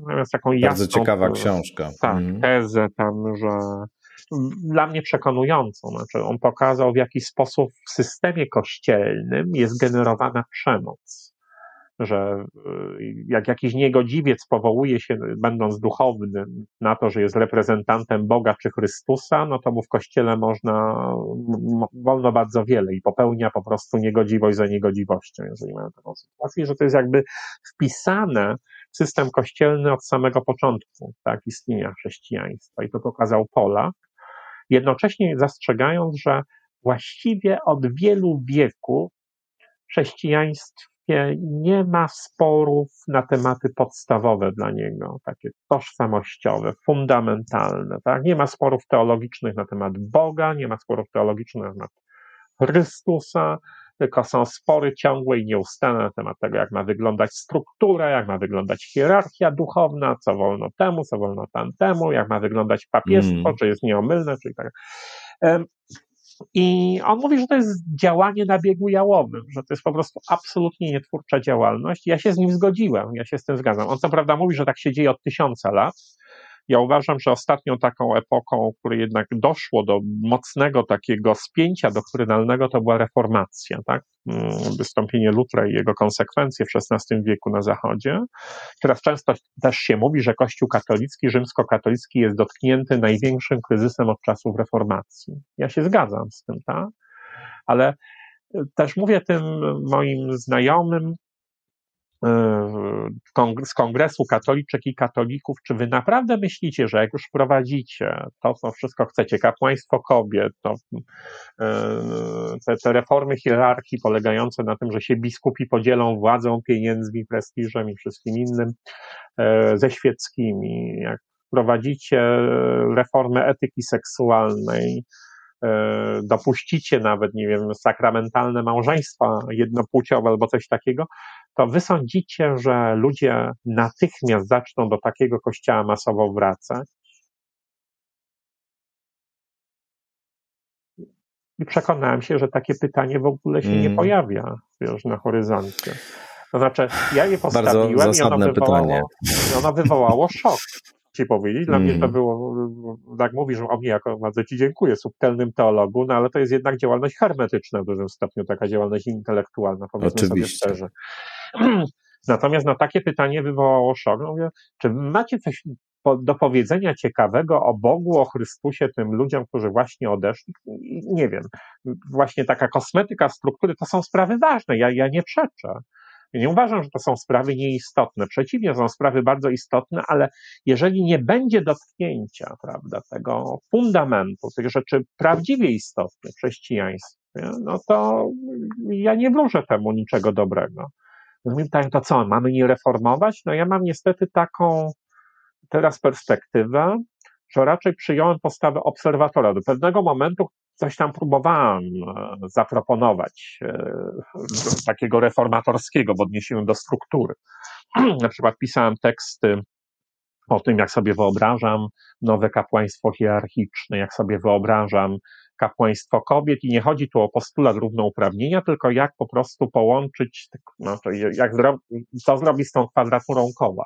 Natomiast taką Bardzo ciekawa książka. Tak, mm. tezę tam, że dla mnie przekonującą. Znaczy on pokazał, w jaki sposób w systemie kościelnym jest generowana przemoc. Że y, jak jakiś niegodziwiec powołuje się, będąc duchownym, na to, że jest reprezentantem Boga czy Chrystusa, no to mu w kościele można, wolno bardzo wiele i popełnia po prostu niegodziwość za niegodziwością, jeżeli mają taką sytuację, że to jest jakby wpisane system kościelny od samego początku tak, istnienia chrześcijaństwa. I to pokazał Polak, jednocześnie zastrzegając, że właściwie od wielu wieków w chrześcijaństwie nie ma sporów na tematy podstawowe dla niego, takie tożsamościowe, fundamentalne. Tak? Nie ma sporów teologicznych na temat Boga, nie ma sporów teologicznych na temat Chrystusa, tylko są spory ciągłe i nieustanne na temat tego, jak ma wyglądać struktura, jak ma wyglądać hierarchia duchowna, co wolno temu, co wolno tamtemu, jak ma wyglądać papiestwo, mm. czy jest nieomylne, czy tak. I on mówi, że to jest działanie na biegu jałowym, że to jest po prostu absolutnie nietwórcza działalność. Ja się z nim zgodziłem, ja się z tym zgadzam. On co prawda mówi, że tak się dzieje od tysiąca lat, ja uważam, że ostatnią taką epoką, w której jednak doszło do mocnego takiego spięcia doktrynalnego, to była reformacja, tak? Mm, wystąpienie Lutra i jego konsekwencje w XVI wieku na Zachodzie. Teraz często też się mówi, że Kościół katolicki, rzymskokatolicki jest dotknięty największym kryzysem od czasów reformacji. Ja się zgadzam z tym, tak? Ale też mówię tym moim znajomym, z Kongresu Katoliczek i Katolików, czy wy naprawdę myślicie, że jak już wprowadzicie to, co wszystko chcecie, kapłaństwo kobiet, to, e, te, te reformy hierarchii polegające na tym, że się biskupi podzielą władzą, pieniędzmi, prestiżem i wszystkim innym e, ze świeckimi, jak wprowadzicie reformę etyki seksualnej, E, dopuścicie nawet, nie wiem, sakramentalne małżeństwa jednopłciowe albo coś takiego, to wy sądzicie, że ludzie natychmiast zaczną do takiego kościoła masowo wracać? I przekonałem się, że takie pytanie w ogóle się mm. nie pojawia wiesz, na horyzoncie. To znaczy, ja je postawiłem i ono wywołało, ono wywołało szok. Ci powiedzieć. Dla mm. mnie to mhm. było, tak mówisz o mnie, jako bardzo ci dziękuję, subtelnym teologu, no ale to jest jednak działalność hermetyczna w dużym stopniu, taka działalność intelektualna, powiedzmy Oczywiście. sobie szczerze. Natomiast na takie pytanie wywołało szok. Mówię, czy macie coś do powiedzenia ciekawego o Bogu, o Chrystusie, tym ludziom, którzy właśnie odeszli? Nie wiem. Właśnie taka kosmetyka struktury to są sprawy ważne. Ja, ja nie przeczę. Nie uważam, że to są sprawy nieistotne. Przeciwnie, są sprawy bardzo istotne, ale jeżeli nie będzie dotknięcia, prawda, tego fundamentu, tych rzeczy prawdziwie istotnych w chrześcijaństwie, no to ja nie wróżę temu niczego dobrego. Mnie pytają, to co, mamy nie reformować? No ja mam niestety taką teraz perspektywę, że raczej przyjąłem postawę obserwatora. Do pewnego momentu coś tam próbowałem e, zaproponować e, takiego reformatorskiego w odniesieniu do struktury. Na przykład pisałem teksty o tym, jak sobie wyobrażam nowe kapłaństwo hierarchiczne, jak sobie wyobrażam kapłaństwo kobiet i nie chodzi tu o postulat równouprawnienia, tylko jak po prostu połączyć, no to jak zro, co zrobić z tą kwadraturą koła,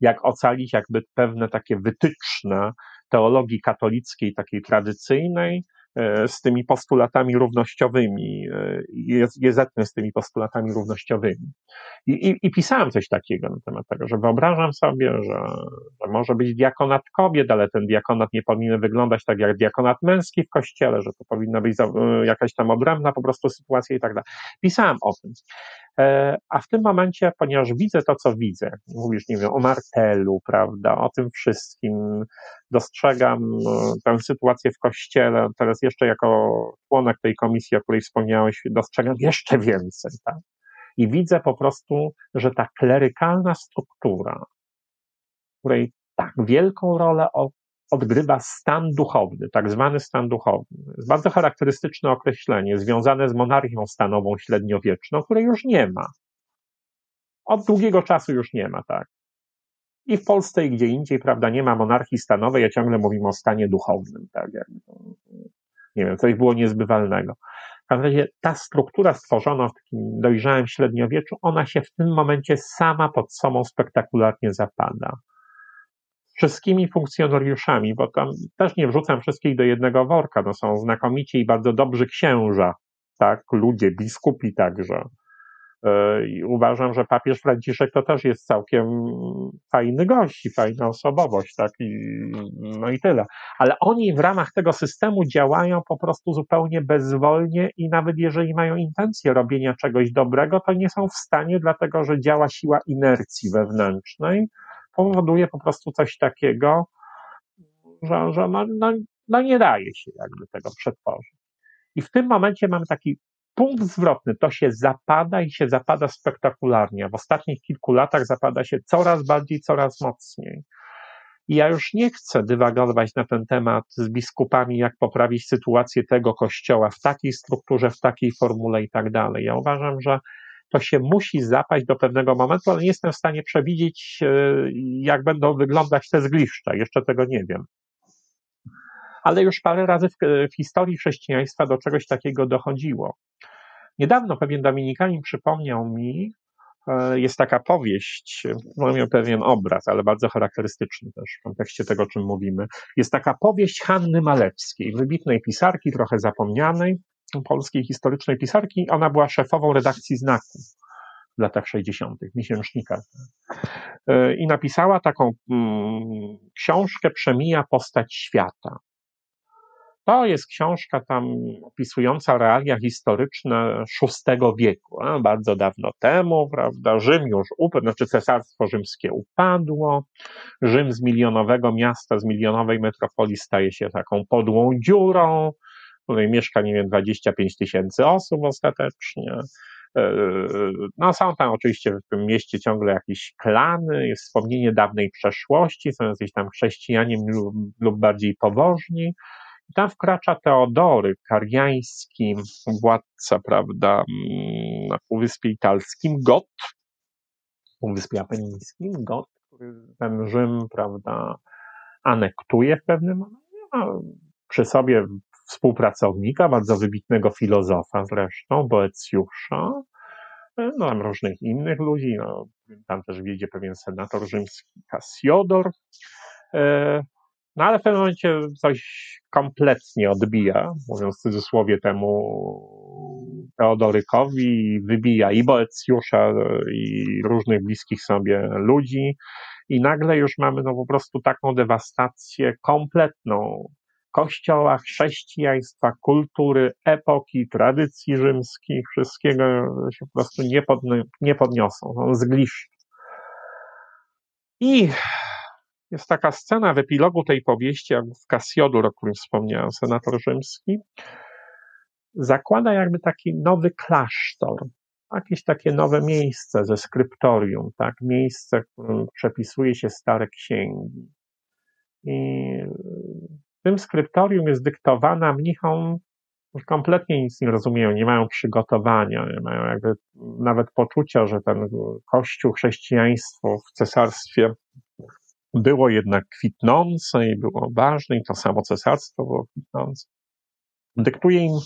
jak ocalić jakby pewne takie wytyczne teologii katolickiej, takiej tradycyjnej, z tymi postulatami równościowymi, e, jest z tymi postulatami równościowymi. I, i, I, pisałem coś takiego na temat tego, że wyobrażam sobie, że, że może być diakonat kobiet, ale ten diakonat nie powinien wyglądać tak jak diakonat męski w kościele, że to powinna być e, jakaś tam odrębna po prostu sytuacja i tak dalej. Pisałem o tym. E, a w tym momencie, ponieważ widzę to, co widzę, mówisz, nie wiem, o Martelu, prawda, o tym wszystkim, dostrzegam e, tę sytuację w kościele, teraz jeszcze jako członek tej komisji, o której wspomniałeś, dostrzegam jeszcze więcej, tak? I widzę po prostu, że ta klerykalna struktura, której tak wielką rolę odgrywa stan duchowny, tak zwany stan duchowny. Jest bardzo charakterystyczne określenie związane z monarchią stanową średniowieczną, której już nie ma. Od długiego czasu już nie ma, tak. I w Polsce i gdzie indziej, prawda, nie ma monarchii stanowej, ja ciągle mówimy o stanie duchownym, tak, nie wiem, coś było niezbywalnego. W każdym razie ta struktura stworzona w takim dojrzałym średniowieczu, ona się w tym momencie sama pod sobą spektakularnie zapada wszystkimi funkcjonariuszami, bo tam też nie wrzucam wszystkich do jednego worka, no są znakomici i bardzo dobrzy księża, tak, ludzie, biskupi także. E, I uważam, że papież Franciszek to też jest całkiem fajny gość i fajna osobowość, tak, i, no i tyle. Ale oni w ramach tego systemu działają po prostu zupełnie bezwolnie i nawet jeżeli mają intencję robienia czegoś dobrego, to nie są w stanie, dlatego że działa siła inercji wewnętrznej, powoduje po prostu coś takiego, że, że no, no, no nie daje się jakby tego przetworzyć. I w tym momencie mamy taki punkt zwrotny, to się zapada i się zapada spektakularnie. W ostatnich kilku latach zapada się coraz bardziej, coraz mocniej. I ja już nie chcę dywagować na ten temat z biskupami, jak poprawić sytuację tego kościoła w takiej strukturze, w takiej formule i tak dalej. Ja uważam, że to się musi zapaść do pewnego momentu, ale nie jestem w stanie przewidzieć, e, jak będą wyglądać te zgliszcza. Jeszcze tego nie wiem. Ale już parę razy w, w historii chrześcijaństwa do czegoś takiego dochodziło. Niedawno pewien Dominikanin przypomniał mi, e, jest taka powieść, mam pewien obraz, ale bardzo charakterystyczny też w kontekście tego, o czym mówimy. Jest taka powieść Hanny Malewskiej, wybitnej pisarki, trochę zapomnianej, polskiej historycznej pisarki. Ona była szefową redakcji znaku w latach 60., miesięcznika. E, I napisała taką mm, książkę Przemija postać świata. To jest książka tam opisująca realia historyczne VI wieku, a, bardzo dawno temu, prawda? Rzym już upadł, znaczy cesarstwo rzymskie upadło, Rzym z milionowego miasta, z milionowej metropolii staje się taką podłą dziurą, której mieszka, nie wiem, 25 tysięcy osób ostatecznie. E, no, są tam oczywiście w tym mieście ciągle jakieś klany, jest wspomnienie dawnej przeszłości, są jacyś tam chrześcijanie lub, lub bardziej pobożni. I tam wkracza Teodory, kariański władca, prawda, mm, na Półwyspie Italskim, Got, Półwyspie Apenińskim, Got, który ten Rzym, prawda, anektuje w pewnym momencie. No, przy sobie współpracownika, bardzo wybitnego filozofa zresztą, Boecjusza, e, no tam różnych innych ludzi, no, tam też wiedzie pewien senator rzymski Cassiodor. no ale w pewnym momencie coś kompletnie odbija, mówiąc w cudzysłowie temu Teodorykowi, wybija i Boecjusza, i różnych bliskich sobie ludzi, i nagle już mamy no po prostu taką dewastację kompletną kościoła, chrześcijaństwa, kultury, epoki, tradycji rzymskich, wszystkiego się po prostu nie, nie podniosą, on zgliszcz. I jest taka scena w epilogu tej powieści, jak w Kasjodor, o którym wspomniałem, senator rzymski, zakłada jakby taki nowy klasztor, jakieś takie nowe miejsce ze skryptorium, tak, miejsce, w którym przepisuje się stare księgi. I tym skryptorium jest dyktowana mnichom, kompletnie nic nie rozumieją, nie mają przygotowania, nie mają jakby nawet poczucia, że ten kościół, chrześcijaństwo w cesarstwie było jednak kwitnące i było ważne, i to samo cesarstwo było kwitnące. Dyktuje im,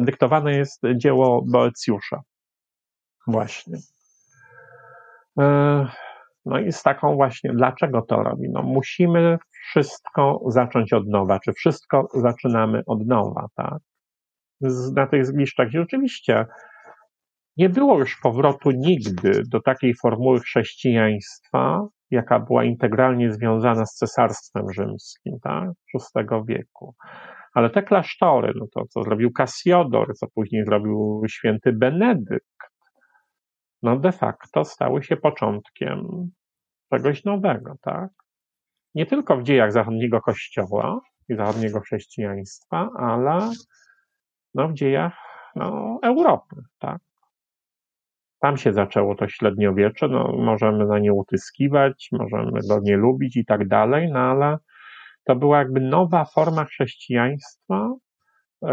dyktowane jest dzieło Boecjusza. Właśnie. No i z taką właśnie, dlaczego to robi? No musimy wszystko zacząć od nowa, czy wszystko zaczynamy od nowa, tak? Na tych zgliszczach, gdzie rzeczywiście nie było już powrotu nigdy do takiej formuły chrześcijaństwa, jaka była integralnie związana z cesarstwem rzymskim, tak? VI wieku. Ale te klasztory, no to co zrobił Cassiodor, co później zrobił święty Benedykt, no de facto stały się początkiem czegoś nowego, tak? Nie tylko w dziejach zachodniego kościoła i zachodniego chrześcijaństwa, ale no, w dziejach no, Europy, tak? Tam się zaczęło to średniowiecze, no, możemy na nie utyskiwać, możemy go nie lubić i tak dalej, no ale to była jakby nowa forma chrześcijaństwa,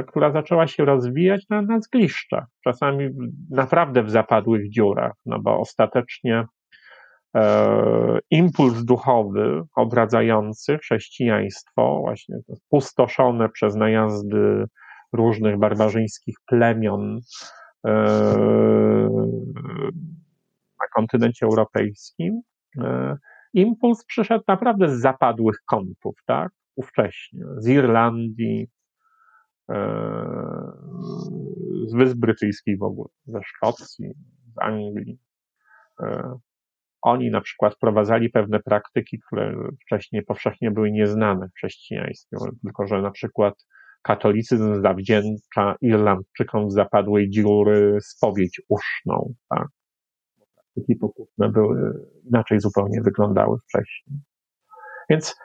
która zaczęła się rozwijać na, na zgliszczach, czasami naprawdę w zapadłych dziurach, no bo ostatecznie e, impuls duchowy obradzający chrześcijaństwo, właśnie pustoszone przez najazdy różnych barbarzyńskich plemion, E, na kontynencie europejskim, e, impuls przyszedł naprawdę z zapadłych kątów, tak? Ówcześnie, z Irlandii, e, z Wysp Brytyjskich w ogóle, ze Szkocji, z Anglii. Oni na przykład wprowadzali pewne praktyki, które wcześniej powszechnie były nieznane w chrześcijaństwie, tylko że na przykład katolicyzm zawdzięcza Irlandczykom z zapadłej dziury spowiedź uszną. Tak? Praktyki pokutne były, inaczej zupełnie wyglądały wcześniej. Więc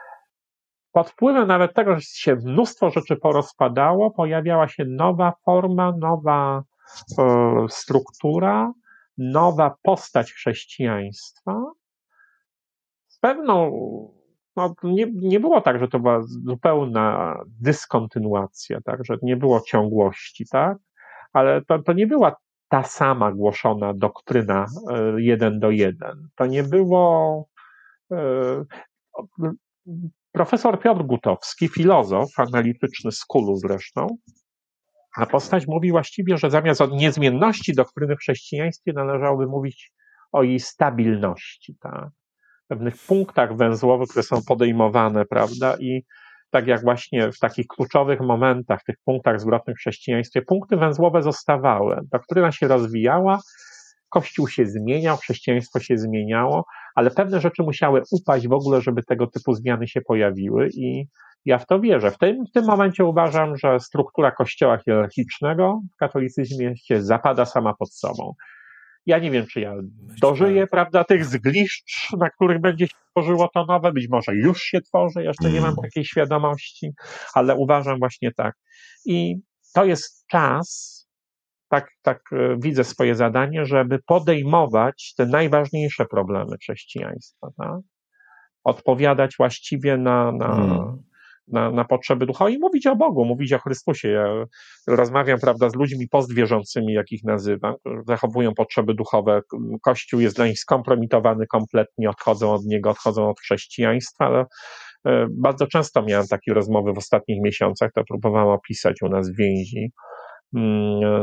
pod wpływem nawet tego, że się mnóstwo rzeczy porozpadało, pojawiała się nowa forma, nowa e, struktura, nowa postać chrześcijaństwa z pewną no, nie, nie było tak, że to była zupełna dyskontynuacja, tak, że nie było ciągłości, tak, ale to, to nie była ta sama głoszona doktryna e, jeden do jeden. To nie było. Profesor Piotr Gutowski, filozof analityczny z Kulu zresztą, a postać mówi właściwie, że zamiast o niezmienności doktryny w chrześcijaństwie należałoby mówić o jej stabilności. Tak? pewnych punktach węzłowych, które są podejmowane, prawda? I tak jak właśnie w takich kluczowych momentach, tych punktach zwrotnych w chrześcijaństwie, punkty węzłowe zostawały. Doktryna się rozwijała, Kościół się zmieniał, chrześcijaństwo się zmieniało, ale pewne rzeczy musiały upaść w ogóle, żeby tego typu zmiany się pojawiły i ja w to wierzę. W tym, w tym momencie uważam, że struktura kościoła hierarchicznego w katolicyzmie się zapada sama pod sobą. Ja nie wiem, czy ja dożyję, prawda, tych zgliszcz, na których będzie się tworzyło to nowe. Być może już się tworzy, jeszcze nie mam mm. takiej świadomości, ale uważam właśnie tak. I to jest czas, tak, tak e, widzę swoje zadanie, żeby podejmować te najważniejsze problemy chrześcijaństwa. Tak? Odpowiadać właściwie na, na, hmm na, na potrzeby ducha i mówić o Bogu, mówić o Chrystusie. Ja rozmawiam, prawda, z ludźmi postwierzącymi, jak ich nazywam, którzy zachowują potrzeby duchowe. Kościół jest dla nich skompromitowany kompletnie, odchodzą od niego, odchodzą od chrześcijaństwa, e, bardzo często miałem takie rozmowy w ostatnich miesiącach, to próbowałem opisać u nas w więzi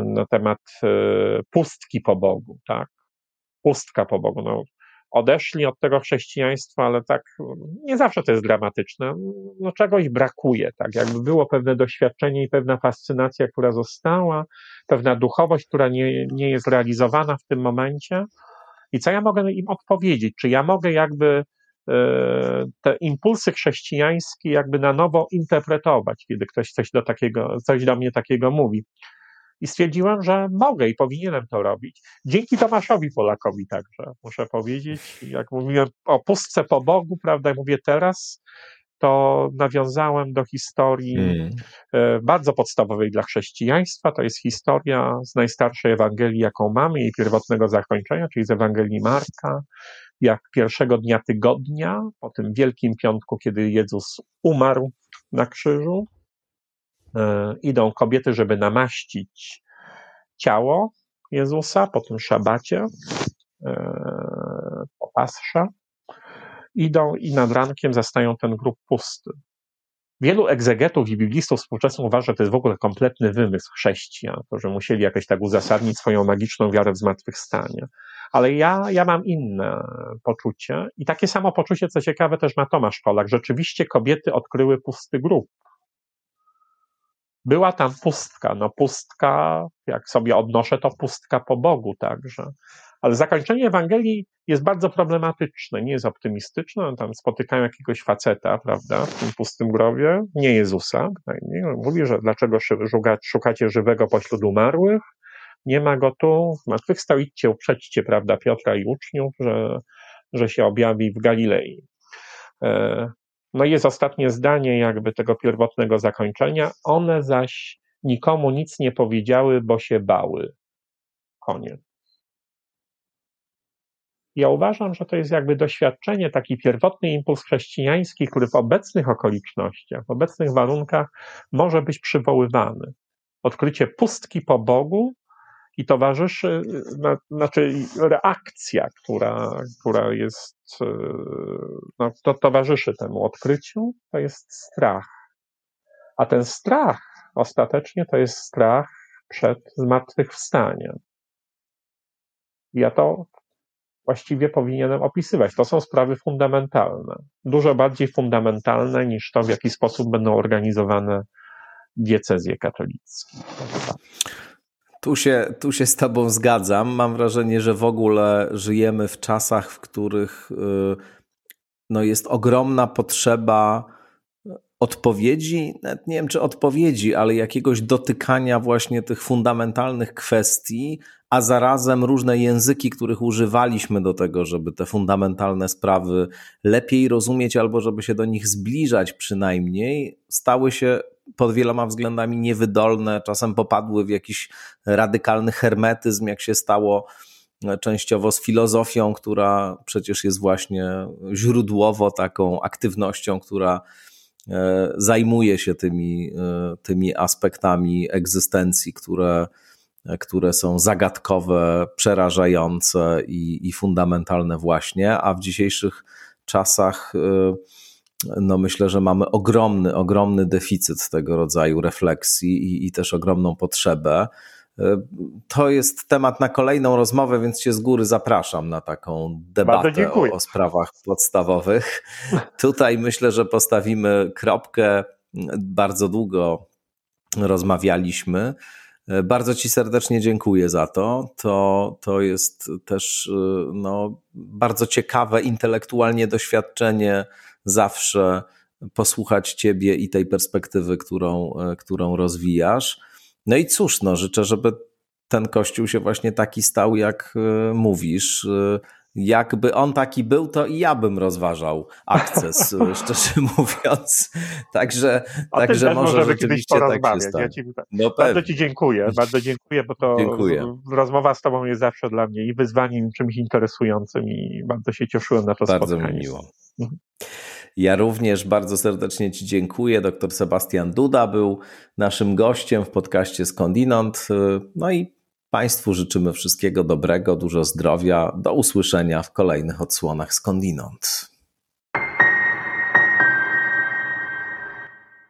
na temat e, pustki po Bogu, tak? Pustka po Bogu. No, odeszli od tego chrześcijaństwa, ale tak nie zawsze to jest dramatyczne. No czegoś brakuje, tak jakby było pewne doświadczenie i pewna fascynacja, która została, pewna duchowość, która nie, nie jest realizowana w tym momencie. I co ja mogę im odpowiedzieć? Czy ja mogę jakby e, te impulsy chrześcijańskie jakby na nowo interpretować, kiedy ktoś coś do takiego, coś do mnie takiego mówi. I stwierdziłem, że mogę i powinienem to robić. Dzięki Tomaszowi Polakowi także, muszę powiedzieć. Jak mówiłem o pustce po Bogu, prawda, mówię teraz, to nawiązałem do historii hmm. Bardzo podstawowej dla chrześcijaństwa. To jest historia z najstarszej Ewangelii, jaką mamy, jej pierwotnego zakończenia, czyli z Ewangelii Marka, jak pierwszego dnia tygodnia, po tym Wielkim Piątku, kiedy Jezus umarł na krzyżu, idą kobiety, żeby namaścić ciało Jezusa po tym szabacie, e, po pasrze. Idą i nad rankiem zastają ten grób pusty. Wielu egzegetów i biblistów współczesnych uważa, że to jest w ogóle kompletny wymysł chrześcijan, to, że musieli jakoś tak uzasadnić swoją magiczną wiarę w zmartwychwstanie. Ale ja, ja mam inne poczucie i takie samo poczucie, co ciekawe, też ma Tomasz Polak. Rzeczywiście kobiety odkryły pusty grób była tam pustka. No pustka, jak sobie odnoszę, to pustka po Bogu także. Ale zakończenie Ewangelii jest bardzo problematyczne, nie jest optymistyczne. Tam spotykają jakiegoś faceta, prawda, w tym pustym grobie, nie Jezusa. Mówi, że dlaczego szukacie żywego pośród umarłych? Nie ma go tu. Zmartwychwstał, idźcie, uprzedźcie, prawda, Piotra i uczniów, że, że się objawi w Galilei. No i jest ostatnie zdanie jakby tego pierwotnego zakończenia. One zaś nikomu nic nie powiedziały, bo się bały. Koniec. Ja uważam, że to jest jakby doświadczenie, taki pierwotny impuls chrześcijański, który w obecnych okolicznościach, w obecnych warunkach może być przywoływany. Odkrycie pustki po Bogu i towarzyszy, znaczy reakcja, która, która jest, e, no, to towarzyszy temu odkryciu, to jest strach. A ten strach ostatecznie to jest strach przed zmartwychwstaniem. Ja to właściwie powinienem opisywać. To są sprawy fundamentalne. Dużo bardziej fundamentalne niż to, w jaki sposób będą organizowane diecezje katolickie. Tu się, tu się z Tobą zgadzam. Mam wrażenie, że w ogóle żyjemy w czasach, w których y, no, jest ogromna potrzeba odpowiedzi, nawet nie wiem czy odpowiedzi, ale jakiegoś dotykania właśnie tych fundamentalnych kwestii, a zarazem różne języki, których używaliśmy do tego, żeby te fundamentalne sprawy lepiej rozumieć albo żeby się do nich zbliżać przynajmniej, stały się pod wieloma względami niewydolne, czasem popadły w jakiś radykalny hermetyzm, jak się stało e, częściowo z filozofią, która przecież jest właśnie źródłowo taką aktywnością, która e, zajmuje się tymi, e, tymi aspektami egzystencji, które, które są zagadkowe, przerażające i, i fundamentalne właśnie, a w dzisiejszych czasach no myślę, że mamy ogromny, ogromny deficyt tego rodzaju refleksji i, i też ogromną potrzebę. To jest temat na kolejną rozmowę, więc Cię z góry zapraszam na taką debatę o, o sprawach podstawowych. Tutaj myślę, że postawimy kropkę. Bardzo długo rozmawialiśmy. Bardzo Ci serdecznie dziękuję za to. To, to jest też no, bardzo ciekawe intelektualnie doświadczenie zawsze posłuchać Ciebie i tej perspektywy, którą, e, którą rozwijasz. No i cóż, no, życzę, żeby ten kościół się właśnie taki stał, jak e, mówisz. Jakby on taki był, to i ja bym rozważał akces, szczerze mówiąc. Także, także może rzeczywiście tak się stanie. Ja ci, no bardzo Ci dziękuję, bardzo dziękuję, bo to dziękuję. rozmowa z Tobą jest zawsze dla mnie i wyzwaniem, czymś interesującym i bardzo się cieszyłem na to bardzo spotkanie. Bardzo mi miło. Mhm. Ja również bardzo serdecznie Ci dziękuję. Dr Sebastian Duda był naszym gościem w podcaście Skądinąd. No i Państwu życzymy wszystkiego dobrego, dużo zdrowia. Do usłyszenia w kolejnych odsłonach Skądinąd.